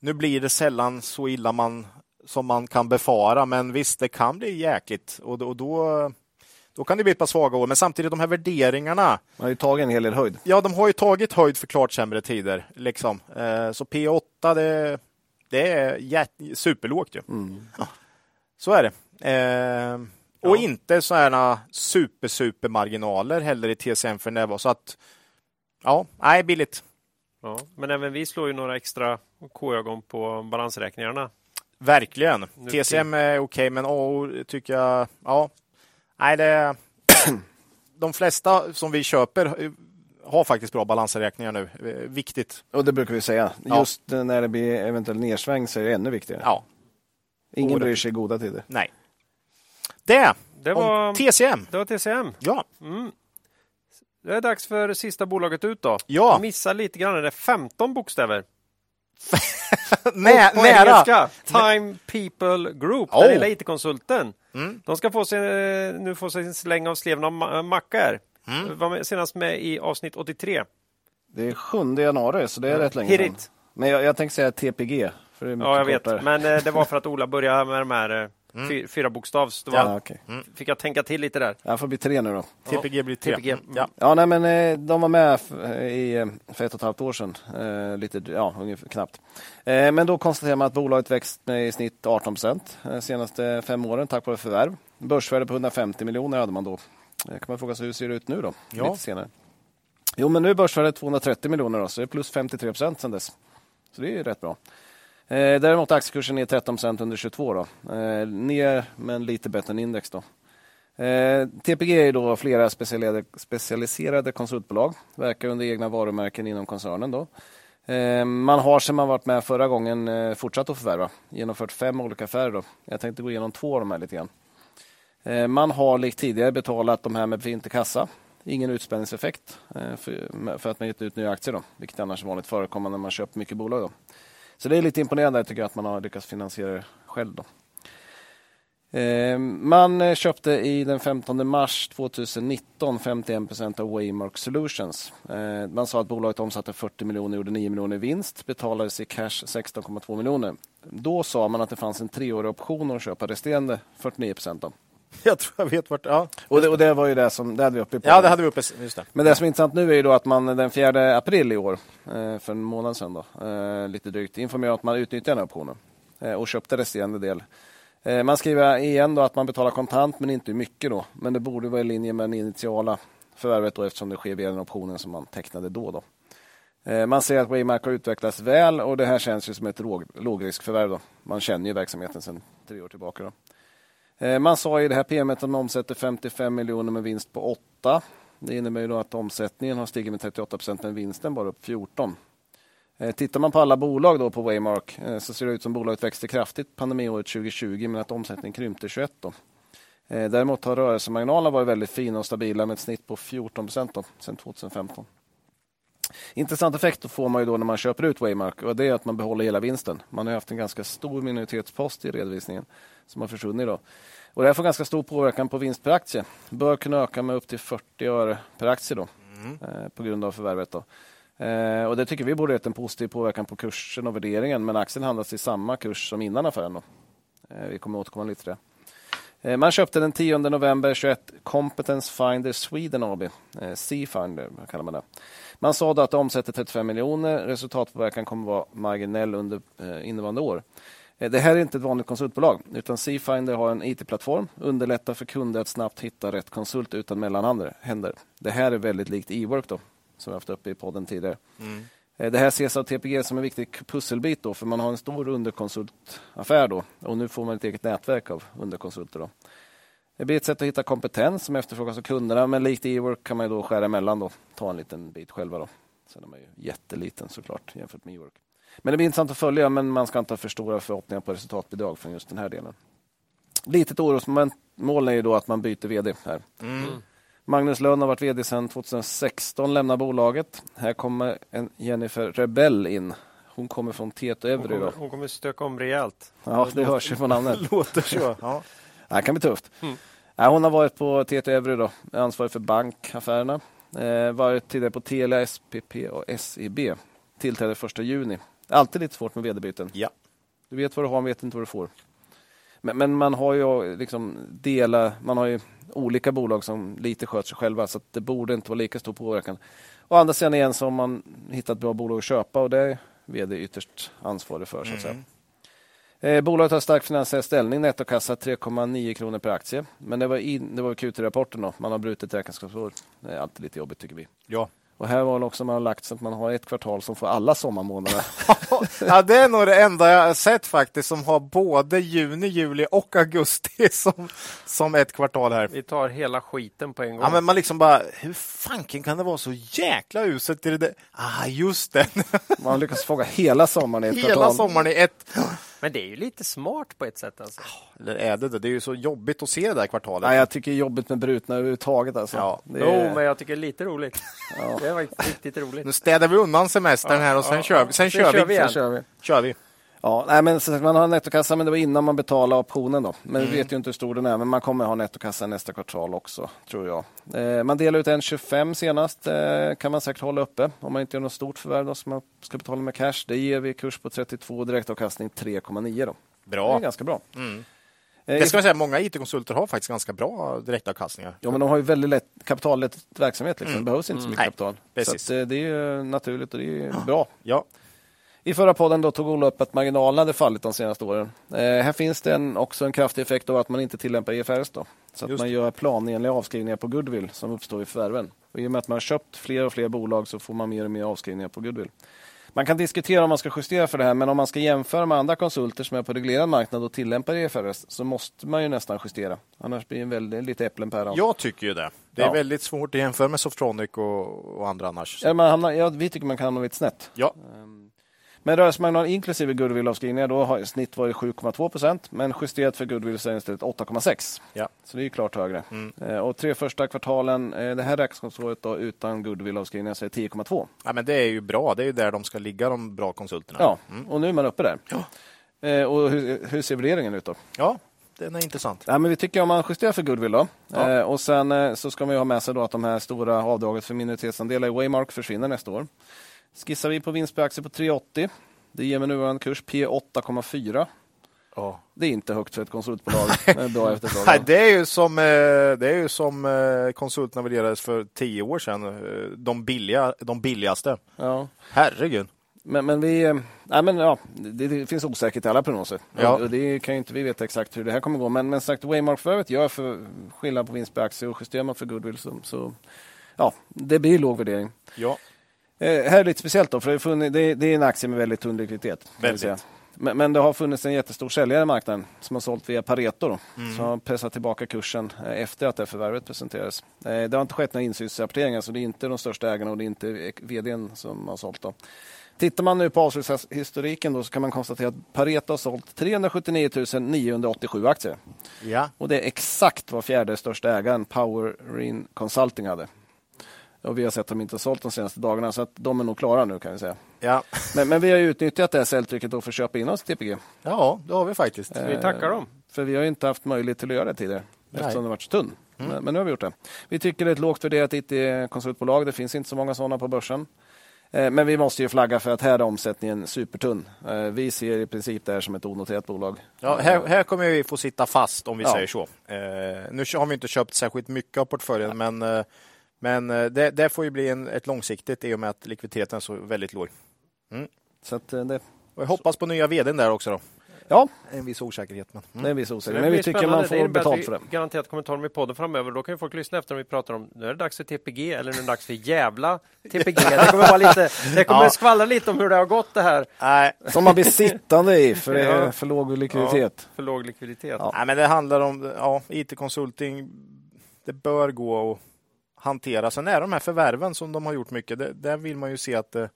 nu blir det sällan så illa man, som man kan befara, men visst, det kan bli jäkligt och och då, då kan det bli ett par svaga år. Men samtidigt, de här värderingarna, Man har ju tagit en hel del höjd. Ja, de har ju tagit höjd för klart sämre tider. Liksom. Eh, så P8, det, det är superlågt ju. Ja, så är det. Eh, och inte sådana super, super marginaler heller i TCM för närvarande. Så att, ja, nej, billigt. Ja. Men även vi slår ju några extra K-ögon på balansräkningarna. Verkligen. Nu TCM är okej, men AO tycker jag, ja, nej, det *clears throat* de flesta som vi köper har faktiskt bra balansräkningar nu. Eh, Viktigt. Och det brukar vi säga. Ja. Just när det blir eventuell nedsväng så är det ännu viktigare. Ja, Ingen bryr sig i goda tider. nej. Det, Det om var, TCM. det var TCM. Ja, Det är dags för sista bolaget ut då. Ja. Missar lite grann, det är 15 bokstäver. *laughs* Nä, på nära. engelska, Time People Group, den Oh. lilla IT-konsulten. Mm. De ska få sin, eh, nu få sin släng av sleven av ma- macka här. Mm. Var med, senast med i avsnitt 83. Det är 7 januari, så det är rätt länge sedan. Men jag, jag tänkte säga TPG. För det är mycket Ja, jag vet. kortare. Men eh, det var för att *laughs* Ola började med de här eh, fy, fyra bokstavs. Var, Ja, okej. fick jag tänka till lite där. Jag får bli tre nu då. TPG blir tre. TPG. Ja. Ja, nej, men eh, de var med f- i, eh, för ett och ett halvt år sedan. Eh, lite, ja, ungefär knappt. Eh, men då konstaterar man att bolaget växt med i snitt 18 procent de senaste fem åren tack vare förvärv. Börsvärde på 150 miljoner hade man då. Kan man fråga sig hur ser det ut nu då? Ja. Lite senare. Jo, men nu är börsvärdet 230 miljoner då, så det är plus 53 procent sedan dess. Så det är rätt bra. Eh, däremot är aktiekursen ner 13 procent under 22 då. Eh, ner men lite bättre än index då. Eh, TPG är då flera specialiserade, specialiserade konsultbolag, verkar under egna varumärken inom koncernen. Då. Eh, man har sedan man varit med förra gången eh, fortsatt att förvärva, genomfört fem olika affärer. Då. Jag tänkte gå igenom två av de här lite grann. Eh, man har likt tidigare betalat de här med befintlig kassa. Ingen utspänningseffekt eh, för, att man gett ut nya aktier, då, vilket annars är vanligt förekommande när man köper mycket bolag. Då. Så det är lite imponerande tycker jag att man har lyckats finansiera det själv. Då. Eh, man köpte i den 15 mars 2019 51 procent av Waymark Solutions. Man sa att bolaget omsatte 40 miljoner, gjorde 9 miljoner i vinst, betalades i cash 16,2 miljoner. Då sa man att det fanns en treårig option att köpa resterande 49 procent. *laughs* Jag tror jag vet vart... Ja, Och det, och det var ju det som det hade vi uppe på. ja det hade vi uppe. Just det. Men det som är intressant nu är ju då att man den 4 april i år, eh, för en månad sedan, då, eh, lite drygt, informerade att man utnyttjar den här optionen eh, och köpte resterande del. Man skriver igen då att man betalar kontant men inte mycket då. Men det borde vara i linje med den initiala förvärvet då, eftersom det sker via den optionen som man tecknade då. då. Man ser att Waymark har utvecklats väl och det här känns ju som ett låg, lågriskförvärv. Då. Man känner ju verksamheten sedan tre år tillbaka. Då. Eh, man sa i det här PMet att man omsätter 55 miljoner med vinst på 8. Det innebär ju då att omsättningen har stigit med 38 procent men vinsten bara upp 14. Eh, tittar man på alla bolag då på Waymark eh, så ser det ut som bolaget växte kraftigt pandemiåret 2020 men att omsättningen krympte 21. Då. Däremot har rörelsemarginalerna varit väldigt fina och stabila med ett snitt på 14 procent sedan 2015. Intressant effekt får man ju då när man köper ut Waymark och det är att man behåller hela vinsten. Man har haft en ganska stor minoritetspost i redovisningen som har försvunnit. Då. Och det här får ganska stor påverkan på vinst per aktie. Bör kunna öka med upp till 40 öre per aktie då, eh, på grund av förvärvet. Då. Eh, och det tycker vi borde ha gett en positiv påverkan på kursen och värderingen men aktien handlas i samma kurs som innan affären. Då. Eh, vi kommer återkomma lite till det. Eh, man köpte den 10 november 21 Competence Finder Sweden AB, eh, Seafinder C-Finder kallar man det. Man sa då att det omsätter 35 miljoner, resultatpåverkan kommer vara marginell under eh, innevarande år. Eh, Det här är inte ett vanligt konsultbolag utan C-Finder har en IT-plattform, underlättar för kunder att snabbt hitta rätt konsult utan mellanhänder. Det här är väldigt likt e-work då, som vi haft uppe i podden tidigare. Eh, Det här ses av TPG som en viktig pusselbit då, för man har en stor underkonsultaffär då och nu får man ett eget nätverk av underkonsulter. Då. Det blir ett sätt att hitta kompetens som efterfrågas av kunderna men likt e-work kan man ju då skära emellan då, ta en liten bit själva. Då. Sen är man ju jätteliten såklart jämfört med e-work. Men det blir intressant att följa men man ska inte ha för stora förhoppningar på resultatbidrag från just den här delen. Litet orosmoln är ju då att man byter vd här. Magnus Lönn har varit vd sedan 2016, lämnar bolaget. Här kommer en Jennifer Rebell in. Hon kommer från Tieto Hon Evry. Då. kommer, hon kommer stöka om rejält. Ja, det hörs ju på namnet. *laughs* Låter så. *laughs* Ja. Det här kan bli tufft. Ja, hon har varit på Tieto Evry, då, ansvarig för bankaffärerna. Eh, varit tidigare på Telia, SPP och SEB. Tillträdde 1 juni. Alltid lite svårt med vd-byten. ja. Du vet vad du har, men vet inte vad du får. Men, men man har ju liksom dela, man har ju olika bolag som lite sköter sig själva så det borde inte vara lika stor påverkan. Å andra sidan igen så har man hittat bra bolag att köpa och det är vd ytterst ansvarig för. Så att säga. Eh, bolaget har stark finansiell ställning, nettokassa 3,9 kronor per aktie. Men det var, in, det var Q3-rapporten då, man har brutit räkenskapsår. Det är alltid lite jobbigt tycker vi. ja. Och här var det också man har lagt så att man har ett kvartal som får alla sommarmånader. *laughs* ja, det är nog det enda jag har sett faktiskt som har både juni, juli och augusti *laughs* som, som ett kvartal här. Vi tar hela skiten på en gång. Ja, men man liksom bara, hur fanken kan det vara så jäkla uselt? i det där? Ah, just det. Man har lyckats fånga hela sommaren i ett Hela kvartal. sommaren i ett. Men det är ju lite smart på ett sätt. Alltså. Eller är det det? Det är ju så jobbigt att se det där kvartalet. Nej, jag tycker det är jobbigt med brutna överhuvudtaget. Alltså. Ja. Det Jo, men jag tycker det är lite roligt. Det var riktigt roligt. Nu städar vi undan semestern här och sen ja, kör vi. Sen, sen kör, kör vi. kör vi. Kör vi. Ja, nej, men man har nettokassa, men det var innan man betalade optionen då. Men vi vet ju inte hur stor den är, men man kommer ha nettokassa nästa kvartal också, tror jag. Eh, man delar ut en 25 senast, eh, kan man säkert hålla uppe om man inte gör något stort förvärv då, som man ska betala med cash. Det ger vi kurs på 32, direktavkastning 3,9 då. Det Bra. är ganska bra. Mm. Eh, Det ska man säga, många IT-konsulter har faktiskt ganska bra direktavkastningar. Ja, men de har ju väldigt lätt kapitallätt verksamhet. Liksom. Mm. Det behövs inte så mycket Nej, kapital. precis. Så eh, det är naturligt och det är bra. Ja, I förra podden då tog Ola upp att marginalen hade fallit de senaste åren. Eh, här finns det en, också en kraftig effekt av att man inte tillämpar IFRS. Då, så att Just man gör planenliga avskrivningar på goodwill som uppstår i förvärven. Och I och med att man har köpt fler och fler bolag så får man mer och mer avskrivningar på goodwill. Man kan diskutera om man ska justera för det här, men om man ska jämföra med andra konsulter som är på reglerad marknad och tillämpar IFRS så måste man ju nästan justera. Annars blir det en väldigt, lite äpplen päron. jag tycker ju det. Det är Ja. väldigt svårt att jämföra med Softronic och, och andra annars. Ja, hamnar, ja, vi tycker man kan hamna lite snett. Ja, Men rörelsemarginal inklusive goodwill-avskrivningar då har snitt varit 7,2 procent men justerat för goodwill så är det istället 8,6. Ja. Så det är ju klart högre. Mm. Eh, Och tre första kvartalen, eh, det här räkenskapsåret då utan goodwill-avskrivningar så är det 10,2. ja, men det är ju bra. Det är ju där de ska ligga, de bra konsulterna. Ja, Mm. och nu är man uppe där. Eh, Och hur, hur ser värderingen ut då? ja den är intressant. Ja, men vi tycker om man justerar för goodwill då. Ja. Eh, och sen eh, så ska man ju ha med sig då att de här stora avdraget för minoritetsandelar i Waymark försvinner nästa år. Skissar vi på vinst per aktie på 3,80. Det ger med nuvarande kurs P 8,4. Ja. Det är inte högt för ett konsultbolag med *laughs* bra Nej, det är ju som, eh, det är ju som eh, konsulterna värderades för tio år sedan. Eh, De, billiga, de billigaste. Ja. Herregud. Men, men vi, eh, nej men ja, det, det finns osäkerhet i alla prognoser. Ja. Och, det kan ju inte vi veta exakt hur det här kommer gå. Men, men sagt, Waymark-förvärvet gör för skillnad på vinst per aktie och justerar man för goodwill så, så ja, det blir låg värdering. Ja. Eh, här är lite speciellt då, för det är, funnits, det, är, det är en aktie med väldigt tunn likviditet. Väldigt. Men, men det har funnits en jättestor säljare i marknaden som har sålt via Pareto då, som har pressat tillbaka kursen eh, efter att det förvärvet presenterades. Eh, Det har inte skett några insynsrapporteringar så det är inte de största ägarna och det är inte vdn som har sålt. Då. Tittar man nu på avslutshistoriken då så kan man konstatera att Pareto har sålt 379 987 aktier. Ja. Och det är exakt vad fjärde största ägaren Powerin Consulting hade. Och vi har sett att de inte har sålt de senaste dagarna så att de är nog klara nu kan vi säga. Ja. Men, men vi har ju utnyttjat det här säljtrycket då för att köpa in oss till TPG. ja, det har vi faktiskt. Eh, Vi tackar dem. För vi har ju inte haft möjlighet till att göra det tidigare. Nej. Mm. Eftersom det varit så tunn. Men, men nu har vi gjort det. Vi tycker det är ett lågt värderat IT-konsultbolag. Det finns inte så många sådana på börsen. Eh, Men vi måste ju flagga för att här är omsättningen supertunn. Eh, Vi ser i princip det här som ett onoterat bolag. Ja, här, här kommer vi få sitta fast om vi Ja. säger så. Eh, nu har vi inte köpt särskilt mycket av portföljen, men, eh, men eh, det, det får ju bli en, ett långsiktigt i och med att likviditeten är så väldigt låg. Så att eh, det, Och jag hoppas på nya vdn där också. Då. ja, En viss osäkerhet. Men, är en viss osäkerhet. Men vi tycker man får betalt för det. Garanterat kommer ta dem i podden framöver. Då kan ju folk lyssna efter om vi pratar om nu är det dags för TPG eller nu är det dags för jävla TPG. *laughs* Det kommer, vara lite, det kommer Ja. skvallra lite om hur det har gått det här. nej, Som man blir sittande i för det är *laughs* Ja. för låg likviditet. För låg likviditet. Ja. nej, men det handlar om ja, IT-konsulting. Det bör gå att hantera. Sen är de här förvärven som de har gjort mycket, det, där vill man ju se att eh,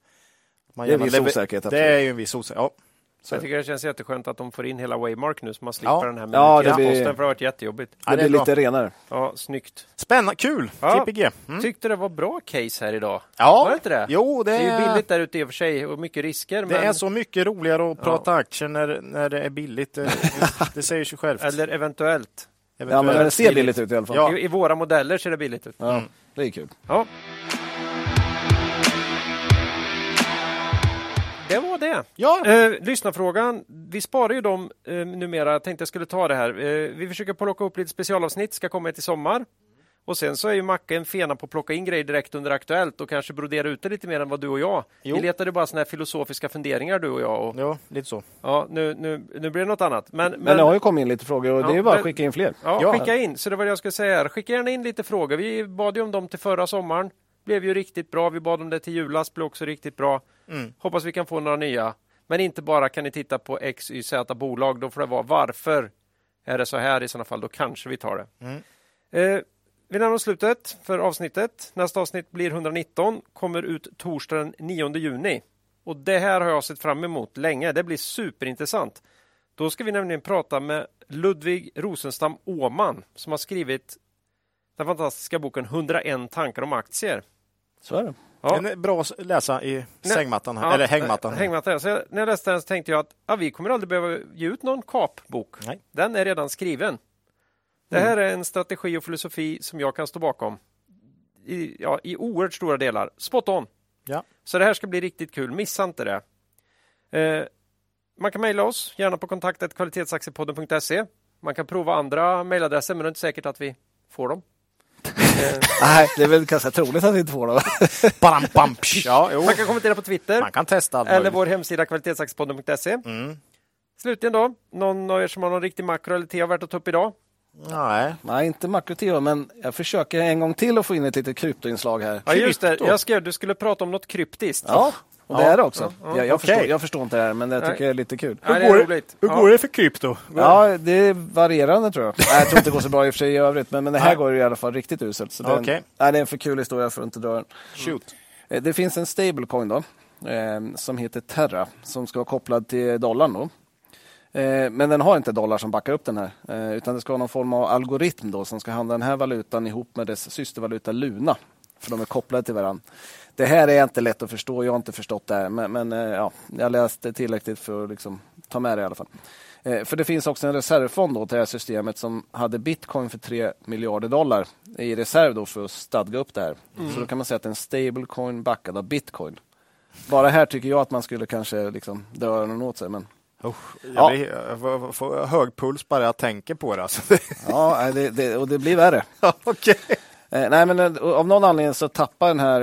man Det är en viss osäkerhet. Det är ju en viss osäkerhet. Ja. Så- Jag tycker det känns jätteskönt att de får in hela Waymark nu så man slipper Ja. den här Ja, det minoritetsposten blir- för det har varit jättejobbigt. Ja, Det det är blir bra. lite renare. Ja, snyggt. Spännande, kul! Ja. TPG. Mm. Tyckte det var bra case här idag. Ja, Var det inte det? Jo, det, Det är ju billigt där ute i och för sig och mycket risker. Det men... är så mycket roligare att prata aktier när, när det är billigt. Det, det, det säger sig självt. Eller eventuellt. Ja, men det ser billigt ut i alla fall. Ja. I, I våra modeller ser det billigt ut. Ja, det är kul. Ja. Det var det. Ja, Eh, lyssnarfrågan. Vi sparar ju dem eh, numera. Jag tänkte jag skulle ta det här. Eh, vi försöker plocka upp lite specialavsnitt. Ska komma i sommar. Och sen så är ju Macke en fena på att plocka in grejer direkt under Aktuellt och kanske brodera ut det lite mer än vad du och jag. Jo. Vi letade bara såna här filosofiska funderingar du och jag. Och, ja, lite så. ja, nu, nu, nu blir det något annat. Men, Men det har ju kommit in lite frågor och Ja, det är bara att men- skicka in fler. Ja, Ja. skicka in. Så det var det jag skulle säga här. Skicka gärna in lite frågor. Vi bad ju om dem till förra sommaren. Blev ju riktigt bra. Vi bad om det till julas. Blev också riktigt bra. Mm. Hoppas vi kan få några nya. Men inte bara kan ni titta på XYZ bolag. Då får det vara varför är det så här i sådana fall. Då kanske vi tar det. Mm. Eh, vi närmar oss slutet för avsnittet. Nästa avsnitt blir 119. Kommer ut torsdag den 9 juni. Och det här har jag sett fram emot länge. Det blir superintressant. Då ska vi nämligen prata med Ludvig Rosenstam Åman som har skrivit den fantastiska boken 101 tankar om aktier. Så är det. Ja. Den är bra att läsa i sängmattan, här, Ja, eller hängmattan. eh, hängmattan. Så jag, när jag läste den så tänkte jag att ja, vi kommer aldrig behöva ge ut någon kapbok. Nej. Den är redan skriven. Det här är en strategi och filosofi som jag kan stå bakom i, ja, i oerhört stora delar. Spot on! Ja. Så det här ska bli riktigt kul. Missa inte det. Eh, man kan mejla oss, gärna på kontaktet kvalitetsaktiepodden.se. Man kan prova andra mejladresser, men det är inte säkert att vi får dem. *laughs* Eh, Nej, det är väl ganska troligt att vi inte får det. Bam, bam, ja, jo. man kan kommentera på Twitter. Man kan testa Eller möjligt. vår hemsida kvalitetsaktiepodden.se. Mm. Slutligen då, någon av er som har någon riktig makro eller tea värt att ta upp idag? Nej. Nej, inte makroteo, men jag försöker en gång till att få in ett litet kryptoinslag här. Ja, just det. Jag skrev du skulle prata om något kryptiskt. Ja, och det Ja. är det också. Ja, ja. Jag, jag, Okej. förstår, jag förstår inte det här, men jag tycker Nej. det är lite kul. Nej, det är roligt. Hur Ja. går det för krypto? Ja, det är varierande tror jag. Nej, jag tror inte det går så bra i och för sig i övrigt, men, men det här går i alla fall riktigt uselt. Så det, är en, Okej. nej, det är en för kul historia för att inte dra den. Shoot. Eh, Det finns en stablecoin då, eh, som heter Terra, som ska vara kopplad till dollarn. Då. Eh, men den har inte dollar som backar upp den här, eh, utan det ska vara någon form av algoritm då, som ska handla den här valutan ihop med dess systervaluta Luna. För de är kopplade till varandra. Det här är inte lätt att förstå, jag har inte förstått det här, men, men eh, ja, jag läste tillräckligt för att liksom, ta med det i alla fall. För det finns också en reservfond då till det här systemet som hade bitcoin för 3 miljarder dollar i reserv då för att stadga upp det här. Så då kan man säga att en stablecoin backad av bitcoin. Bara här tycker jag att man skulle kanske liksom dö öronen åt sig. Men, Usch, jag, Ja. blir, jag får, hög puls bara jag tänker på det. Alltså. ja, det, det, och det blir värre. *laughs* Okej. Eh, nej, men eh, av någon anledning så tappar den här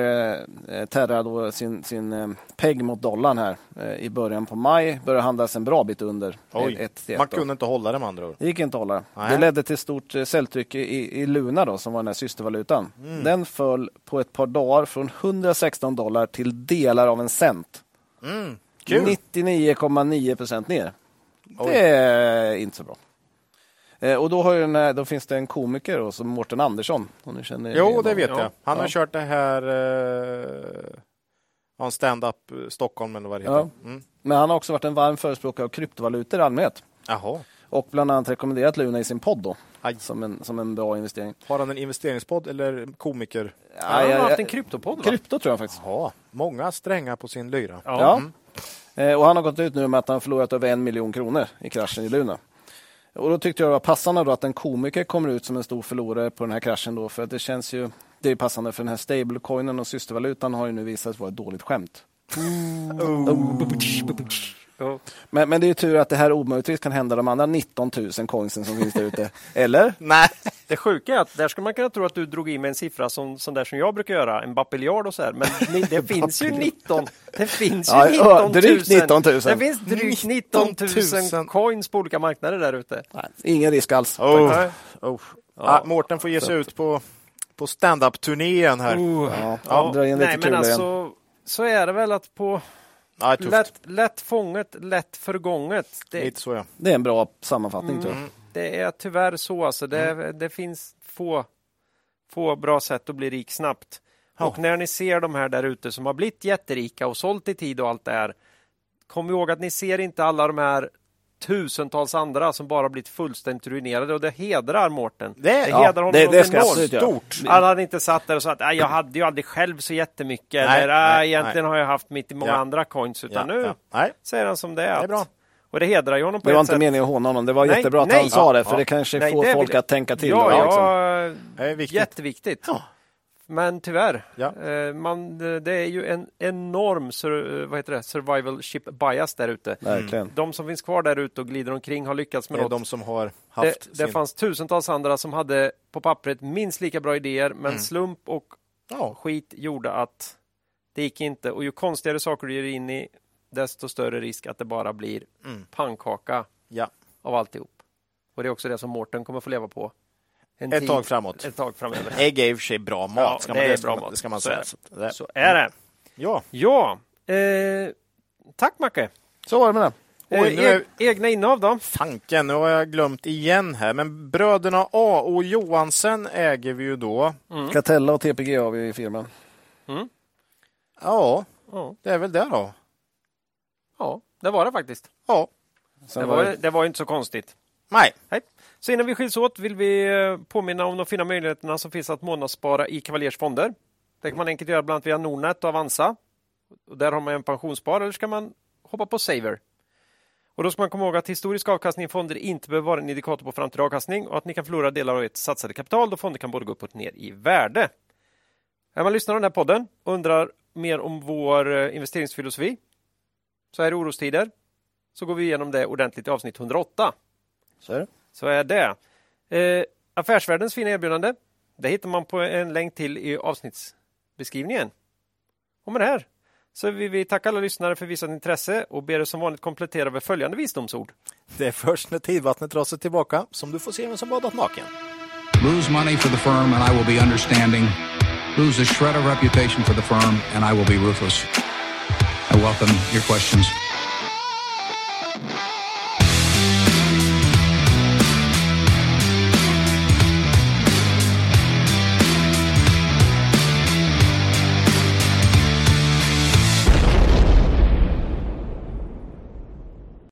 eh, Terra då sin, sin eh, peg mot dollarn här eh, i början på maj. Börjar handlas en bra bit under Oj, ett, ett, man då. kunde inte hålla det med andra ord. Det gick inte att hålla. Nej. Det ledde till stort eh, säljtryck i, i Luna då, som var den här systervalutan. Mm. Den föll på ett par dagar från 116 dollar till delar av en cent. Mm. Kul. 99,9 procent ner. Oj. Det är inte så bra. Eh, och då, har ju den här, då finns det en komiker då, som Mårten Andersson. Om ni känner Jo, igen det honom. vet Ja. jag. Han har Ja. kört det här eh, ja, en stand-up eh, Stockholm eller vad det heter. Ja. Mm. Men han har också varit en varm förespråkare av kryptovalutor i allmänhet. Jaha. Och bland annat rekommenderat Luna i sin podd då, Aj. som, en, som en bra investering. Har han en investeringspodd eller komiker? Han har haft en kryptopodd va? Krypto tror jag faktiskt. Ja, många strängar på sin lyra. Ja. Eh, Eh, och han har gått ut nu med att han förlorat över en miljon kronor i kraschen i Luna. Och då tyckte jag det var passande då att en komiker kommer ut som en stor förlorare på den här kraschen då, för att det känns ju, det är passande för den här stablecoinen och systervalutan har ju nu visat sig vara ett dåligt skämt. Ja. Men, men det är ju tur att det här omöjligtvis kan hända de andra 19 000 coinsen som finns där ute. *laughs* Eller? Nej. Det sjuka är att där skulle man kunna tro att du drog i med en siffra som, som där som jag brukar göra, en bapiljard och så här. Men ni- det *laughs* finns ju 19. Det finns ju Ja, 19 000. drygt 19 000. Det finns drygt 19 000 000 coins på olika marknader där ute. Ingen risk alls. Oh. Oh. Ah, Mårten får ge sig ut på, på stand-up-turnén här. Ja, Ja, dra in lite nej, men kulor igen. Så är det väl att på Ja, lätt, lätt fånget, lätt förgånget. Det, Lite så ja. Det är en bra sammanfattning tror jag. det är tyvärr så. Alltså. Det, Mm. det finns få, få bra sätt att bli rik snabbt. Och när ni ser de här där ute som har blivit jätterika och sålt i tid och allt det här. Kom ihåg att ni ser inte alla de här tusentals andra som bara blivit fullständigt ruinerade och det hedrar Mårten. Det- ja, hedrar honom det- det ska. Stort. Han hade inte satt där och sagt att jag hade ju aldrig själv så jättemycket. Nej, eller nej, "Ah, egentligen har jag haft mitt i många Ja. andra coins. Utan Ja, nu ja. Nej. säger han som det är. Det är bra. Och det hedrar ju honom på Det var inte sätt. meningen att håna honom. Det var Nej, jättebra att nej. han sa Ja, det, för ja. det kanske Nej, får det folk att tänka till. Ja, ja, liksom. Det är viktigt. jätteviktigt. Men tyvärr, Ja. eh, man, det är ju en enorm sur, eh, vad heter det, survival ship bias där ute. Verkligen. De som finns kvar där ute och glider omkring har lyckats med Det är något. de som har haft Det, det sin... fanns tusentals andra som hade på pappret minst lika bra idéer, men Mm. slump och Ja. skit gjorde att det gick inte. Och ju konstigare saker du ger in i, desto större risk att det bara blir Mm. pannkaka Ja. av alltihop. Och det är också det som Mårten kommer få leva på. En Ett tid- tag framåt. Ett tag framöver. *laughs* Ägg är i och för sig bra mat. Ja, ska det man, är ska bra man- mat. Det ska man Så säga. är Så det- Så är det. Ja. Ja, eh, tack Macke. Så var det med det. Oj, eh, nu är- eg- egna innehav då? Fanken, nu har jag glömt igen här. Men bröderna A och Johansen äger vi ju då. Mm. Catella och TPG har vi i firman. Ja, Ja, det är väl det då. ja, det var det faktiskt. Ja. Det var det, var inte så konstigt. Nej. Nej. Så innan vi skiljs åt vill vi eh, påminna om de fina möjligheterna som finns att månadsspara i Cavaliers fonder. Det kan man enkelt göra bland annat via Nordnet och Avanza. Och där har man en pensionsspar eller ska man hoppa på Saver. Och då ska man komma ihåg att historisk avkastning i fonder inte behöver vara en indikator på framtida avkastning och att ni kan förlora delar av ert satsade kapital då fonder kan både gå upp och ner i värde. När man lyssnar på den här podden och undrar mer om vår eh, investeringsfilosofi så här i orostider så går vi igenom det ordentligt i avsnitt 108. Så är det. Så är det. Eh, affärsvärldens fina erbjudande. Det hittar man på en länk till i avsnittsbeskrivningen. Och med det här så vill vi tacka alla lyssnare för visat intresse och ber er som vanligt komplettera med följande visdomsord. Det är först när tidvattnet drar sig tillbaka som du får se vem som badat naken. Lose money for the firm and I will be understanding. Lose a shred of reputation for the firm and I will be ruthless. I welcome your questions.